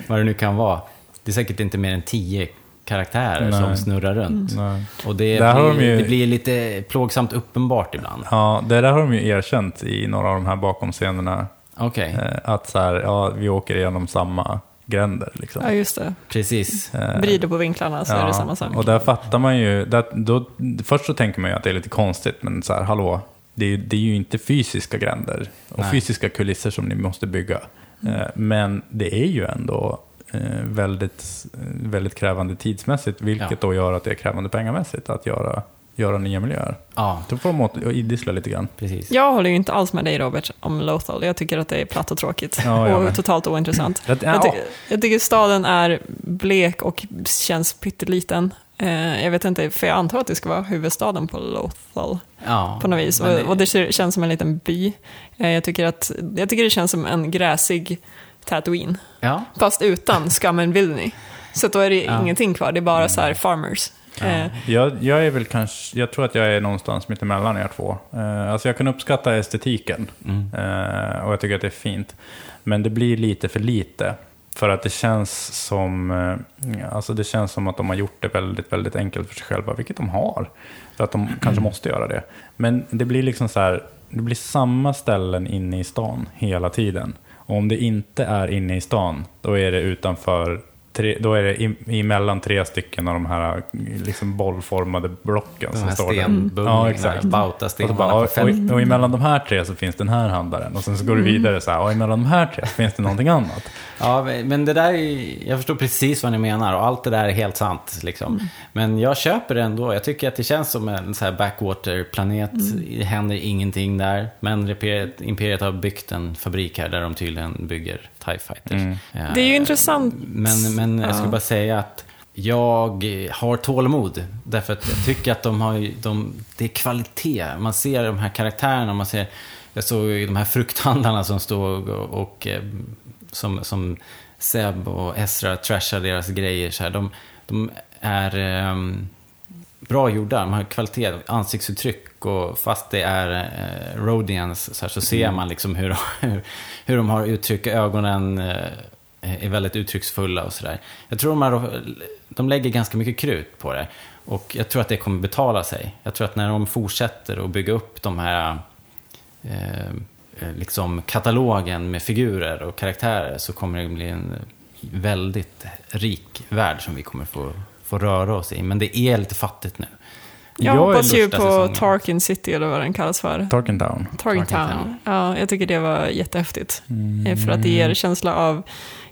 vad det nu kan vara, det är säkert inte mer än tio karaktärer Nej. som snurrar runt. Nej. Och det blir, de ju- det blir lite plågsamt uppenbart ibland. Ja, det där har de ju erkänt i några av de här bakomscenerna. Okej, Eh, att så här, ja, vi åker igenom samma gränder. Liksom. ja, just det. precis. Eh, Vrider på vinklarna så är det samma sak. Och där fattar man ju, där, då, först så tänker man ju att det är lite konstigt, men så här, hallå, det är, ju- det är ju inte fysiska gränder och Nej. fysiska kulisser som ni måste bygga. Eh, men det är ju ändå eh, väldigt, väldigt krävande tidsmässigt, vilket Ja. då gör att det är krävande pengamässigt att göra göra nya miljöer. Ja, Då får de åt- idissla lite grann. precis. Jag håller ju inte alls med dig Robert om Lothal. Jag tycker att det är platt och tråkigt. Ja, och med. totalt ointressant. Jag, ja. ty jag tycker staden är blek och känns pytteliten. Eh, jag vet inte, för jag antar att det ska vara huvudstaden på Lothal Ja, på något vis. men Och, och det känns som en liten by. Eh, jag, tycker att, jag tycker det känns som en gräsig Tatooine. Ja, Fast utan and Villainy. Så då är det Ja. ingenting kvar, det är bara så här farmers. Eh, Jag, jag är väl kanske, jag tror att jag är någonstans mitt emellan er två. Eh, alltså jag kan uppskatta estetiken eh, och jag tycker att det är fint. Men det blir lite för lite. För att det känns som, eh, alltså det känns som att de har gjort det väldigt, väldigt enkelt för sig själva, vilket de har. För att de kanske måste göra det. Men det blir liksom så här, det blir samma ställen inne i stan hela tiden. Och om det inte är inne i stan, då är det utanför Tre, då är det i- emellan tre stycken av de här liksom bollformade blocken de som här står där. Ja, exakt. Och, bautastenarna bara, och, och, och emellan de här tre så finns den här handlaren. Och sen så går du vidare så här, och emellan de här tre så finns det någonting annat. Ja, men det där är, jag förstår precis vad ni menar och allt det där är helt sant. Liksom. Men jag köper det ändå. Jag tycker att det känns som en så här backwater-planet. Det händer ingenting där. Men Imperiet, Imperiet har byggt en fabrik här där de tydligen bygger TIE Fighters. Eh, Det är ju intressant. Men, men jag ska Ja. bara säga att jag har tålamod. Därför att jag tycker att de har ju- de, det är kvalitet. Man ser de här karaktärerna, man ser, jag såg ju de här frukthandlarna som stod och, och eh, som, som Seb och Ezra trashar deras grejer. Så här. De, de är ehm, bra gjorda, de har kvalitet, ansiktsuttryck och fast det är eh, Rodians så, här, så ser man liksom hur, hur, hur de har uttryck, ögonen eh, är väldigt uttrycksfulla och sådär. Jag tror de, har, de lägger ganska mycket krut på det och jag tror att det kommer betala sig. Jag tror att när de fortsätter att bygga upp de här eh, eh, liksom katalogen med figurer och karaktärer så kommer det bli en väldigt rik värld som vi kommer få, få röra oss i. Men det är lite fattigt nu. Jag, är hoppas ju på säsongen. Tarkin City eller vad den kallas för. Tarkin Town. Tarkin. Town. Ja, jag tycker det var jättehäftigt. Mm. Eh, För att det ger känsla av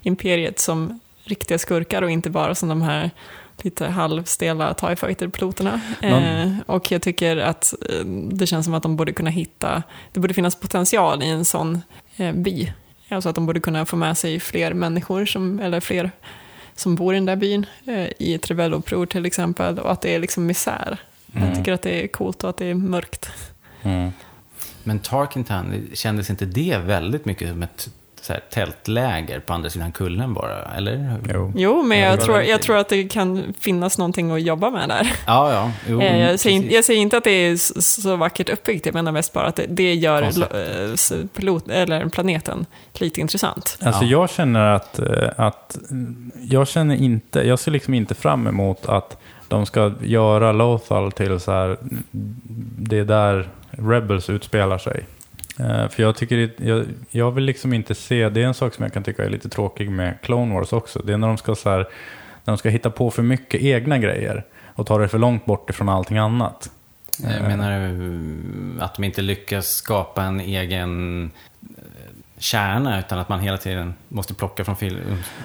Imperiet som riktiga skurkar och inte bara som de här lite halvstela TIE Fighter-piloterna. Eh, och jag tycker att eh, det känns som att de borde kunna hitta, det borde finnas potential i en sån eh, by. Alltså att de borde kunna få med sig fler människor, som, eller fler som bor i den där byn, eh, i ett rebelluppror till exempel, och att det är liksom misär. Jag tycker att det är coolt och att det är mörkt. Mm. Men Tarkintown, kändes inte det väldigt mycket som ett så här, tältläger på andra sidan kullen bara? Eller? Jo. Jo, men jag tror, jag tror att det kan finnas någonting att jobba med där. Ja, ja. Jo, Eh, jag, säger, jag säger inte att det är så vackert uppbyggt, jag menar mest bara att det, det gör Koncept. eh, pilot, eller planeten lite intressant. Alltså Ja. jag känner att, eh, att jag känner inte, jag ser liksom inte fram emot att de ska göra Lothal till så här, det är där Rebels utspelar sig. Eh, För jag tycker, det- jag, jag vill liksom inte se, det är en sak som jag kan tycka är lite tråkig med Clone Wars också. Det är när de ska så här, när de ska hitta på för mycket egna grejer och ta det för långt bort ifrån allting annat. Jag menar du att de inte lyckas skapa en egen eh, kärna utan att man hela tiden måste plocka från film?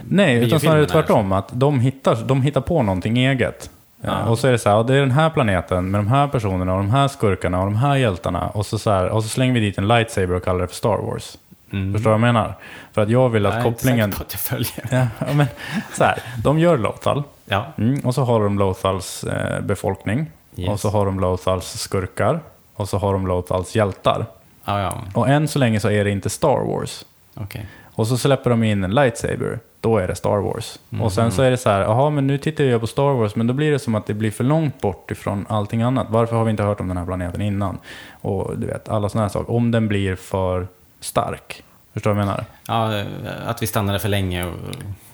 Nej, utan snarare tvärtom. Att de hittar, de hittar på någonting eget. Ja. Och så är det så här, det är den här planeten med de här personerna och de här skurkarna och de här hjältarna. Och så, så, här, och så slänger vi dit en lightsaber och kallar det för Star Wars. Mm. Förstår du vad jag menar? För att jag vill att Jag är inte kopplingen... säker på att jag följer. Ja, men, så här, de gör Lothal. Ja. Mm, och så har de Lothals eh, befolkning. Yes. Och så har de Lothals skurkar. Och så har de Lothals hjältar. Ja, ja. Och än så länge så är det inte Star Wars. Okej. Och så släpper de in en lightsaber, då är det Star Wars. Och sen så är det så här, jaha men nu tittar jag på Star Wars, men då blir det som att det blir för långt bort ifrån allting annat. Varför har vi inte hört om den här planeten innan? Och du vet, alla sådana här saker. Om den blir för stark. Förstår du vad jag menar? Ja, att vi stannade för länge och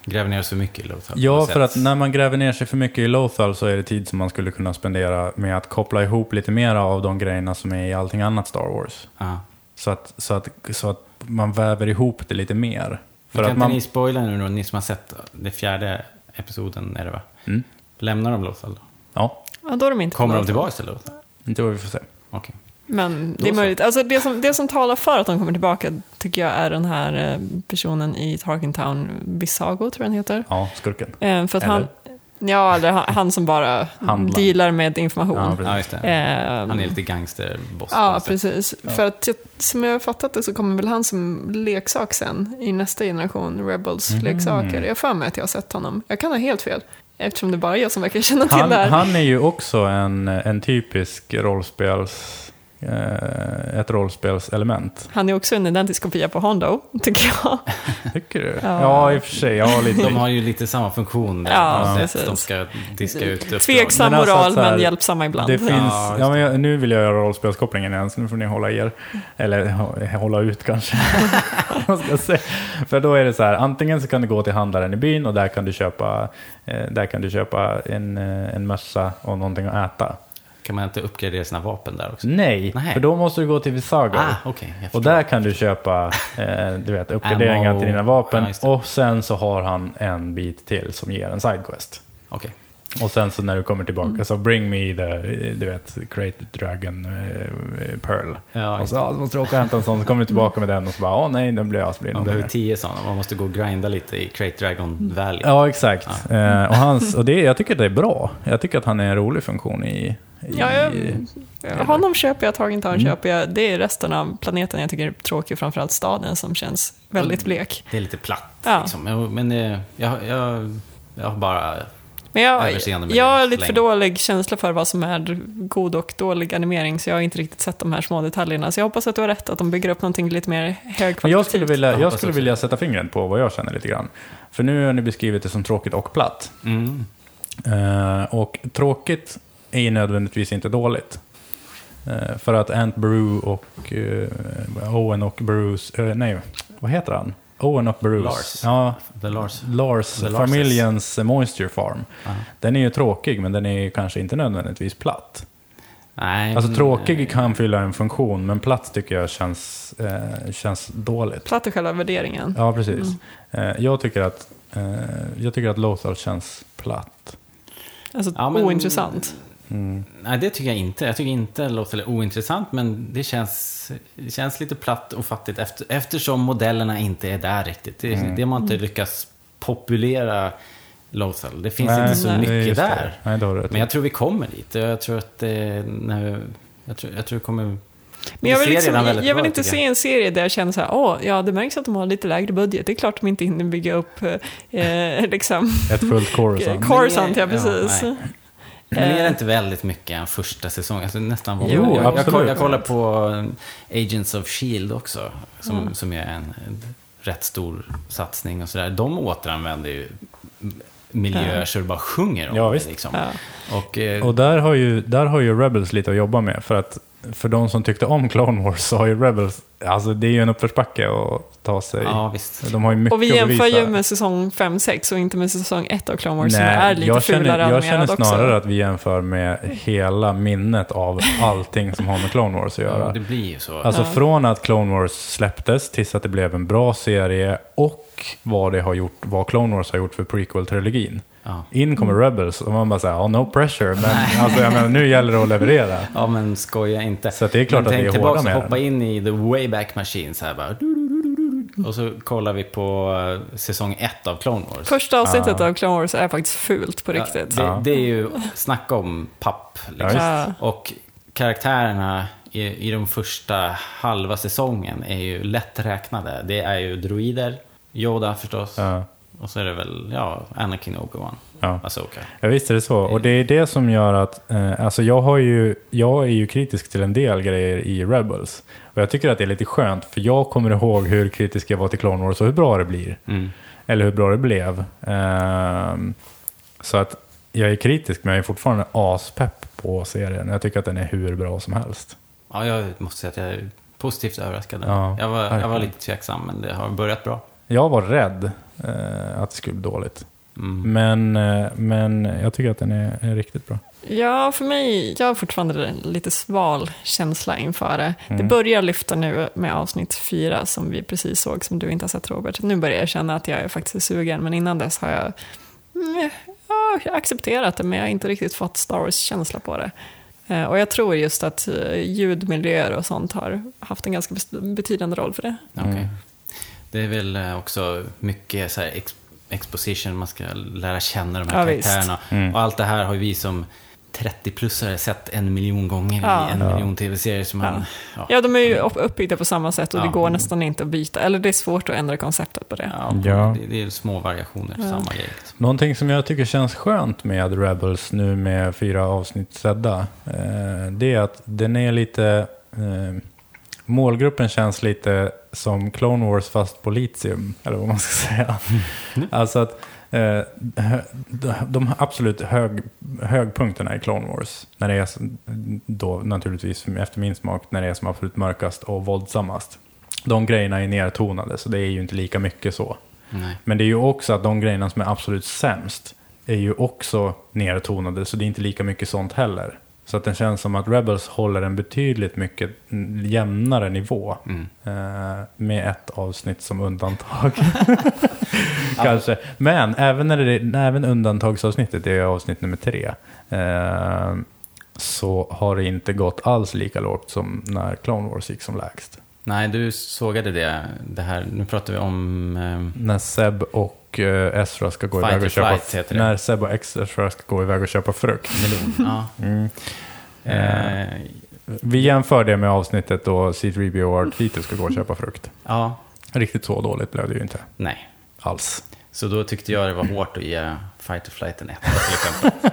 gräver ner oss för mycket i Lothal. Ja, för att när man gräver ner sig för mycket i Lothal så är det tid som man skulle kunna spendera med att koppla ihop lite mer av de grejerna som är i allting annat Star Wars. Ja. Så att, så att, så att man väver ihop det lite mer. För kan att inte man... ni spoila nu då, ni som har sett den fjärde episoden, är det va? Mm. Lämnar de Lothal då? Ja, Ja, då är de inte Kommer de tillbaka till Lothal? inte vad vi får se. Okej. Men det är möjligt. Alltså det, som, det som talar för att de kommer tillbaka tycker jag är den här eh, personen i Tarkin Town, Visago tror jag han heter. Ja, skurken. Eh, För att han, Ja, eller han, han som bara Handlar. dealar med information. Ja, precis. Ja. Ehm, Han är lite gangsterboss. Ja, precis. För att jag, som jag har fattat det så kommer väl han som leksak sen i nästa generation Rebels-leksaker. Jag har för mig att jag har sett honom. Jag kan ha helt fel. Eftersom det bara är jag som verkar känna till Han, det här. han är ju också en, en typisk rollspels... Eh, ett rollspelselement. Han är också en identisk kopia på Hondo, tycker jag. Tycker du? Ja. Ja, i och för sig. Ja, lite. De har ju lite samma funktion där. Ja, precis. De ska diska ut uppdrag. Tveksam Men alltså moral, att så här, men hjälpsamma ibland. Det finns, Ja, ja, men jag, nu vill jag göra rollspelskopplingen igen, så nu får ni hålla er. Eller hå- hålla ut kanske. Jag? För då är det så här, antingen så kan du gå till handlaren i byn och där kan du köpa, eh, där kan du köpa en, eh, en mössa och någonting att äta. Kan man inte uppgradera sina vapen där också? Nej, Nej. för då måste du gå till Visago. Ah, jag Och där kan du köpa eh, du vet, uppgraderingar Ammo. till dina vapen. Ja, och sen så har han en bit till som ger en sidequest. Okej. Och sen så när du kommer tillbaka så bring me the, du vet, Great Dragon eh, Pearl. Ja, och så, ja, så måste du åka och hämta en sån, så kommer du tillbaka med den och så bara, åh nej, den blir asblind. Man behöver tio sådana. Man måste gå och grinda lite i Crate Dragon Valley. Ja, exakt. Eh, och hans, och det, jag tycker det är bra. Jag tycker att han är en rolig funktion i... i Ja, jag, honom köper jag, Target Town Mm. köper jag. Det är resten av planeten jag tycker är tråkig, framförallt staden som känns väldigt blek. Det är lite platt. Ja. Liksom. Men eh, jag, jag, jag har bara... Men jag, jag det har lite för dålig känsla för vad som är god och dålig animering, så jag har inte riktigt sett de här små detaljerna. Så jag hoppas att du har rätt, att de bygger upp någonting lite mer högkvalitativt. jag skulle, vilja, Jag skulle vilja sätta fingret på vad jag känner lite grann. För nu har ni beskrivit det som tråkigt och platt. Mm. Eh, och tråkigt är ju nödvändigtvis inte dåligt. Eh, för att Ant Brew och eh, Owen och Bruce, eh, nej, vad heter han? Owen och Bruce. Lars. Ja, The Lars. Lars, The Larses. familjens Moisture Farm. Ja. Den är ju tråkig, men den är ju kanske inte nödvändigtvis platt. Nej, Alltså tråkig eh, kan fylla en funktion, men platt tycker jag känns, eh, känns dåligt. Platt är själva värderingen. Ja, precis. Eh, jag, tycker att, eh, jag tycker att Lothal känns platt. Alltså Ja, men- ointressant. Mm. Nej, det tycker jag inte. Jag tycker inte det låter ointressant, men det känns, det känns lite platt och fattigt efter, eftersom modellerna inte är där riktigt. Det, Mm. det har man inte lyckats populera Lothal. Det finns Nej, inte så nej. mycket där. Nej. Men jag tror vi kommer dit. Jag tror att det, när, jag, tror, jag tror det kommer... Men jag vill, liksom, jag vill bra inte se en serie där jag känner så här, åh, ja, det märks att de har lite lägre budget. Det är klart de inte hinner bygga upp eh, liksom, Ett fullt Coruscant. Coruscant, ja Ja, precis. nej. Men är det Eh, inte väldigt mycket en första säsong? Alltså nästan vad Jo, jag, jag, absolut. koll- jag kollar på eh, Agents of Shield också, som, Mm. som är en, en rätt stor satsning och sådär. De återanvänder ju miljöer Ja. så det bara sjunger om Ja, det. Liksom. ja. Och, eh, Och där har, ju, där har ju Rebels lite att jobba med. För att för de som tyckte om Clone Wars så har ju Rebels, alltså det är ju en uppförsbacke att ta sig. ja, visst. De har ju mycket Och vi jämför ju med säsong 5-6 och inte med säsong 1 av Clone Wars som Nej, är lite jag fulare känner, jag animerad känner snarare också. att vi jämför med hela minnet av allting som har med Clone Wars att Ja, göra. det blir ju så. Alltså Ja. från att Clone Wars släpptes tills att det blev en bra serie och vad det har gjort, vad Clone Wars har gjort för prequel-trilogin. Ja. In kommer Rebels och man bara säger, oh, no pressure, men alltså, jag menar, nu gäller det att leverera. ja, men skoja inte. Så det är klart men att vi tänk är tillbaka hårda med hoppa den. in i the Wayback Machine så här bara. Och så kollar vi på eh, säsong ett av Clone Wars. Första avsnittet Ja. av Clone Wars är faktiskt fult på riktigt. det, Ja. det är ju, snacka om papp. Liksom. och karaktärerna i, i de första halva säsongen är ju lätt räknade. Det är ju droider, Yoda förstås. Ja, Och så är det väl, ja, Anakin Obi-Wan, ja. Asoka. Ja, visst är det så. Och det är det som gör att, eh, alltså jag, har ju, jag är ju kritisk till en del grejer i Rebels. Och jag tycker att det är lite skönt, för jag kommer ihåg hur kritisk jag var till Clone Wars och hur bra det blir. Mm. Eller hur bra det blev. Ehm, så att jag är kritisk, men jag är fortfarande aspepp på serien. Jag tycker att den är hur bra som helst. Ja, jag måste säga att jag är positivt överraskad. Ja, jag, var, jag var lite tveksam, men det har börjat bra. Jag var rädd eh, att det skulle bli dåligt. Mm. Men, eh, men jag tycker att den är, är riktigt bra. Ja, för mig, jag har fortfarande en lite sval känsla inför det. Det Mm. börjar lyfta nu med avsnitt fyra som vi precis såg, som du inte har sett Robert. Nu börjar jag känna att jag är faktiskt sugen, men innan dess har jag, mm, ja, jag har accepterat det, men jag har inte riktigt fått Star Wars-känsla på det. Eh, Och jag tror just att eh, ljudmiljöer och sånt har haft en ganska betydande roll för det. Mm. Det är väl eh, också mycket så här ex exposition, man ska lära känna de här Ja, karaktärerna. Mm. Och allt det här har vi som 30-plussare sett en miljon gånger Ja. i en Ja. miljon tv-serier. Man, ja. Ja, de är ju upp- uppbyggda på samma sätt och det går nästan inte att byta. Eller det är svårt att ändra konceptet på det. Ja, Ja. Det, det är små variationer, Ja. samma grej. Liksom. Någonting som jag tycker känns skönt med Rebels nu med fyra avsnitt sedda, eh, det är att den är lite... Målgruppen känns lite som Clone Wars fast på litium, eller vad man ska säga. alltså att eh, de, absolut hög, högpunkterna i Clone Wars, när det är då naturligtvis efter min smak, när det är som absolut mörkast och våldsammast. De grejerna är nertonade, så det är ju inte lika mycket så. Nej. Men det är ju också att de grejerna som är absolut sämst är ju också nedtonade, så det är inte lika mycket sånt heller. Så att det känns som att Rebels håller en betydligt mycket jämnare nivå. Mm. Eh, med ett avsnitt som undantag. Kanske. Men även, när det, även undantagsavsnittet, det är avsnitt nummer tre, eh, så har det inte gått alls lika lågt som när Clone Wars gick som lägst. Nej, du sågade det. det här, nu pratar vi om... Eh, När Seb och eh, Ezra ska gå Fight iväg och köpa... flight. När Seb och Ezra ska gå iväg och köpa frukt. melon. ja. Mm. Eh, Vi jämför det med avsnittet då C-3PO och R2 ska gå och köpa frukt. ja, Riktigt så dåligt blev det ju inte nej. alls. Så då tyckte jag det var hårt att ge Fight or Flight en etta till exempel.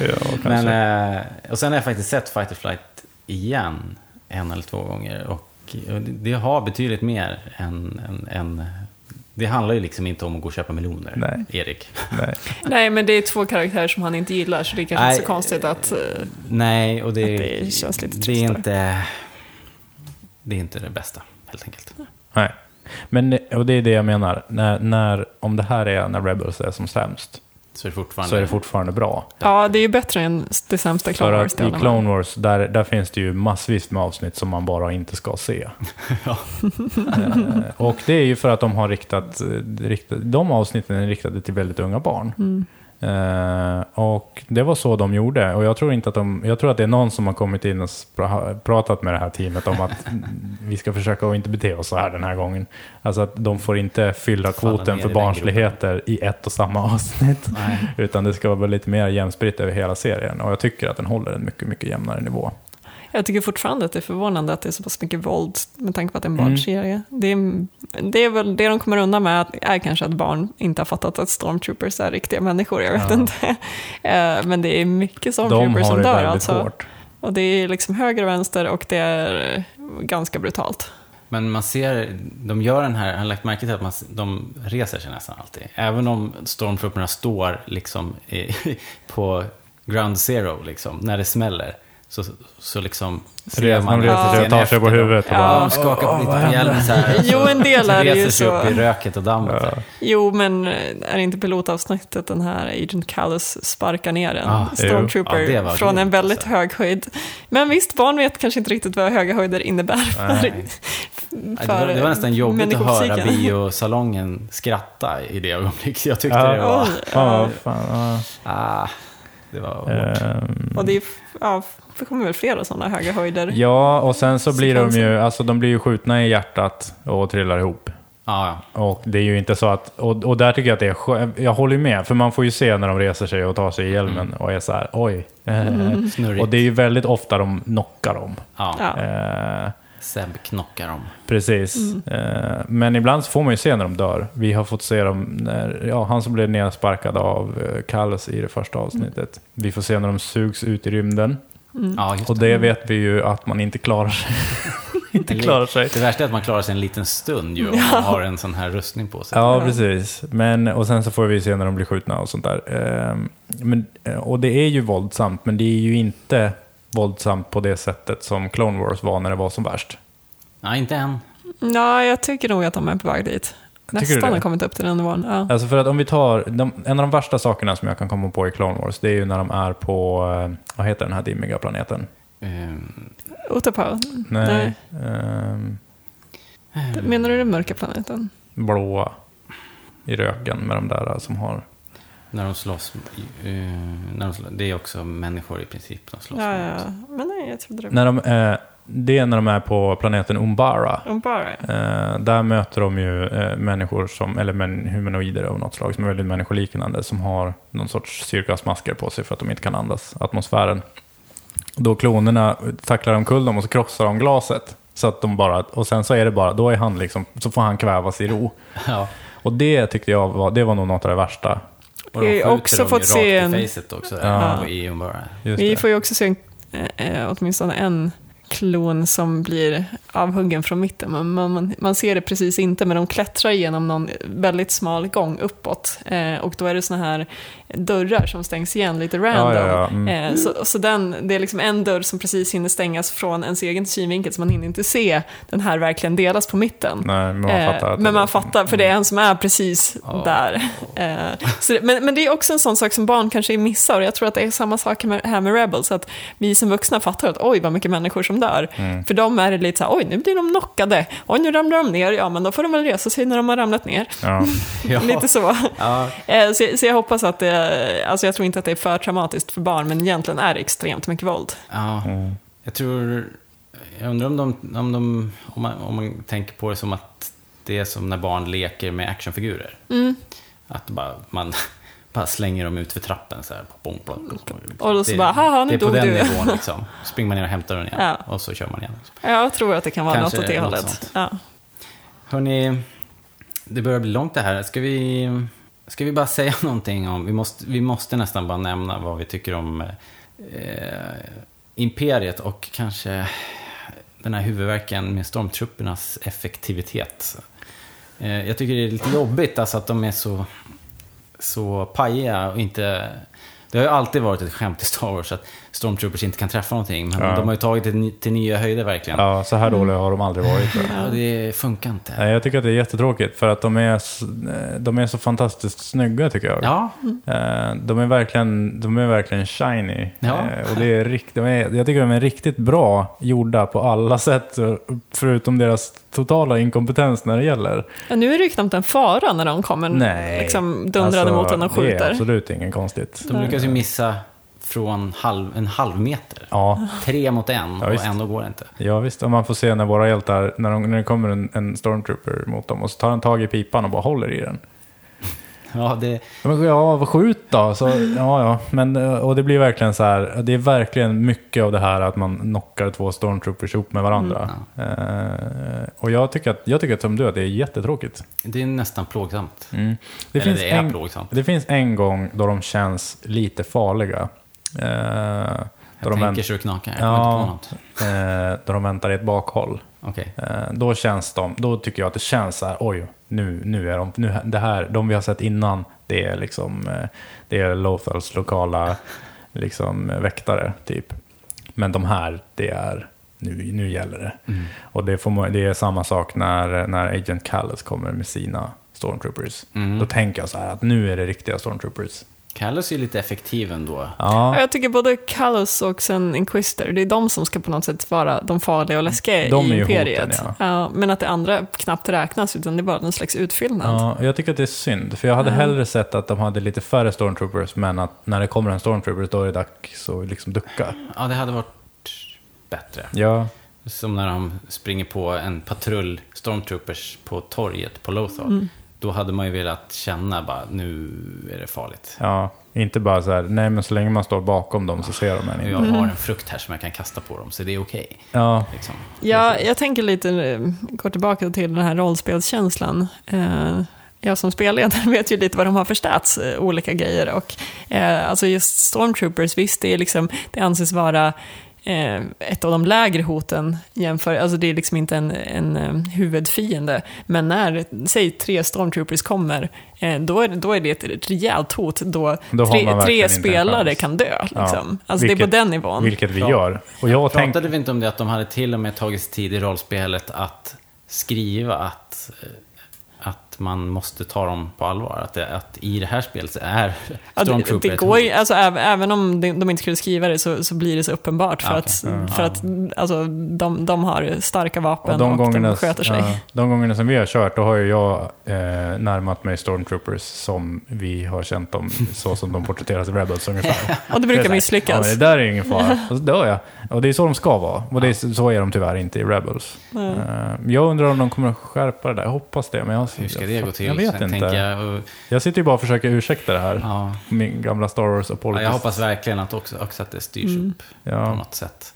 Ja. Men, eh, och sen har jag faktiskt sett Fight or Flight igen en eller två gånger. Och, och det, det har betydligt mer än, än, än... Det handlar ju liksom inte om att gå och köpa meloner, Nej. Erik. Nej. Nej, men det är två karaktärer som han inte gillar, så det är kanske Nej. inte så konstigt att... eh, Nej, och det, det känns lite det är inte... Det är inte det bästa, helt enkelt. Nej. Men, och det är det jag menar. När, när, om det här är när Rebels är som sämst, Så är det fortfarande... så är det fortfarande bra. Ja, det är ju bättre än det sämsta För Clone Wars. att det i Clone. Wars, där, där finns det ju massvis med avsnitt som man bara inte ska se. Ja. Eh, och det är ju för att de har riktat, eh, riktat de avsnitten är riktade till väldigt unga barn. Mm. Eh, och det var så de gjorde. Och jag tror, inte att de, jag tror att det är någon som har kommit in och pratat med det här teamet om att vi ska försöka att inte bete oss så här den här gången. Alltså att de får inte fylla kvoten för barnsligheter i ett och samma avsnitt. Nej. Utan det ska vara lite mer jämspritt över hela serien. Och jag tycker att den håller en mycket, mycket jämnare nivå. Jag tycker fortfarande att det är förvånande att det är så pass mycket våld med tanke på att det är en Mm. barnserie. Det, är, det är väl det de kommer undan med är kanske att barn inte har fattat att stormtroopers är riktiga människor, jag vet Ja. inte. Eh, Men det är mycket De stormtroopers som det dör alltså. hårt. Och det är liksom höger och vänster och det är eh, ganska brutalt. Men man ser, de gör den här, jag har lagt märke till att man, de reser sig nästan alltid. Även om stormtrooperna står liksom i, på ground zero, liksom, när det smäller. Så, så liksom ser de reser sig och tar sig på huvudet. Och Ja, bara, skakar "Åh, på lite på händer?" hjälmen så här. Jo, en del så är det ju reser sig så. upp i röket och dammet. Ja. Jo, men är det inte pilotavsnittet den här Agent Callus sparkar ner en Ah, stormtrooper Ja, från en väldigt alltså. hög höjd. Men visst, barn vet kanske inte riktigt vad höga höjder innebär för, Nej. Det var, det var nästan jobbigt att höra biosalongen skratta i det ögonblicket. Jag tyckte Ja. det var... Ja, ja. fan, Ah, det var hårt. Ehm, Och det, är, ja, det kommer väl flera sådana höga höjder. Ja, och sen så blir de ju, alltså de blir ju skjutna i hjärtat och trillar ihop. Ja, ja. Och det är ju inte så att, och, och där tycker jag att det är skönt, jag håller ju med, för man får ju se när de reser sig och tar sig i hjälmen och är så här, oj. Eh, Snurrigt. Och det är ju väldigt ofta de knockar dem. ja. Ja. Eh, Seb knockar dem. precis. Eh, men ibland så får man ju se när de dör. Vi har fått se dem, när, ja, han som blev nedsparkad av eh, Kalles i det första avsnittet. Vi får se när de sugs ut i rymden. Ja, just Och det vet vi ju att man inte klarar sig. inte Eller- klarar sig. Det värsta är att man klarar sig en liten stund ju, om man har en sån här rustning på sig. Ja, precis. Men, och sen så får vi se när de blir skjutna och sånt där. Ehm, Men, och det är ju våldsamt, men det är ju inte våldsamt på det sättet som Clone Wars var när det var som värst. Nej, inte än. Ja, jag tycker nog att de är på väg dit. Nästan har kommit upp till den nivån. Ja. Alltså för att om vi tar, de, en av de värsta sakerna som jag kan komma på i Clone Wars, det är ju när de är på, eh, vad heter den här dimmiga planeten? Ehm, Utapau. Nej. ehm, Menar du den mörka planeten? blåa i röken med de där som har... när de slåss. eh, när de slåss det är också människor i princip de slåss Ja, med ja. Men nej, jag trodde det var... När de, eh, Det är när de är på planeten Umbara. Umbara. Eh, där möter de ju eh, människor som, eller men, humanoider av något slag som är väldigt människoliknande som har någon sorts syrgasmasker på sig för att de inte kan andas atmosfären. Då klonerna tacklar omkull dem och så krossar de glaset. Så att de bara, och sen så är det bara, då är han liksom, så får han kvävas i ro. Ja. Och det tyckte jag var, det var nog något av det värsta. Och de Vi har skjuter också dem fått rakt se i en- facet också. Ja. I Umbara. Vi får ju också se en, eh, eh, åtminstone en klon som blir avhuggen från mitten. Man, man, man ser det precis inte, men de klättrar genom någon väldigt smal gång uppåt. Eh, och då är det såna här dörrar som stängs igen lite random. Ja, ja, ja. Mm. Eh, så så den, det är liksom en dörr som precis hinner stängas från ens egen synvinkel, så man hinner inte se den här verkligen delas på mitten. Nej, men man Eh, fattar att men man fattar, för det är en som är precis där. Eh, det, men, men det är också en sån sak som barn kanske missar, och jag tror att det är samma sak här med Rebels, att vi som vuxna fattar att oj, vad mycket människor som dör. Mm. För dem är det lite så här, oj, nu blir de knockade, oj, nu ramlar de ner, ja, men då får de väl resa sig när de har ramlat ner. Ja. Ja. Lite så. Ja. Eh, så. Så jag hoppas att det, alltså jag tror inte att det är för traumatiskt för barn, men egentligen är det extremt mycket våld. Ja, Mm. jag tror... Jag undrar om, de, om, de, om, man, om man tänker på det som att det är som när barn leker med actionfigurer. Mm. Att bara, man bara slänger dem ut för trappen så här. Bong, bong, bong. Och då så Det- bara, haha, nu Det är på dog den du. nivån liksom. Springer man ner och hämtar den igen. Ja. Och så kör man igen. Jag tror att det kan vara Kanske något åt det hållet. sånt. Ja. Hörni, det börjar bli långt det här. Ska vi, ska vi bara säga någonting om... Vi måste, vi måste nästan bara nämna vad vi tycker om eh, Imperiet och kanske den här huvudverken med stormtruppernas effektivitet. Eh, jag tycker det är lite jobbigt alltså att de är så, så pajiga och inte... Det har ju alltid varit ett skämt i Star Wars att stormtroopers inte kan träffa någonting. Men Ja. de har ju tagit det till nya höjder verkligen. ja, så här dåliga har de aldrig varit. Ja, det funkar inte. Nej, jag tycker att det är jättetråkigt för att de är, eh, de är så fantastiskt snygga tycker jag. Ja, Eh, De är verkligen, de är verkligen shiny. Ja. Eh, Och det är rikt, de är, jag tycker de är riktigt bra gjorda på alla sätt, förutom deras totala inkompetens när det gäller. Ja, nu är det ju knappt en fara när de kommer Nej. liksom dundrande mot en och Det är skjuter. absolut ingen konstigt. de lyckas ju missa från halv, en halv meter. Ja, Tre mot en Ja, och ändå går det inte. ja visst. Och man får se när våra hjältar, när, de, när det kommer en, en stormtrooper mot dem och så tar han tag i pipan och bara håller i den. Ja, det, Ja, Ja, skjut då. Så, ja, ja. Men, eh, och det blir verkligen så här, det är verkligen mycket av det här att man knockar två stormtroopers ihop med varandra. Eh, och jag tycker, att, jag tycker att som du, att det är jättetråkigt. det är nästan plågsamt. Mm. Det, Eller finns det är en, plågsamt. det finns en gång då de känns lite farliga. Eh, Jag de tänker vänt, så det knakar. Jag ja, något. eh, då de väntar i ett bakhåll. Okej. Eh, då känns de, då tycker jag att det känns så här, oj, nu, nu är de, nu, det här, de vi har sett innan, det är liksom, det är Lothals lokala liksom väktare typ. Men de här, det är, nu, nu gäller det. Mm. Och det, får, det är samma sak när, när Agent Callus kommer med sina stormtroopers. Mm. Då tänker jag så här att nu är det riktiga stormtroopers. Kallus är lite effektiv ändå. Ja, Ja, jag tycker både Callus och sen Inquisitor, det är de som ska på något sätt vara de farliga och läskiga De i Imperiet. hoten, ja. men att det andra knappt räknas, utan det är bara en slags utfyllnad. Ja, jag tycker att det är synd. För jag hade hellre sett att de hade lite färre stormtroopers, men att när det kommer en stormtrooper då är det dags att liksom ducka. Ja, det hade varit bättre. Ja, Som när de springer på en patrull stormtroopers på torget på Lothal. Mm. Då hade man ju velat känna bara, nu är det farligt. ja. Inte bara så här, nej men så länge man står bakom dem så ser de en Jag inte. Mm. har en frukt här som jag kan kasta på dem, så det är okej. Ja, Liksom. Ja, jag tänker lite, eh, går tillbaka till den här rollspelskänslan. Eh, Jag som spelledare vet ju lite vad de har för stats, eh, olika grejer. Och, alltså just Stormtroopers, visst, det, är liksom, det anses vara eh, ett av de lägre hoten jämför, alltså det är liksom inte en, en eh, huvudfiende. Men när, säg tre Stormtroopers kommer, eh, då, är, det- då är det ett rejält hot då, Då tre, tre spelare kan dö. Ja. Liksom. Alltså det är på Vilket- den nivån. vilket vi Ja. gör. Och jag Pratade tänkte, vi inte om det att de hade till och med tagit sig tid i rollspelet att skriva att, eh, att man måste ta dem på allvar. Att, det, att i det här spelet så är det, Stormtrooper det går ju, hot. alltså, även, om de, inte skulle skriva det så, så blir det så uppenbart för Ja, att, okej. Mm. för Ja. att alltså, de, de har starka vapen Och de, och, gångerna, de sköter sig. ja, de gångerna som vi har kört, då har ju jag eh, närmat mig Stormtroopers som vi har känt dem, så som de porträtteras i Rebels ungefär. Och det brukar misslyckas. Ja, det där är ingen fara. Och så dör jag. Och det är så de ska vara. Och det är, så är de tyvärr inte i Rebels. Eh, jag undrar om de kommer att skärpa det där. Jag hoppas det. Men jag, ska det gå till? Jag vet Sen inte. jag, och- Jag sitter ju bara och försöker ursäkta det här. Ja. Min gamla Star Wars Ja, apology. jag hoppas verkligen att, också, också att det styrs Mm. upp på Ja. något sätt.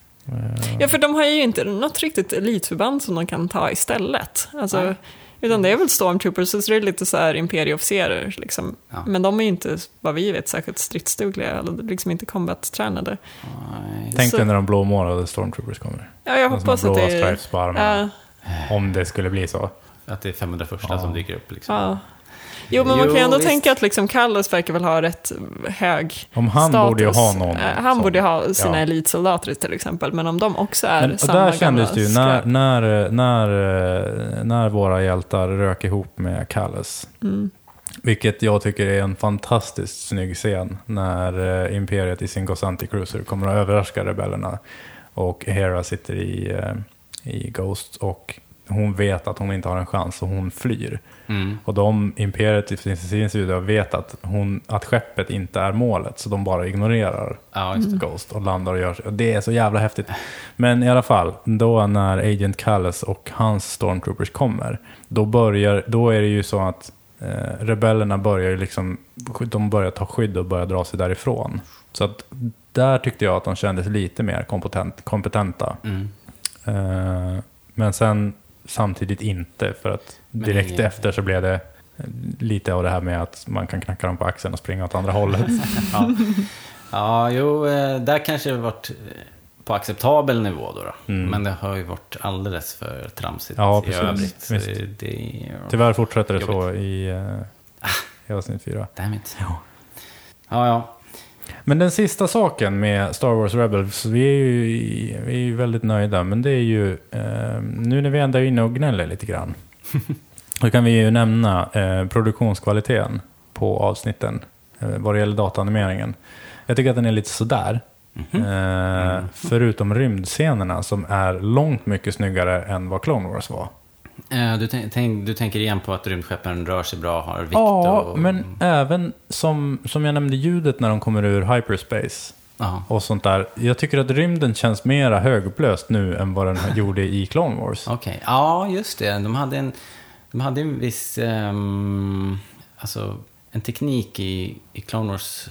Ja, för de har ju inte något riktigt elitförband som de kan ta istället. Alltså, Nej. utan det är väl stormtroopers, så det är lite så här imperieofficerer. Liksom. Ja. Men de är ju inte, vad vi vet, särskilt stridsdugliga eller liksom inte combat-tränade. Tänk dig när de blåmålade Stormtroopers kommer. Ja, jag De hoppas att det är... stripes på armarna. Ja, Om det skulle bli så. Att det är 501 Ja. som dyker upp. Liksom. ja. Jo, men man kan ju ändå visst. tänka att liksom Kallus verkar väl ha rätt hög Om han status. borde ju ha någon. Eh, Han som- borde ha sina ja. elitsoldater till exempel, men om de också är Men, och samma där kändes det ju, när, när, när, när våra hjältar rök ihop med Kallus. Mm. Vilket jag tycker är en fantastiskt snygg scen. När eh, Imperiet i sin Gossanti Cruiser kommer att överraska rebellerna. Och Hera sitter i, eh, i Ghost och hon vet att hon inte har en chans och hon flyr. Mm. Och de, Imperiet i sin- sida vet att, hon, att skeppet inte är målet, så de bara ignorerar Ja. Ghost och landar och gör och Det är så jävla häftigt. Men i alla fall, då när Agent Callis och hans Stormtroopers kommer, då, börjar, då är det ju så att eh, rebellerna börjar liksom, de börjar ta skydd och börjar dra sig därifrån. Så att där tyckte jag att de kändes lite mer kompetent, kompetenta. Mm. Eh, men sen samtidigt inte, för att Men direkt i- efter så blev det lite av det här med att man kan knacka dem på axeln och springa åt andra hållet. Ja. ja, jo, eh, där kanske det varit eh, på acceptabel nivå då. då. Mm. Men det har ju varit alldeles för tramsigt Ja, i övrigt. Så. Det, det, Tyvärr fortsätter det så Jobbigt. i, eh, i avsnitt fyra. Damn it. Ja. Ja, ja. Men den sista saken med Star Wars Rebels, vi är ju vi är ju väldigt nöjda, men det är ju, eh, nu när vi ändå är inne och gnäller lite grann, då kan vi ju nämna eh, produktionskvaliteten på avsnitten eh, vad det gäller dataanimeringen. Jag tycker att den är lite sådär. Eh, Förutom rymdscenerna som är långt mycket snyggare än vad Clone Wars var. Eh, Du, tänk, du tänker igen på att rymdskeppen rör sig bra, har vikt Ja, och... men även som, som jag nämnde ljudet när de kommer ur hyperspace. Ja. och sånt där. Jag tycker att rymden känns mera högupplöst nu än vad den gjorde i Clone Wars. Okej, ja just det. De hade en, de hade en viss, ehm, alltså en teknik i, i Clone Wars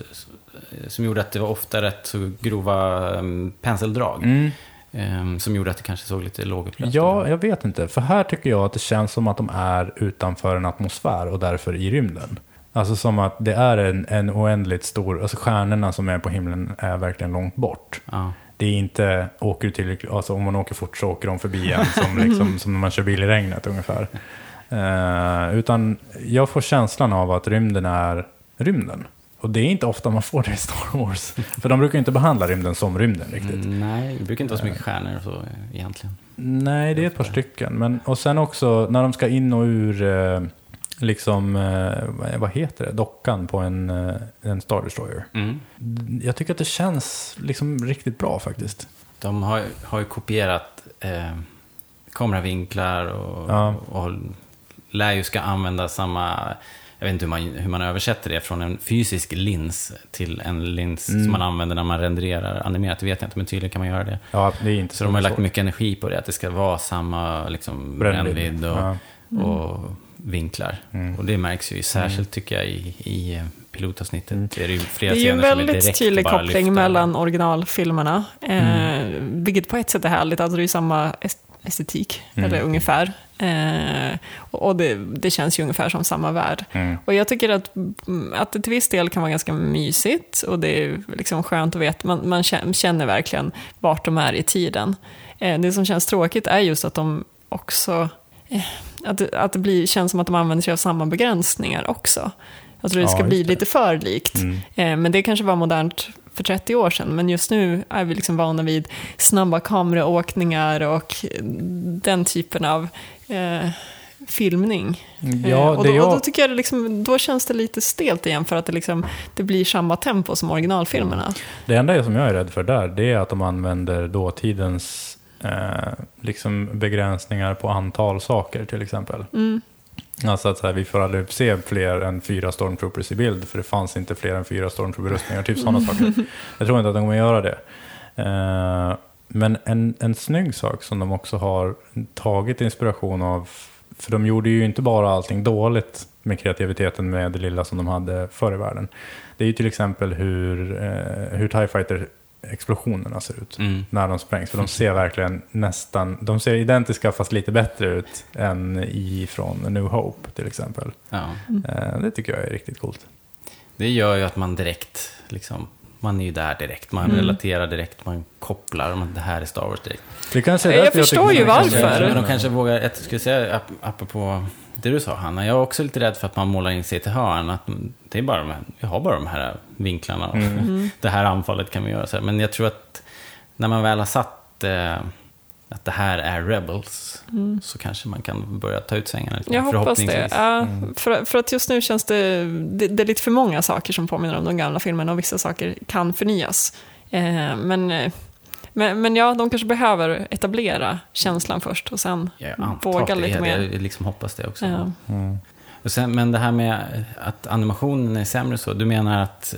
eh, som gjorde att det var ofta rätt så grova um, penseldrag. Mm. Ehm, som gjorde att det kanske såg lite lågupplöst ut. Ja, jag vet inte. För här tycker jag att det känns som att de är utanför en atmosfär och därför i rymden. Alltså som att det är en, en oändligt stor, alltså stjärnorna som är på himlen är verkligen långt bort. Ja. Det är inte, åker tillräckligt, alltså om man åker fort så åker de förbi en som, liksom, som när man kör bil i regnet ungefär. Eh, utan jag får känslan av att rymden är rymden. Och det är inte ofta man får det i Star Wars. För de brukar inte behandla rymden som rymden riktigt. Mm, nej, det brukar inte vara så mycket stjärnor och så eh, egentligen. Nej, det är ett par stycken. Men, och sen också när de ska in och ur, eh, liksom, eh, vad- heter det, dockan på en, eh, en Star Destroyer. Mm. Jag tycker att det känns liksom riktigt bra faktiskt. De har, har ju kopierat eh, kameravinklar och, Ja. och lär ju ska använda samma, jag vet inte hur man, hur man översätter det, från en fysisk lins till en lins Mm. som man använder när man renderar animerat, det vet jag inte, men tydligen kan man göra det. Ja, det är inte Så de har lagt svårt. mycket energi på det, att det ska vara samma liksom, Brännvidd. och, Ja. och vinklar. Mm. Och det märks ju särskilt, tycker jag, i, i eh, pilotavsnittet. Mm. Det är ju flera Det är ju en är väldigt direkt tydlig koppling lyfta. mellan originalfilmerna. Eh, Mm. Vilket på ett sätt är härligt, alltså det är samma est- estetik, Mm. eller ungefär. Eh, och det, det känns ju ungefär som samma värld. Mm. Och jag tycker att, att det till viss del kan vara ganska mysigt och det är liksom skönt att veta, man, man kä- känner verkligen vart de är i tiden. Eh, det som känns tråkigt är just att de också, eh, att, att det blir, känns som att de använder sig av samma begränsningar också. Jag tror det Ja, ska bli just det. lite för likt. Mm. Eh, Men det kanske var modernt för 30 år sedan, men just nu är vi liksom vana vid snabba kameraåkningar och den typen av eh, filmning. Ja, Eh, och, det då, och jag- då tycker jag det liksom, då känns det lite stelt igen för att det, liksom, det blir samma tempo som originalfilmerna. Det enda som jag är rädd för där, det är att de använder dåtidens eh, liksom begränsningar på antal saker till exempel. Mm. Alltså att så här, vi får aldrig se fler än fyra stormtroopers i bild, för det fanns inte fler än fyra stormtrooper-rustningar, typ sådana saker. Jag tror inte att de kommer göra det. Eh, men en, en snygg sak som de också har tagit inspiration av, för de gjorde ju inte bara allting dåligt med kreativiteten med det lilla som de hade förr i världen. Det är ju till exempel hur, eh, hur TIE Fighter explosionerna ser ut Mm. när de sprängs. För de ser verkligen nästan, de ser identiska fast lite bättre ut än i från A New Hope till exempel. Ja. Eh, det tycker jag är riktigt coolt. Det gör ju att man direkt, liksom, man är ju där direkt. Man Mm. relaterar direkt, man kopplar, man, det här är Star Wars direkt. Det kanske är Jag därför förstår ju varför. kanske- Men de kanske vågar, jag skulle säga, ap- apropå det du sa Hanna, jag är också lite rädd för att man målar in sig till hörn. Att det är bara de här, vi har bara de här vinklarna. Mm. Det här anfallet kan vi göra så. Men jag tror att när man väl har satt eh, att det här är Rebels, så kanske man kan börja ta ut svängarna lite. Jag hoppas det. Ja, för, för att just nu känns det, det, det är lite för många saker som påminner om de gamla filmerna och vissa saker kan förnyas. Eh, men, eh, men, men ja, de kanske behöver etablera känslan först och sen Ja, våga lite mer. det. Jag liksom hoppas det också. Ja. Mm. Och sen, men det här med att animationen är sämre så, du menar att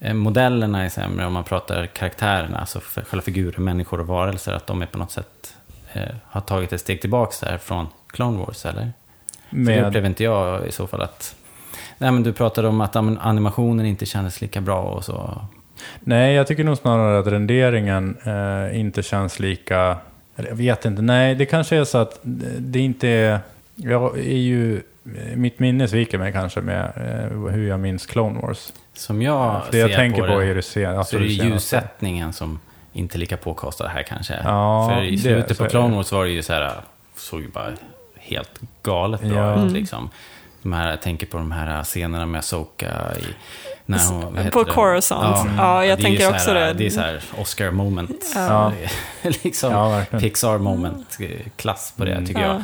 eh, modellerna är sämre om man pratar karaktärerna, alltså för, själva figurer, människor och varelser, att de är på något sätt eh, har tagit ett steg tillbaka där från Clone Wars, eller? För det Med, upplever inte jag i så fall att... Nej, men du pratade om att anim- animationen inte kändes lika bra och så. Nej, jag tycker nog snarare att renderingen eh, inte känns lika... Eller jag vet inte, nej, det kanske är så att det det inte är... Jag är ju... Mitt minne sviker mig kanske med eh, hur jag minns Clone Wars. Som jag det jag ser tänker på det, är det sen, alltså så är det det ljussättningen som inte är lika påkostad här kanske. Ja, För i det- slutet så på Clone det. Wars var det ju så här, såg ju bara helt galet bra Ja. ut Mm. liksom. De här, jag tänker på de här scenerna med Soka i... När hon, På det? Coruscant. Ja, jag det är ju tänker så också här, det. Det är så här Oscar moment. Ja. liksom Ja. Pixar moment, klass på det Mm. tycker Ja. jag.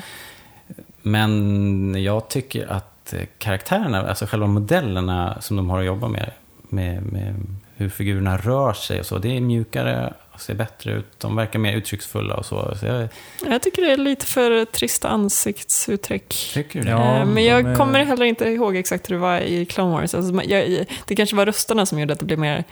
Men jag tycker att karaktärerna, alltså själva modellerna som de har att jobba med, med, med hur figurerna rör sig och så, det är mjukare ser bättre ut. De verkar mer uttrycksfulla och så. så jag Jag tycker det är lite för trista ansiktsuttryck. tycker det. Ja, Eh, men jag är- kommer heller inte ihåg exakt hur det var i Clone Wars. Alltså, jag, det kanske var rösterna som gjorde att det blev mer...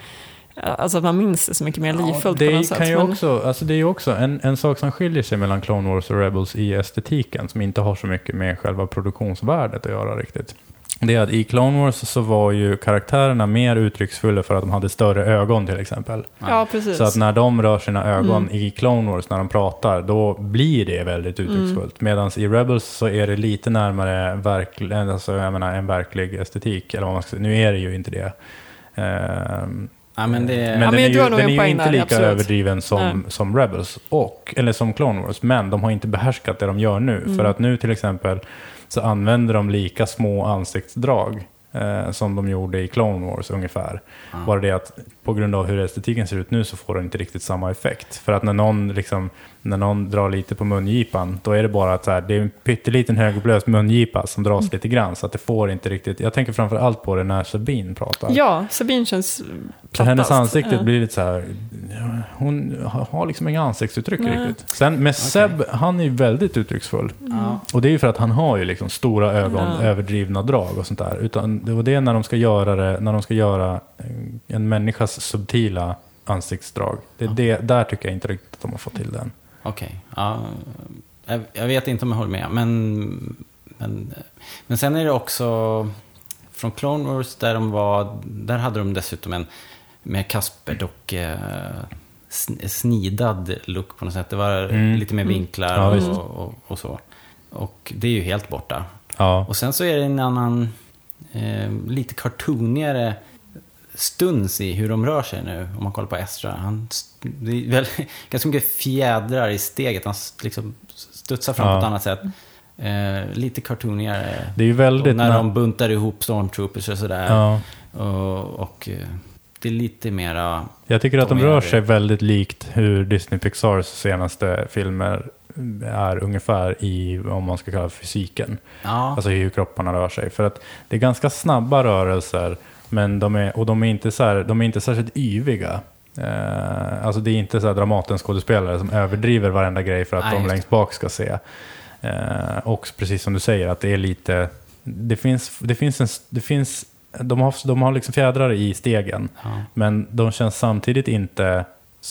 Alltså att man minns det så mycket mer livfullt det på något sätt. kan ju men- också, alltså det är ju också en, en sak som skiljer sig mellan Clone Wars och Rebels i estetiken, som inte har så mycket med själva produktionsvärdet att göra riktigt. Det är att i Clone Wars så var ju karaktärerna mer uttrycksfulla för att de hade större ögon till exempel. Ja, precis. Så att när de rör sina ögon Mm. i Clone Wars, när de pratar, då blir det väldigt uttrycksfullt. Medan i Rebels så är det lite närmare verkl, alltså, jag menar, en verklig estetik. Eller vad man ska säga. Nu är det ju inte det. Ehm, Ja, men det, men Ja, den men är ju, den en är ju inte lika absolut. överdriven som, Nej. som Rebels, och, eller som Clone Wars. Men de har inte behärskat det de gör nu. Mm. För att nu till exempel så använder de lika små ansiktsdrag eh, som de gjorde i Clone Wars ungefär. Ja. Bara det att på grund av hur estetiken ser ut nu så får det inte riktigt samma effekt. För att när någon, liksom, när någon drar lite på mungipan, då är det bara att så här, det är en pytteliten högupplöst mungipa som dras lite grann. Så att det får inte riktigt, jag tänker framför allt på det när Sabine pratar. Ja, Sabine känns För plattast. hennes ansikte Ja. blir lite så här, hon har liksom inga ansiktsuttryck Nej. riktigt. Sen med Seb, han är ju väldigt uttrycksfull. ja. Och det är ju för att han har ju liksom stora ögon, Ja. överdrivna drag och sånt där. Utan, det- och det är när de ska göra det, när de ska göra en- en människas subtila ansiktsdrag. Det är det, där tycker jag inte riktigt att de har fått till den. Okej, ja. Jag, jag vet inte om jag håller med, men, men, men sen är det också från Clone Wars där de var, där hade de dessutom en med Kasper och eh, sn- snidad look på något sätt. Det var Mm. lite mer vinklar Ja, visst. och, och, och så. Och det är ju helt borta. Ja, Och sen så är det en annan, eh, lite cartoonigare stuns i hur de rör sig nu. Om man kollar på Estra. Han, det är väl, ganska mycket fjädrar i steget. Han liksom studsar fram Ja. på ett annat sätt. Eh, lite cartoonigare. det är ju Och väldigt... när nä- de buntar ihop stormtroopers och sådär. ja. Och, och eh, det är lite mera... Jag tycker att de rör sig väldigt likt hur Disney Pixars senaste filmer är ungefär i, om man ska kalla fysiken. Ja. Alltså hur kropparna rör sig. För att det är ganska snabba rörelser, men de är, och de är inte, så här, de är inte särskilt yviga. Eh, alltså det är inte så Dramaten-skådespelare som överdriver varenda grej för att Nej, de längst bak ska se. Eh, och precis som du säger, att det är lite... Det finns, det finns en... Det finns, de har, de har liksom fjädrar i stegen, Ja. men de känns samtidigt inte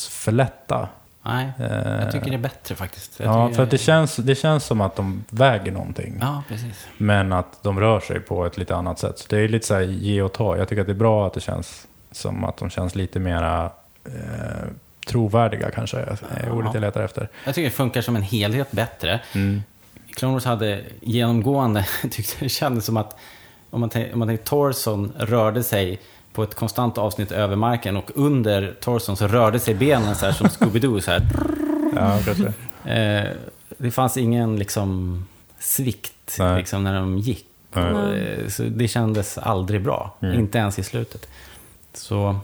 för lätta. Nej, Eh, jag tycker det är bättre faktiskt. Jag Ja, för att det känns, det känns som att de väger någonting. Ja, precis. Men att de rör sig på ett lite annat sätt. Så det är lite så här ge och ta. Jag tycker att det är bra att det känns som att de känns lite mera eh, trovärdiga kanske. är ordet jag letar efter. Jag tycker det funkar som en helhet bättre. Mm. Clone Wars hade genomgående, tyckte det kändes som att om man, tänk, om man tänker Torson rörde sig på ett konstant avsnitt över marken och under Torson så rörde sig benen så här som Scooby-Doo. Så här. Ja, kanske. Eh, det fanns ingen liksom svikt Nej. liksom, när de gick. Nej. Eh, så det kändes aldrig bra, Mm. inte ens i slutet. Så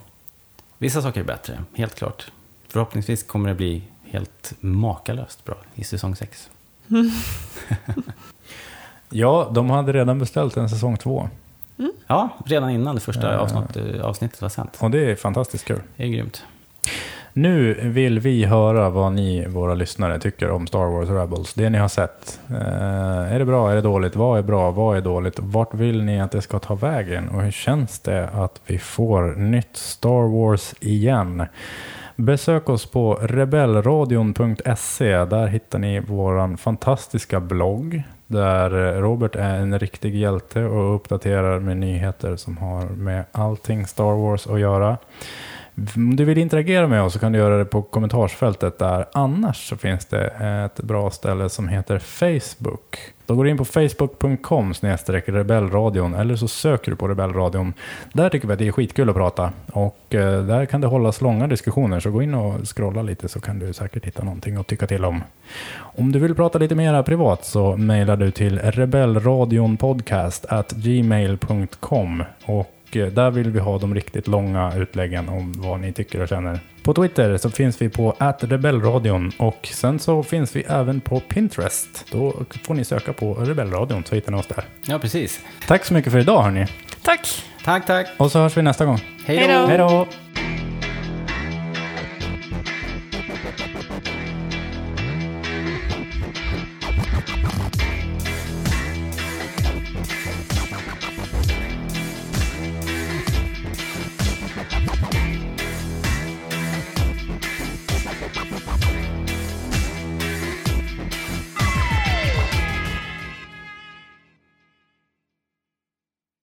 vissa saker är bättre, helt klart. Förhoppningsvis kommer det bli helt makalöst bra i säsong 6. Ja, de hade redan beställt en säsong Ja, redan innan det första Ja. avsnitt, avsnittet var sänt. Och det är fantastiskt kul. Det är grymt. Nu vill vi höra vad ni, våra lyssnare, tycker om Star Wars Rebels. Det ni har sett. Eh, är det bra? Är det dåligt? Vad är bra? Vad är dåligt? Vart vill ni att det ska ta vägen? Och hur känns det att vi får nytt Star Wars igen? Besök oss på rebellradion.se. Där hittar ni vår fantastiska blogg. Där eh, Robert är en riktig hjälte och uppdaterar med nyheter som har med allting Star Wars att göra. Om du vill interagera med oss så kan du göra det på kommentarsfältet där. Annars så finns det ett bra ställe som heter Facebook. Då går du in på facebook.com rebellradion eller så söker du på rebellradion. Där tycker vi att det är skitkul att prata och eh, där kan det hållas långa diskussioner så gå in och scrolla lite så kan du säkert hitta någonting att tycka till om. Om du vill prata lite mer privat så mejlar du till rebellradionpodcast@gmail.com och där vill vi ha de riktigt långa utläggen om vad ni tycker och känner. På Twitter så finns vi på @rebellradion och sen så finns vi även på Pinterest. Då får ni söka på Rebellradion så hittar ni oss där. Ja, precis. Tack så mycket för idag hörni. Tack! Tack, tack. Och så hörs vi nästa gång. Hej då!